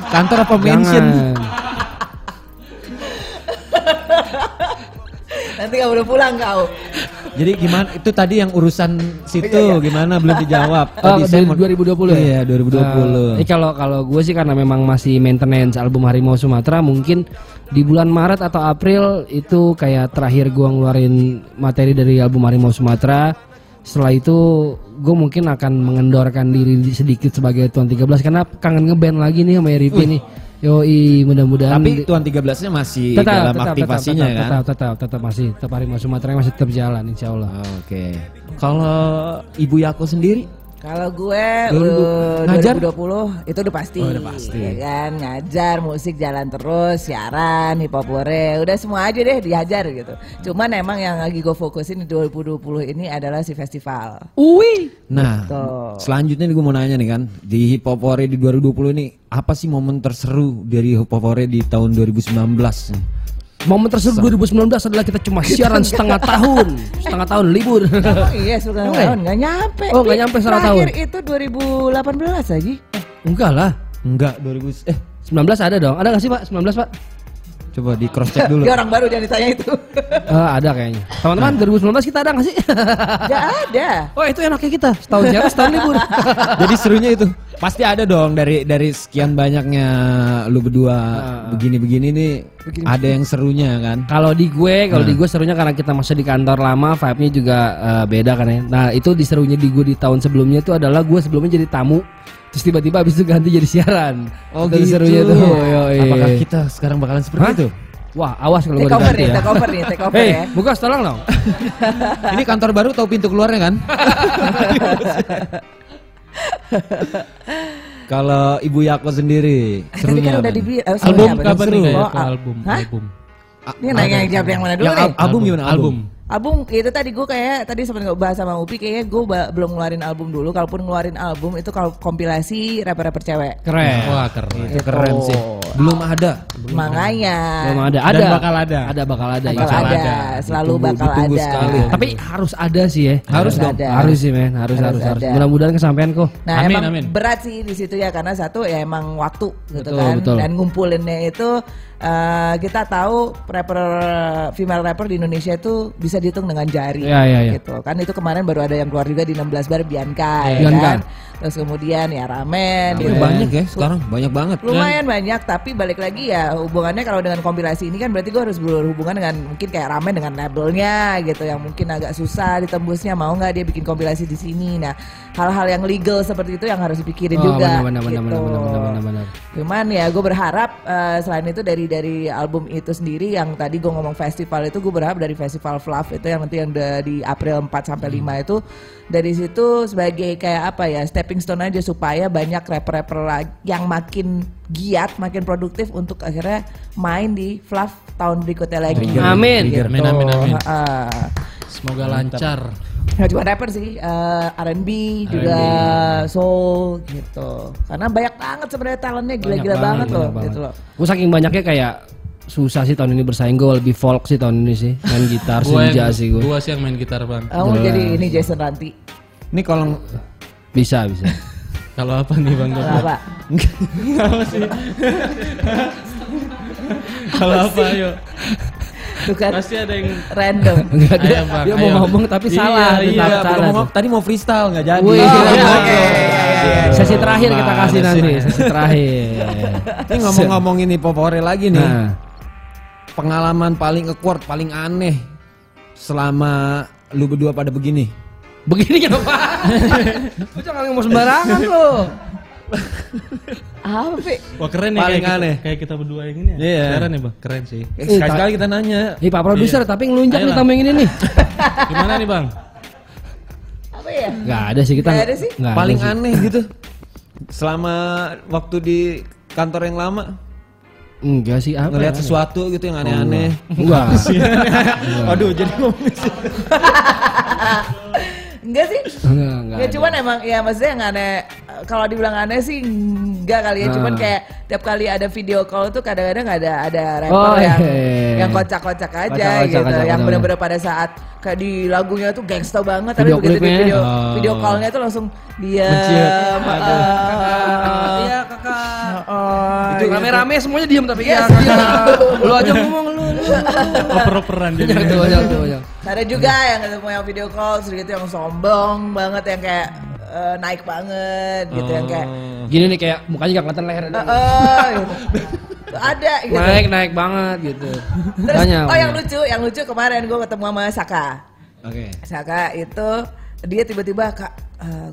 Speaker 3: Kantor apa mention?
Speaker 2: Nanti nggak boleh pulang kau.
Speaker 3: Jadi gimana itu tadi yang urusan situ
Speaker 2: Iya, iya.
Speaker 3: gimana belum dijawab.
Speaker 1: Oh, dari
Speaker 3: saya mau-
Speaker 1: 2020 ya?
Speaker 3: Iya, 2020.
Speaker 1: Nah, ini kalau kalau gue sih karena memang masih maintenance album Harimau Sumatera mungkin di bulan Maret atau April itu kayak terakhir gue ngeluarin materi dari album Harimau Sumatera. Setelah itu gue mungkin akan mengendorkan diri di- sedikit sebagai Tuan 13 karena kangen ngeband lagi nih sama Eripi nih. Yoi, mudah-mudahan
Speaker 3: Tapi Tuan 13-nya masih
Speaker 1: tetap,
Speaker 3: dalam
Speaker 1: tetap,
Speaker 3: aktivasinya
Speaker 1: tetap,
Speaker 3: kan.
Speaker 1: Tetap, tetap, tetap masih tetap Harimau Sumatera masih tetap jalan insya Allah.
Speaker 3: Oke. Kalau Ibu Yako sendiri
Speaker 2: Kalau gue uh,
Speaker 3: ngajar?
Speaker 2: 2020 itu udah pasti.
Speaker 3: Oh, udah pasti.
Speaker 2: Ya kan, ngajar musik jalan terus, siaran, hip hop hore, udah semua aja deh diajar gitu. Cuman emang yang lagi gue fokusin di 2020 ini adalah si festival.
Speaker 1: Ui.
Speaker 3: Nah,
Speaker 2: Betul.
Speaker 3: selanjutnya nih gue mau nanya nih kan, di Hip Hop Hore di 2020 ini apa sih momen terseru dari Hip Hop Hore di tahun 2019?
Speaker 1: Momen tersebut 2019 adalah kita cuma siaran setengah tahun, setengah tahun libur.
Speaker 2: Oh iya,
Speaker 1: ya?
Speaker 2: tahun nggak nyampe.
Speaker 1: Oh, nggak nyampe setengah
Speaker 2: Terakhir
Speaker 1: tahun.
Speaker 2: itu 2018 lagi.
Speaker 1: Enggak lah.
Speaker 3: Enggak, 2000 eh
Speaker 1: 19 ada dong. Ada gak sih Pak? 19 Pak?
Speaker 3: Coba di cross check dulu.
Speaker 2: Dia orang baru jangan ditanya itu.
Speaker 1: Eh, ada kayaknya. Teman-teman 2019 kita ada nggak sih?
Speaker 2: Gak ada.
Speaker 1: oh itu enaknya kita. Setahun siapa setahun libur.
Speaker 3: Jadi serunya itu pasti ada dong dari dari sekian banyaknya lu berdua begini-begini nih ada yang serunya kan.
Speaker 1: Kalau di gue, kalau di
Speaker 3: Hmm.
Speaker 1: gue serunya karena kita masih di kantor lama, vibe-nya juga eh, beda kan ya. Nah itu di serunya di gue di tahun sebelumnya itu adalah gue sebelumnya jadi tamu, terus tiba-tiba habis itu ganti jadi siaran.
Speaker 3: Oh
Speaker 1: Itu
Speaker 3: gitu.
Speaker 1: serunya tuh. yoi.
Speaker 3: Apakah kita sekarang bakalan seperti
Speaker 1: Hah?
Speaker 3: itu?
Speaker 1: Wah awas kalau gue
Speaker 2: Take over
Speaker 1: ganti
Speaker 2: nih,
Speaker 1: ya.
Speaker 2: take over nih, take over
Speaker 1: Hei,
Speaker 2: ya.
Speaker 1: Mugas tolong dong.
Speaker 3: Ini kantor baru tahu pintu keluarnya kan? Kalau Ibu Yako sendiri
Speaker 2: Tadi
Speaker 3: serunya
Speaker 2: kan udah
Speaker 3: apa nih?
Speaker 2: di eh,
Speaker 8: Album kapan nih
Speaker 2: Oh,
Speaker 8: album?
Speaker 2: Hah?
Speaker 8: Album.
Speaker 2: Ini nanya yang jawab yang mana dulu
Speaker 3: Yang
Speaker 2: nih?
Speaker 3: al- album gimana?
Speaker 8: Album.
Speaker 2: Album itu tadi gue kayak tadi sempat nggak bahas sama Upi kayaknya gue belum ngeluarin album dulu. Kalaupun ngeluarin album itu kalau kompilasi rapper-rapper cewek.
Speaker 1: Keren.
Speaker 8: Wah keren.
Speaker 3: Itu keren sih. Belum ada.
Speaker 2: Makanya.
Speaker 1: Belum ada. Ada.
Speaker 8: Dan bakal ada.
Speaker 1: Ada bakal ada.
Speaker 2: bakal
Speaker 1: insya Allah.
Speaker 2: ada, selalu
Speaker 3: Ditunggu-
Speaker 2: bakal
Speaker 3: ditunggu
Speaker 2: ada.
Speaker 3: sekali.
Speaker 1: Tapi harus ada sih ya.
Speaker 3: Harus
Speaker 2: Harus
Speaker 3: dong.
Speaker 2: ada.
Speaker 1: Harus sih men, harus harus
Speaker 2: Harus
Speaker 1: harus.
Speaker 2: ada.
Speaker 1: Mudah-mudahan kesampaian kok.
Speaker 2: Nah
Speaker 8: Amin,
Speaker 2: emang
Speaker 8: amin.
Speaker 2: berat sih di situ ya karena satu ya emang waktu gitu
Speaker 1: Betul,
Speaker 2: kan
Speaker 1: betul.
Speaker 2: dan ngumpulinnya itu eh, kita tahu rapper female rapper di Indonesia itu bisa dihitung dengan jari
Speaker 1: Iya, iya, iya.
Speaker 2: gitu kan itu kemarin baru ada yang keluar juga di 16 bar Bianca ya
Speaker 1: Bianca.
Speaker 2: kan terus kemudian ya Ramen
Speaker 3: Itu
Speaker 2: gitu.
Speaker 3: banyak ya sekarang, banyak banget.
Speaker 2: lumayan banyak tapi balik lagi ya hubungannya kalau dengan kompilasi ini kan berarti gue harus berhubungan dengan mungkin kayak ramen dengan labelnya gitu yang mungkin agak susah ditembusnya mau nggak dia bikin kompilasi di sini nah hal-hal yang legal seperti itu yang harus dipikirin
Speaker 1: Oh,
Speaker 2: juga
Speaker 1: benar, benar,
Speaker 2: gitu.
Speaker 1: benar, benar, benar, benar, benar.
Speaker 2: cuman ya gue berharap eh, selain itu dari dari album itu sendiri yang tadi gue ngomong festival itu gue berharap dari festival Fluff itu yang nanti yang udah di April 4 sampai 5 itu dari situ sebagai kayak apa ya stepping stone aja supaya banyak rapper-rapper yang makin giat, makin produktif untuk akhirnya main di Fluff tahun berikutnya lagi.
Speaker 1: Amin.
Speaker 2: Gitu.
Speaker 8: Amin, amin, amin.
Speaker 2: Ha-ha.
Speaker 8: Semoga lancar.
Speaker 2: Nggak cuma rapper sih, eh, R&B juga soul gitu. Karena banyak banget sebenarnya talentnya gila-gila
Speaker 1: Banyak
Speaker 2: banget, loh,
Speaker 1: banyak
Speaker 2: gitu loh.
Speaker 1: Gue saking banyaknya kayak susah sih tahun ini bersaing gue lebih folk sih tahun ini sih main gitar senja sih gue
Speaker 8: gua sih yang main gitar bang.
Speaker 2: Oh, jadi ini Jason Ranti.
Speaker 3: Ini kalau
Speaker 1: bisa bisa
Speaker 8: Kalau apa nih bang?
Speaker 2: Kalau apa?
Speaker 8: Apa sih? Kalau apa ayo?
Speaker 2: Tuh kan
Speaker 8: Pasti ada yang
Speaker 2: random.
Speaker 1: Enggak
Speaker 8: Ayo,
Speaker 1: dia,
Speaker 8: Bang,
Speaker 1: dia
Speaker 8: ayo.
Speaker 1: mau ngomong tapi
Speaker 8: Iya,
Speaker 1: salah
Speaker 8: iya,
Speaker 3: Iya,
Speaker 1: salah
Speaker 3: tadi mau freestyle nggak jadi.
Speaker 1: Wih,
Speaker 2: Oh,
Speaker 1: oke.
Speaker 2: oke.
Speaker 1: Sesi terakhir kita
Speaker 3: Gimana
Speaker 1: kasih
Speaker 3: sih?
Speaker 1: nanti sesi terakhir
Speaker 3: Ini ngomong-ngomong ini popore lagi nih.
Speaker 1: nah
Speaker 3: Pengalaman paling awkward, paling aneh selama lu berdua pada begini.
Speaker 1: begini kenapa lu jangan ngomong sembarangan lo
Speaker 2: Apa?
Speaker 8: Wah keren nih
Speaker 3: Paling
Speaker 8: kayak
Speaker 3: aneh.
Speaker 8: Kita, kayak kita berdua yang ini ya.
Speaker 3: Iya.
Speaker 8: Keren nih bang, keren sih.
Speaker 3: Eh, Sekali-sekali kita nanya.
Speaker 1: Nih Pak Produser tapi ngelunjak nih tamu yang ini nih
Speaker 8: Gimana nih bang?
Speaker 2: Apa ya?
Speaker 1: Gak ada sih kita
Speaker 2: Nggak ada sih?
Speaker 1: ada
Speaker 3: paling
Speaker 1: sih.
Speaker 3: aneh gitu. Selama waktu di kantor yang lama
Speaker 1: Enggak sih apa
Speaker 3: ngelihat
Speaker 1: ya?
Speaker 3: sesuatu gitu yang aneh-aneh.
Speaker 1: Enggak
Speaker 3: Waduh, jadi ngomong
Speaker 2: Enggak sih.
Speaker 1: Enggak, enggak
Speaker 2: Ya cuman emang ya maksudnya yang aneh kalau dibilang aneh sih enggak kali ya. Cuman
Speaker 1: Ah.
Speaker 2: kayak tiap kali ada video call tuh kadang-kadang ada ada rapper
Speaker 1: Oh,
Speaker 2: yang
Speaker 1: iya.
Speaker 2: yang kocak-kocak aja
Speaker 1: Kocak-kocak,
Speaker 2: gitu.
Speaker 1: kocak,
Speaker 2: yang
Speaker 1: bener-bener.
Speaker 2: bener-bener pada saat kayak di lagunya tuh gangsta banget tapi
Speaker 1: Video
Speaker 2: begitu di video
Speaker 8: Oh.
Speaker 2: video callnya tuh langsung dia
Speaker 1: Iya kakak.
Speaker 2: Itu
Speaker 1: Itu rame-rame semuanya diem tapi
Speaker 2: Yes,
Speaker 1: ya. Lu aja ngomong lu lu
Speaker 8: Oper-operan jadi.
Speaker 2: Ada juga yang ketemu yang video call terus gitu yang sombong banget yang kayak eh, naik banget gitu yang kayak
Speaker 1: Gini nih kayak mukanya gak kelihatan leher
Speaker 2: eh, eh, gitu. Ada gitu
Speaker 1: Naik naik banget gitu
Speaker 2: Terus,
Speaker 1: Banyak,
Speaker 2: oh yang
Speaker 1: banyak.
Speaker 2: lucu, yang lucu kemarin gue ketemu sama Saka.
Speaker 3: Oke.
Speaker 2: Saka itu dia tiba-tiba kak,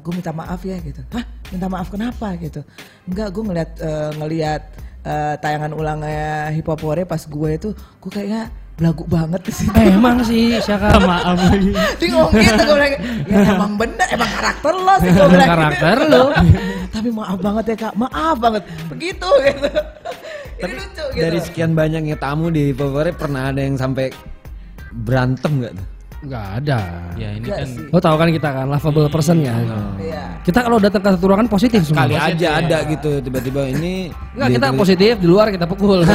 Speaker 2: gue minta maaf ya gitu. Hah, minta maaf kenapa gitu? Enggak, gue ngeliat eh, ngeliat eh, tayangan ulangnya Hip Hop Hore pas gue itu, gue kayaknya belagu banget di situ.
Speaker 1: Eh, Emang sih Syaka
Speaker 8: Maaf lagi.
Speaker 2: Dia ngomong gitu, gue bilang, ya emang bener, emang karakter lo sih gue bilang.
Speaker 1: Karakter lo.
Speaker 2: Tapi maaf banget ya kak, maaf banget. Begitu gitu. Ini lucu gitu.
Speaker 3: Dari sekian banyaknya tamu di Popore pernah ada yang sampai berantem nggak tuh?
Speaker 1: Nggak ada.
Speaker 8: Ya ini
Speaker 2: Enggak
Speaker 8: kan
Speaker 2: sih.
Speaker 1: Lo tahu kan kita kan lovable person ya.
Speaker 2: Iya.
Speaker 1: Kita kalau datang ke satu ruangan positif semua.
Speaker 3: Kali aja ada gitu tiba-tiba ini
Speaker 1: Enggak, kita
Speaker 3: dia-
Speaker 1: positif di luar kita pukul.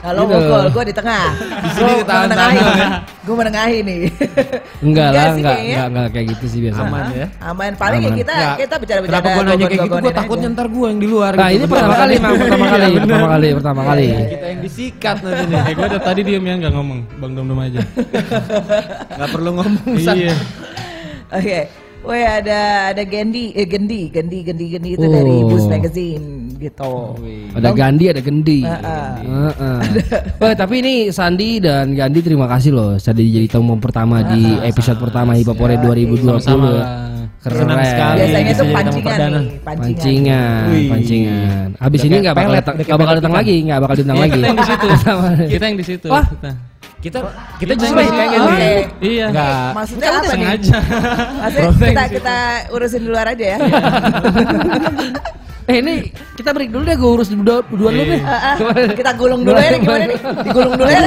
Speaker 2: Kalau
Speaker 1: Gitu.
Speaker 2: mukul, gue di tengah.
Speaker 3: Di sini
Speaker 2: Gua
Speaker 3: ditahan
Speaker 2: menengahi. Gue menengahi nih.
Speaker 1: enggak lah,
Speaker 2: sih
Speaker 1: enggak, enggak, enggak kayak gitu sih biasanya.
Speaker 3: Aman ya.
Speaker 2: Aman. Paling ya
Speaker 1: Aman.
Speaker 2: kita kita bicara-bicara.
Speaker 3: Kenapa gue nanya kayak gitu? Gue takutnya ntar gue yang di luar.
Speaker 1: Nah,
Speaker 3: gitu.
Speaker 1: ini pertama kali, Mang, pertama kali, pertama kali, pertama kali.
Speaker 3: Kita yang disikat nanti nih.
Speaker 8: Eh gue udah tadi diem ya nggak ngomong, bang dom dom aja.
Speaker 3: Gak perlu ngomong.
Speaker 8: Iya.
Speaker 2: Oke. Woi ada ada Gendi, eh Gendi, Gendi, Gendi, Gendi itu
Speaker 1: Oh.
Speaker 2: dari Boost Magazine gitu.
Speaker 1: Ada Gandhi, ada Gendi.
Speaker 2: Heeh.
Speaker 1: Heeh. Wah, tapi ini Sandi dan Gandhi terima kasih loh. Jadi jadi tamu pertama di episode pertama Hip Hop Hore 2020.
Speaker 8: Sama-sama
Speaker 1: ya.
Speaker 8: lah.
Speaker 1: Keren.
Speaker 3: Senang sekali.
Speaker 2: Biasanya itu pancingan
Speaker 3: perdana.
Speaker 2: nih, pancingan.
Speaker 1: Pancingan,
Speaker 3: Wih.
Speaker 1: pancingan. Habis ini nggak bakal datang, nggak bakal datang lagi, nggak bakal
Speaker 8: Iya,
Speaker 1: lagi.
Speaker 8: kita yang di situ.
Speaker 1: Sama.
Speaker 8: Kita yang di situ.
Speaker 1: Wah.
Speaker 8: Kita.
Speaker 3: Kita justru lagi pengen
Speaker 2: Oke.
Speaker 3: nih.
Speaker 8: Iya.
Speaker 3: Enggak.
Speaker 2: Maksudnya apa nih?
Speaker 8: Sengaja.
Speaker 2: Maksudnya kita kita urusin di luar aja ya.
Speaker 1: Eh ini kita break dulu deh, gue urus dua, dua dulu deh.
Speaker 2: Ah, ah, kita gulung dulu ya gimana nih? Digulung dulu ya.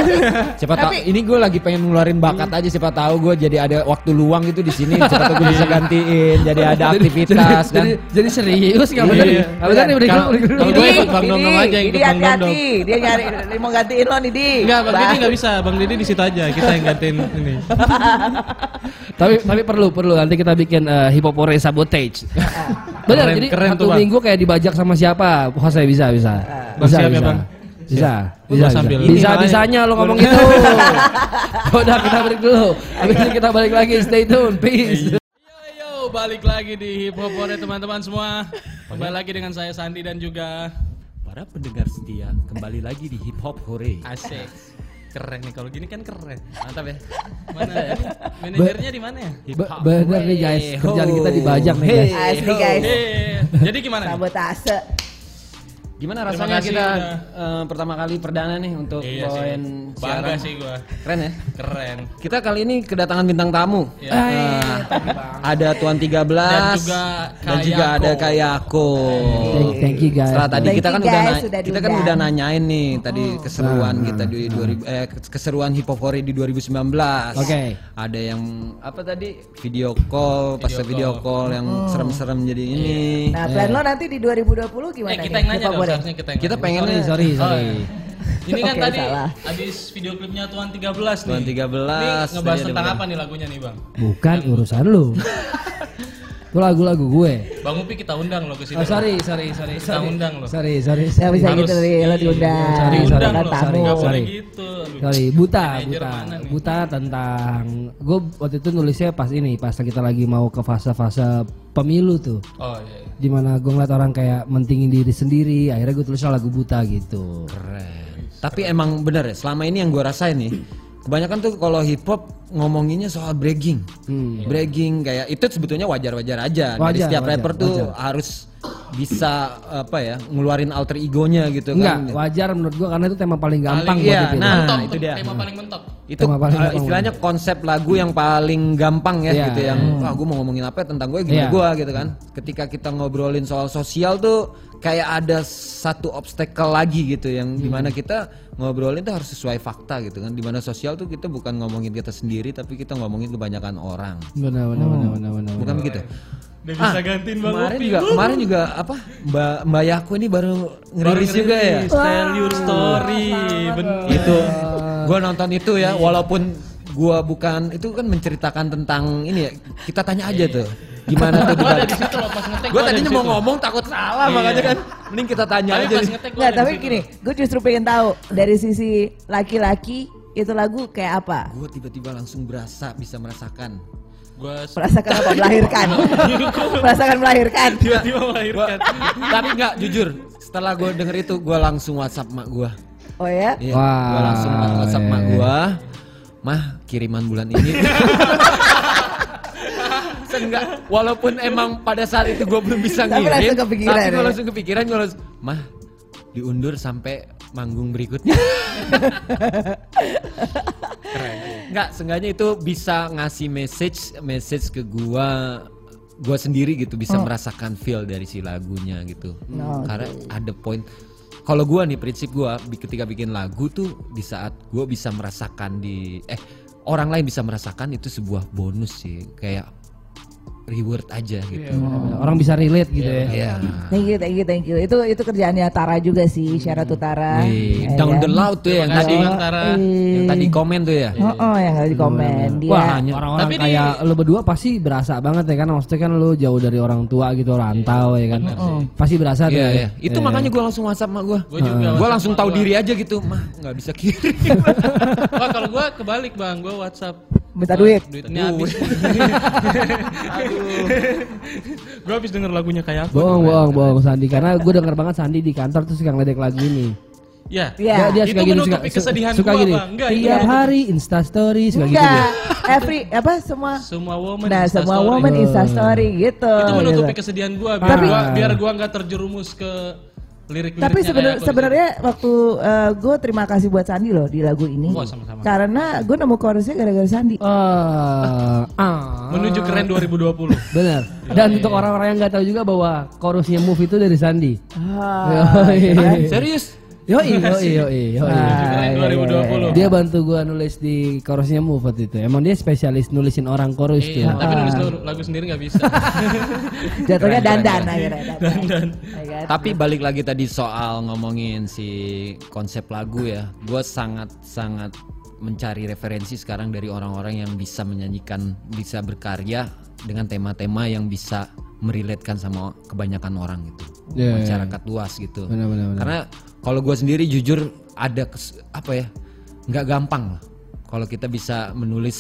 Speaker 3: Siapa tahu ini gue lagi pengen ngeluarin bakat aja siapa tahu gue jadi ada waktu luang gitu di sini siapa tahu gue bisa gantiin jadi ada aktivitas kan.
Speaker 1: Jadi, jadi serius nggak bener?
Speaker 8: Iya.
Speaker 1: Nggak bener nih break dulu.
Speaker 8: Kalau- gue ikut Bang Dom aja, ikut Bang
Speaker 2: hati-hati. Dia nyari dia mau gantiin lo nih, Di.
Speaker 8: Enggak, Bang. Didi nggak bisa. Bang Didi di situ aja. Kita yang gantiin ini.
Speaker 1: tapi tapi perlu perlu nanti kita bikin hip hop Hore sabotage. Bener,
Speaker 8: Keren-
Speaker 1: jadi
Speaker 8: keren
Speaker 1: satu
Speaker 8: tuh,
Speaker 1: minggu kayak dibajak sama siapa? Jose bisa bisa.
Speaker 8: Bang,
Speaker 1: Bisa
Speaker 8: siap ya,
Speaker 1: bisa.
Speaker 8: Bang?
Speaker 1: Bisa,
Speaker 8: Gua
Speaker 1: bisa,
Speaker 8: sambil
Speaker 1: bisa,
Speaker 8: ini
Speaker 1: bisa,
Speaker 8: makanya.
Speaker 1: bisanya lo ngomong gitu. Udah kita break dulu. Habis itu kita balik lagi. Stay tune, peace.
Speaker 8: Yo, yo, balik lagi di Hip Hop Hore teman-teman semua. Kembali lagi dengan saya Sandi dan juga
Speaker 3: Para pendengar setia kembali lagi di Hip Hop Hore.
Speaker 8: Asik. Keren nih kalau gini kan keren. Mantap ya. Mana ya? Manajernya di mana ya?
Speaker 1: Be- bener nih guys, kerjaan kita dibajak nih guys.
Speaker 2: Asli guys.
Speaker 8: Jadi gimana?
Speaker 2: Sabotase.
Speaker 3: Gimana rasanya
Speaker 8: kasih
Speaker 3: kita eh, pertama kali perdana nih untuk
Speaker 8: Iya sih.
Speaker 3: bawain
Speaker 8: Bangga
Speaker 3: siaran.
Speaker 8: sih gua.
Speaker 3: Keren ya?
Speaker 8: Keren.
Speaker 3: Kita kali ini kedatangan bintang tamu.
Speaker 8: Ya.
Speaker 3: Eh, ada Tuan 13
Speaker 8: Dan juga
Speaker 3: dan juga ada Kayako.
Speaker 1: Thank, thank you guys.
Speaker 3: Setelah tadi
Speaker 2: Thank
Speaker 3: kita kan
Speaker 2: guys,
Speaker 3: udah
Speaker 2: sudah
Speaker 3: kita kan udah nanyain nih tadi keseruan
Speaker 1: Nah,
Speaker 3: kita di 2000 eh keseruan Hip Hop Hore di 2019.
Speaker 1: Oke.
Speaker 3: Ada yang apa tadi video call, pas
Speaker 8: Video
Speaker 3: video
Speaker 8: call.
Speaker 3: call yang serem-serem jadi ini.
Speaker 2: Nah, plan lo nanti di 2020 gimana
Speaker 8: Eh, kita
Speaker 2: nih?
Speaker 8: yang nanya Seharusnya kita yang
Speaker 3: Kita pengen
Speaker 1: Sorry,
Speaker 3: nih-
Speaker 1: sorry,
Speaker 8: Oh,
Speaker 1: sorry.
Speaker 8: iya. Ini kan
Speaker 2: Oke,
Speaker 8: tadi
Speaker 2: salah.
Speaker 8: habis video klipnya Tuan 13 nih.
Speaker 3: Tuan 13,
Speaker 8: Ini ngebahas
Speaker 3: ada
Speaker 8: tentang apa nih lagunya nih, Bang?
Speaker 1: Bukan urusan lu. Itu lagu-lagu gue.
Speaker 8: Bang Upi kita undang loh ke sini.
Speaker 1: Oh, sorry, sorry, sorry.
Speaker 8: Kita
Speaker 1: sorry.
Speaker 8: undang loh.
Speaker 1: Sorry, sorry.
Speaker 2: Ya bisa
Speaker 8: Harus-
Speaker 2: gitu nih, lo diundang.
Speaker 1: Sorry, sorry,
Speaker 2: Kan
Speaker 1: sorry,
Speaker 2: tamu.
Speaker 8: boleh
Speaker 1: sorry.
Speaker 8: gitu.
Speaker 1: Sorry, buta, buta, buta tentang gue waktu itu nulisnya pas ini, pas kita lagi mau ke fase-fase pemilu tuh,
Speaker 8: Oh iya. iya.
Speaker 1: di mana gue ngeliat orang kayak mentingin diri sendiri, akhirnya gue tulisnya lagu buta gitu.
Speaker 3: Keren. Tapi emang bener ya, selama ini yang gue rasain nih, kebanyakan tuh kalau hip hop ngomonginnya soal bragging,
Speaker 1: Hmm.
Speaker 3: bragging kayak itu sebetulnya wajar-wajar aja. Dari
Speaker 1: Wajar,
Speaker 3: setiap
Speaker 1: wajar,
Speaker 3: rapper tuh
Speaker 1: wajar.
Speaker 3: harus bisa apa ya, ngeluarin alter egonya gitu
Speaker 1: Enggak,
Speaker 3: kan.
Speaker 1: wajar menurut gue karena itu tema paling gampang
Speaker 3: Paling-
Speaker 1: buat
Speaker 3: iya,
Speaker 1: dipilih.
Speaker 3: nah,
Speaker 8: mentok,
Speaker 3: itu dia.
Speaker 8: tema paling mentok.
Speaker 3: Itu
Speaker 1: Tema paling
Speaker 3: uh, istilahnya konsep lagu yang paling gampang ya
Speaker 1: Iya,
Speaker 3: gitu yang
Speaker 1: iya.
Speaker 3: wah gue mau ngomongin apa ya tentang gue gimana
Speaker 1: Iya.
Speaker 3: gue gitu kan. Ketika kita ngobrolin soal sosial tuh kayak ada satu obstacle lagi gitu yang
Speaker 1: Hmm.
Speaker 3: di mana kita ngobrolin tuh harus sesuai fakta gitu kan. Di mana sosial tuh kita bukan ngomongin kita sendiri tapi kita ngomongin kebanyakan orang.
Speaker 1: Benar, benar, benar, benar, benar.
Speaker 3: Bukan begitu?
Speaker 8: Udah bisa gantiin Bang
Speaker 3: Kemarin
Speaker 8: Upi.
Speaker 3: juga kemarin juga apa Mbak Mbak Yaku ini baru ngerilis juga ya.
Speaker 8: Tell your story. Bener.
Speaker 3: itu gua nonton itu ya walaupun gua bukan itu kan menceritakan tentang ini ya kita tanya aja tuh gimana tuh
Speaker 8: Gua ada
Speaker 3: di
Speaker 8: di situ loh pas ngetek.
Speaker 3: gua
Speaker 8: ada
Speaker 3: tadinya
Speaker 8: di
Speaker 3: mau
Speaker 8: situ.
Speaker 3: ngomong takut salah
Speaker 8: Iya.
Speaker 3: makanya kan mending kita tanya
Speaker 8: Tapi
Speaker 3: aja
Speaker 8: pas
Speaker 3: nih.
Speaker 8: ngetek gua
Speaker 2: Nggak, tapi gini, gue justru pengen tahu dari sisi laki-laki itu lagu kayak apa?
Speaker 3: gua tiba-tiba langsung berasa bisa merasakan
Speaker 8: Gua
Speaker 2: Merasakan apa? Melahirkan. Merasakan melahirkan.
Speaker 8: tiba-tiba melahirkan.
Speaker 3: tapi nggak jujur setelah gua denger itu gua langsung WhatsApp mak gua
Speaker 2: Oh ya?
Speaker 3: Iya,
Speaker 1: Wah,
Speaker 3: gua langsung WhatsApp mak
Speaker 1: iya.
Speaker 3: gua mah kiriman bulan ini Seenggak, walaupun emang pada saat itu gue belum bisa
Speaker 2: Tapi
Speaker 3: ngirim,
Speaker 2: langsung kepikiran
Speaker 3: tapi gue
Speaker 2: ya?
Speaker 3: langsung kepikiran, gue langsung, mah diundur sampai manggung berikutnya. Keren. Enggak, seenggaknya itu bisa ngasih message, message ke gua, gua sendiri gitu bisa merasakan feel dari si lagunya gitu.
Speaker 2: Oh,
Speaker 3: Karena ada poin. Kalau gua nih prinsip gua ketika bikin lagu tuh di saat gua bisa merasakan di eh orang lain bisa merasakan itu sebuah bonus sih kayak reward aja gitu.
Speaker 1: Orang bisa relate gitu ya.
Speaker 3: Iya.
Speaker 2: Thank you, thank you, thank you. Itu itu kerjaannya Tara juga sih, Syarat Utara.
Speaker 3: Wih,
Speaker 2: Ya
Speaker 3: down the loud tuh ya, yang tadi
Speaker 8: Bang Tara.
Speaker 3: yang tadi komen tuh ya.
Speaker 2: Oh, oh, yang ada di komen dia.
Speaker 1: Wah, orang-orang
Speaker 8: Tapi di-
Speaker 1: kayak lu berdua pasti berasa banget ya kan maksudnya kan lu jauh dari orang tua gitu rantau ya kan. Pasti berasa tuh.
Speaker 3: Iya,
Speaker 1: ya.
Speaker 3: iya. Itu makanya gue langsung WhatsApp sama gue.
Speaker 8: Gue juga
Speaker 3: Gue
Speaker 8: WhatsApp
Speaker 3: langsung tahu
Speaker 8: gua.
Speaker 3: diri aja gitu, mah nggak bisa kirim.
Speaker 8: Wah kalau gue kebalik bang, gue WhatsApp.
Speaker 2: Minta duit.
Speaker 8: Duitnya habis. Aduh. gue habis denger lagunya kayak apa?
Speaker 1: Bohong, bohong, bohong Sandi karena gue denger banget Sandi di kantor tuh suka ngeledek lagu ini.
Speaker 8: Ya.
Speaker 2: Iya.
Speaker 1: dia
Speaker 8: Itu
Speaker 1: suka gini suka,
Speaker 8: menutupi kesedihan
Speaker 1: suka
Speaker 8: gua,
Speaker 1: gini.
Speaker 8: Bang. Enggak,
Speaker 1: Tiap
Speaker 8: menutupi-
Speaker 1: hari Insta story suka gitu
Speaker 2: Enggak,
Speaker 1: dia.
Speaker 2: every apa semua
Speaker 8: Semua woman.
Speaker 2: Nah,
Speaker 8: Insta
Speaker 2: semua
Speaker 8: story.
Speaker 2: woman Insta story gitu.
Speaker 8: Itu menutupi
Speaker 2: gitu.
Speaker 8: kesedihan gue biar
Speaker 1: Tapi-
Speaker 8: gua biar gua nggak terjerumus ke lirik-liriknya.
Speaker 2: Tapi sebenar- sebenarnya waktu gue terima kasih buat Sandi loh di lagu ini.
Speaker 8: Oh, sama-sama.
Speaker 2: Karena gue nemu chorusnya gara-gara Sandi.
Speaker 1: Eh, ah.
Speaker 8: menuju keren 2020.
Speaker 1: Benar. Dan untuk orang-orang yang nggak tahu juga bahwa chorusnya Move itu dari Sandi.
Speaker 2: Ah.
Speaker 3: Serius?
Speaker 1: Yoi, yoi, yoi, yoi.
Speaker 8: Menuju keren
Speaker 2: iya,
Speaker 8: 2020.
Speaker 1: Dia bantu gua nulis di chorusnya Move waktu itu. Emang dia spesialis nulisin orang chorus tuh.
Speaker 8: Iya, tapi nulis lagu- lagu sendiri nggak bisa.
Speaker 2: Jatuhnya dandan akhirnya.
Speaker 8: Dan
Speaker 2: Ya kan?
Speaker 3: Tapi balik lagi tadi soal ngomongin si konsep lagu ya, gue sangat sangat mencari referensi sekarang dari orang-orang yang bisa menyanyikan, bisa berkarya dengan tema-tema yang bisa meriletkan sama kebanyakan orang gitu,
Speaker 1: Iya, iya,
Speaker 3: masyarakat luas gitu.
Speaker 1: Benar, benar, benar.
Speaker 3: Karena kalau gue sendiri jujur ada kes- apa ya, nggak gampang lah. Kalau kita bisa menulis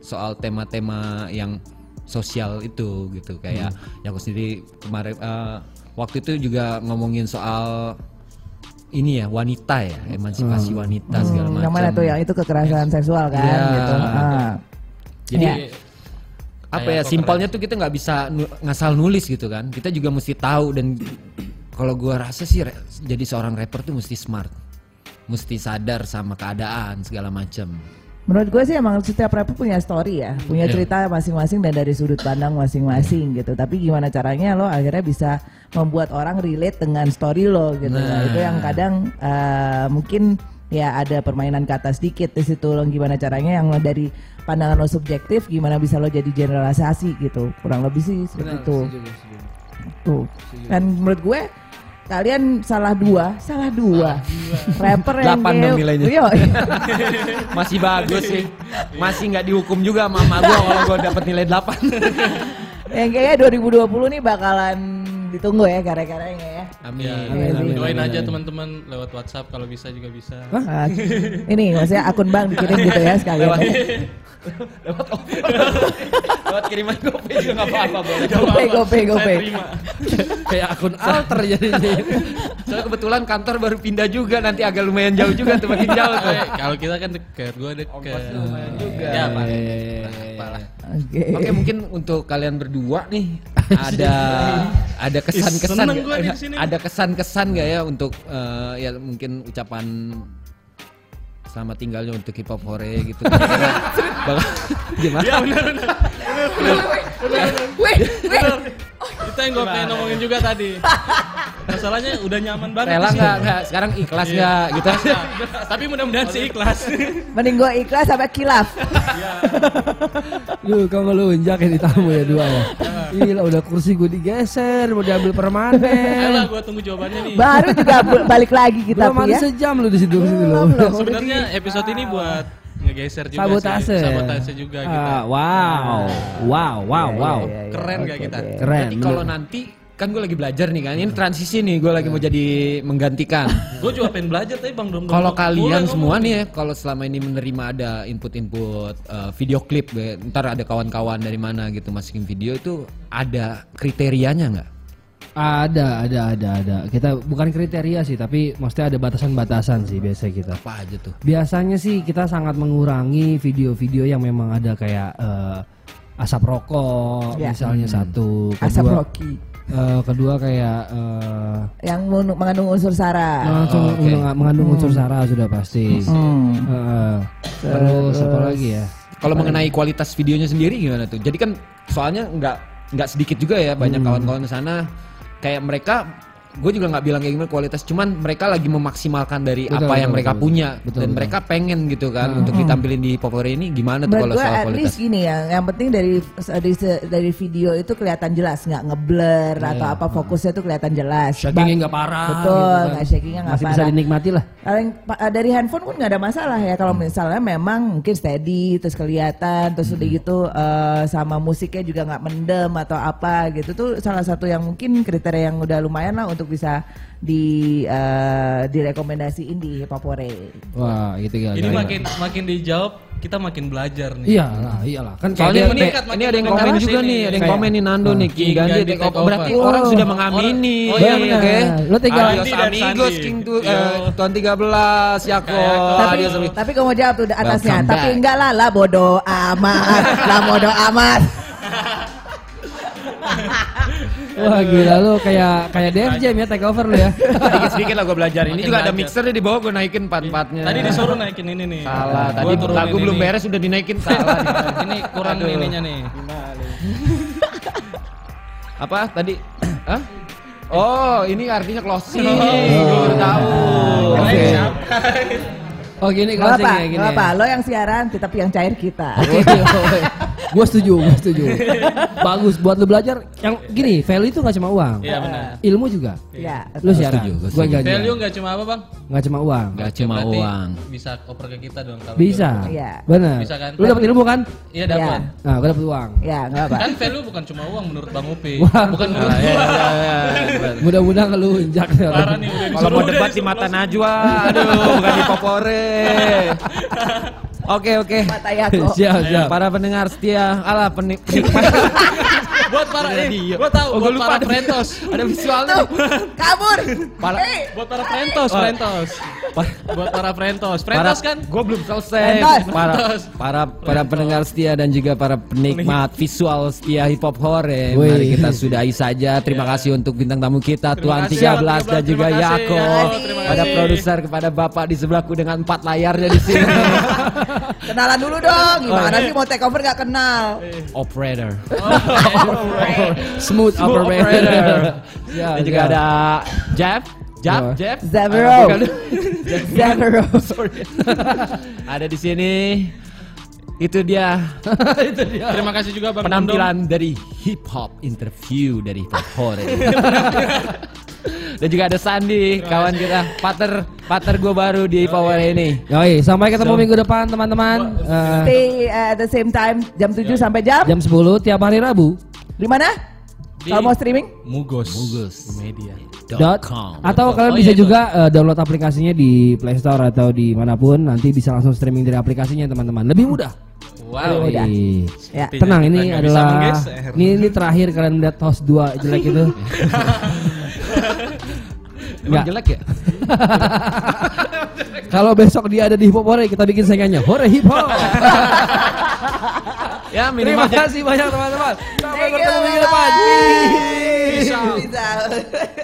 Speaker 3: soal tema-tema yang sosial itu gitu kayak yang aku sendiri kemarin eh, waktu itu juga ngomongin soal ini ya wanita ya emansipasi wanita segala macam.
Speaker 2: Yang mana tuh yang itu kekerasan seksual kan
Speaker 3: Iya.
Speaker 2: gitu. Ah.
Speaker 3: Jadi
Speaker 2: Iya.
Speaker 3: Apa ya simpelnya tuh kita nggak bisa nu- ngasal nulis gitu kan. Kita juga mesti tahu dan kalau gua rasa sih re- jadi seorang rapper tuh mesti smart. Mesti sadar sama keadaan segala macam.
Speaker 2: Menurut gue sih emang setiap rapper punya story ya, punya
Speaker 3: Iya.
Speaker 2: cerita masing-masing dan dari sudut pandang masing-masing gitu. Tapi gimana caranya lo akhirnya bisa membuat orang relate dengan story lo gitu. Nah,
Speaker 3: Nah.
Speaker 2: itu yang kadang eh, mungkin ya ada permainan kata sedikit di situ lo gimana caranya yang lo dari pandangan lo subjektif gimana bisa lo jadi generalisasi gitu. Kurang lebih sih seperti itu. Tuh. Dan menurut gue kalian salah dua, salah dua. Rapper yang
Speaker 3: Delapan dong
Speaker 2: kayak-
Speaker 3: nilainya.
Speaker 2: Iya.
Speaker 3: Masih bagus sih. Masih nggak dihukum juga sama emak gua kalau gua dapat nilai 8.
Speaker 2: yang kayaknya 2020 nih bakalan ditunggu ya karya-karyanya ya.
Speaker 3: Amin.
Speaker 8: Ya,
Speaker 2: Amin, amin,
Speaker 8: doain
Speaker 1: amin,
Speaker 8: aja
Speaker 1: amin.
Speaker 8: teman-teman lewat WhatsApp kalau bisa juga bisa.
Speaker 2: Ah, ini maksudnya akun bank dikirim gitu ya sekalian.
Speaker 3: Lewat
Speaker 2: ya.
Speaker 3: lewat lewat kiriman GoPay juga nggak apa-apa boleh.
Speaker 2: Gope, gope,
Speaker 8: Saya
Speaker 2: gope.
Speaker 8: terima.
Speaker 1: Kayak akun alter jadinya.
Speaker 3: Soalnya kebetulan kantor baru pindah juga nanti agak lumayan jauh juga tuh makin jauh tuh.
Speaker 8: Eh, kalau kita kan deket, gue deket.
Speaker 3: juga.
Speaker 8: Ya, Pak.
Speaker 1: Iya, iya, iya.
Speaker 2: Oke.
Speaker 3: Oke mungkin untuk kalian berdua nih ada ada kesan-kesan ada kesan-kesan nggak ya untuk eh, ya mungkin ucapan selamat tinggalnya untuk hip hop hore gitu Bakal- gimana
Speaker 8: Ya benar benar.
Speaker 2: Wih, wih.
Speaker 8: Itu yang gue pengen ngomongin juga tadi. Masalahnya udah nyaman banget.
Speaker 3: rela nggak nggak sekarang ikhlas
Speaker 8: Iya.
Speaker 3: nggak gitu
Speaker 8: Tapi mudah-mudahan sih ikhlas.
Speaker 2: Mending gue ikhlas sampai kilaf.
Speaker 1: Lu kamu lu injak ini tamu ya dua ya. Gila udah kursi gue digeser, mau diambil permanen.
Speaker 8: Ayolah gue tunggu jawabannya nih.
Speaker 2: Baru juga balik lagi kita
Speaker 1: Belum
Speaker 2: ya.
Speaker 1: sejam lu di situ lu.
Speaker 8: Sebenarnya episode ini buat ngegeser juga
Speaker 1: Sabotase.
Speaker 8: sih. Sabotase juga gitu.
Speaker 1: Ah, wow. Wow, wow,
Speaker 2: Iya,
Speaker 1: wow.
Speaker 2: iya, iya.
Speaker 8: Keren gak kita?
Speaker 1: Keren.
Speaker 3: Nanti kalau nanti kan gue lagi belajar nih kan ini transisi nih gue lagi mau jadi menggantikan
Speaker 8: Gue juga pengen belajar tapi bang belum.
Speaker 3: Kalau kalian semua nih ya, kalau selama ini menerima ada input-input uh, video klip, ntar ada kawan-kawan dari mana gitu masukin video itu ada kriterianya nggak?
Speaker 1: Ada, ada, ada, ada. Kita bukan kriteria sih, tapi maksudnya ada batasan-batasan sih biasa kita.
Speaker 3: Apa aja tuh?
Speaker 1: Biasanya sih kita sangat mengurangi video-video yang memang ada kayak eh, asap rokok,
Speaker 2: Ya.
Speaker 1: misalnya satu.
Speaker 2: Asap
Speaker 1: Kedua, Eh, kedua kayak eh,
Speaker 2: Yang mengandung unsur sara.
Speaker 1: langsung
Speaker 3: Oh,
Speaker 1: menga- mengandung unsur sara sudah pasti.
Speaker 2: Hmm.
Speaker 1: Eh, terus apa lagi ya?
Speaker 3: Kalau mengenai kualitas videonya sendiri gimana tuh? Jadi kan soalnya nggak nggak sedikit juga ya banyak kawan-kawan di sana kayak mereka gue juga nggak bilang kayak gimana kualitas, cuman mereka lagi memaksimalkan dari
Speaker 1: Betul,
Speaker 3: apa yang
Speaker 1: betul,
Speaker 3: mereka
Speaker 1: betul.
Speaker 3: punya
Speaker 1: Betul,
Speaker 3: dan
Speaker 1: betul.
Speaker 3: mereka pengen gitu kan untuk ditampilin di Hore ini gimana tuh kalau
Speaker 2: gue
Speaker 3: soal
Speaker 2: at
Speaker 3: kualitas?
Speaker 2: least gini ya, yang penting dari dari, dari video itu kelihatan jelas, nggak ngeblur atau apa fokusnya tuh kelihatan jelas.
Speaker 1: Shakingnya nggak parah.
Speaker 2: Betul,
Speaker 1: gitu kan.
Speaker 2: nggak shakingnya nggak
Speaker 1: Masih
Speaker 2: parah.
Speaker 1: bisa dinikmati lah.
Speaker 2: Eh, dari handphone pun nggak ada masalah ya kalau misalnya memang mungkin steady terus kelihatan terus udah gitu eh, sama musiknya juga nggak mendem atau apa gitu tuh salah satu yang mungkin kriteria yang udah lumayan lah untuk bisa di eh, direkomendasiin di Popore.
Speaker 1: Wah, gitu ya.
Speaker 11: Ini makin makin dijawab, kita makin belajar nih.
Speaker 1: Iyalah, iyalah. Kan kayak
Speaker 3: Soalnya ini,
Speaker 11: meningkat,
Speaker 3: ini ada yang komen
Speaker 11: sini.
Speaker 3: juga nih, ada yang
Speaker 1: Kayak-
Speaker 3: komen nih Nando nih, King Gandhi take over. Berarti
Speaker 2: over.
Speaker 3: orang
Speaker 2: Oh.
Speaker 3: sudah mengamini.
Speaker 11: Oh,
Speaker 1: iya,
Speaker 3: Oke.
Speaker 1: benar. Lo tinggal-
Speaker 3: Adios
Speaker 11: Andi dan
Speaker 3: amigos
Speaker 11: Sandi.
Speaker 3: King tuh eh, tahun 13 Yako.
Speaker 2: Tapi,
Speaker 3: Adios amigos.
Speaker 2: tapi kamu jawab tuh atasnya. Tapi enggak lah lah bodoh amat, lah bodoh amat.
Speaker 1: Wah gila lu kayak kayak Def Jam ya take over lu ya.
Speaker 3: Sedikit-sedikit lah gue belajar. Ini
Speaker 11: Makin
Speaker 3: juga ada
Speaker 11: belajar.
Speaker 3: mixer di bawah gue naikin part-partnya.
Speaker 11: Tadi disuruh naikin ini nih.
Speaker 3: Salah, tadi lagu belum beres udah dinaikin salah.
Speaker 11: ini kurang
Speaker 3: Aduh.
Speaker 11: ininya nih.
Speaker 3: Apa tadi? Hah? Oh, ini artinya closing.
Speaker 11: Oh.
Speaker 3: Gue baru tahu.
Speaker 1: Oke. Oh gini
Speaker 2: Gak apa,
Speaker 1: closing ya gini.
Speaker 2: gak
Speaker 1: ya.
Speaker 2: apa. Lo yang siaran, tapi yang cair kita.
Speaker 1: Gue setuju, gue setuju. Bagus buat lu belajar. Yang gini, value itu nggak cuma uang,
Speaker 11: Iya benar.
Speaker 1: ilmu juga.
Speaker 2: Ya,
Speaker 1: Lu
Speaker 3: gua
Speaker 1: gue enggak
Speaker 11: Value nggak cuma apa bang?
Speaker 1: nggak cuma uang.
Speaker 3: Gak cuma
Speaker 11: Berarti
Speaker 3: uang.
Speaker 11: Bisa oper ke kita dong kalau
Speaker 1: Bisa,
Speaker 2: Iya.
Speaker 1: benar.
Speaker 11: Bisa kan?
Speaker 1: Lu dapat ilmu kan?
Speaker 11: Iya dapat.
Speaker 1: Nah, gue dapat uang.
Speaker 2: ya gak apa.
Speaker 11: Kan value bukan cuma uang menurut Bang Upi.
Speaker 1: Wah.
Speaker 11: Bukan menurut
Speaker 3: Ah, iya,
Speaker 11: gua.
Speaker 3: iya, iya, iya.
Speaker 1: Mudah-mudahan lu injak.
Speaker 11: Parah nih
Speaker 3: Kalau mau debat di mata. Najwa, aduh bukan di Popore. Oke oke.
Speaker 2: Mata Yako.
Speaker 1: siap, siap.
Speaker 3: Para pendengar setia, alah penik penikmat.
Speaker 11: Buat para eh,
Speaker 3: Radio.
Speaker 11: gua tahu
Speaker 3: Oh,
Speaker 11: buat
Speaker 3: lupa
Speaker 11: para Frentos.
Speaker 3: Ada visualnya.
Speaker 2: Tuh, kabur.
Speaker 3: Pala-
Speaker 2: Eh,
Speaker 11: Buat para Frentos,
Speaker 3: Oh.
Speaker 11: Frentos. Buat para Frentos. Frentos kan?
Speaker 3: Gue belum selesai.
Speaker 2: Frentos.
Speaker 3: Para para para pendengar setia dan juga para penikmat visual setia hip hop hore.
Speaker 1: Wih.
Speaker 3: Mari kita sudahi saja. Terima kasih untuk bintang tamu kita Tuan
Speaker 11: kasih,
Speaker 3: 13 dan
Speaker 11: 13,
Speaker 3: juga. Yako.
Speaker 11: Ya,
Speaker 3: Pada produser kepada Bapak di sebelahku dengan empat layarnya di sini.
Speaker 2: kenalan dulu dong. Gimana
Speaker 3: Oh,
Speaker 2: sih mau take over gak kenal?
Speaker 3: Operator.
Speaker 1: Smooth
Speaker 3: Operator.
Speaker 1: operator. Ya,
Speaker 3: Dan juga
Speaker 1: ya.
Speaker 3: ada Jeff. Jeff,
Speaker 1: Oh.
Speaker 3: Jeff.
Speaker 2: Zavero.
Speaker 3: Ah.
Speaker 2: Zavero.
Speaker 3: Sorry. ada di sini. Itu dia
Speaker 11: Terima kasih juga Bang
Speaker 3: penampilan dari hip hop interview dari hip hop hore. Dan juga ada Sandi, kawan kita, pater pater gue baru di hop hore ini.
Speaker 1: Yoi, sampai ketemu
Speaker 3: So-
Speaker 1: minggu depan teman-teman. Eh,
Speaker 2: Stay uh, at the same time jam 7 sampai jam
Speaker 1: jam 10 tiap hari Rabu.
Speaker 2: Di mana? Kalau mau streaming?
Speaker 11: Mugos.
Speaker 3: Mugos.
Speaker 11: Media.
Speaker 1: Dot
Speaker 3: com.
Speaker 1: atau kalian
Speaker 11: Oh,
Speaker 1: bisa
Speaker 11: iya,
Speaker 1: juga eh, download aplikasinya di Play Store atau di mana pun nanti bisa langsung streaming dari aplikasinya teman-teman lebih mudah.
Speaker 11: Wow.
Speaker 2: Udah.
Speaker 1: Ih,
Speaker 2: Ya.
Speaker 1: Tenang ini
Speaker 11: nggak bisa
Speaker 1: adalah ini, ini terakhir kalian melihat host 2 jelek itu.
Speaker 3: Emang jelek ya?
Speaker 1: Kalau besok dia ada di Hip Hop Hore kita bikin saingannya Hore Hip Hop.
Speaker 3: Ya
Speaker 1: Terima
Speaker 3: minimal
Speaker 1: kasih banyak teman-teman. Sampai bertemu minggu depan. Peace out.
Speaker 2: Peace out.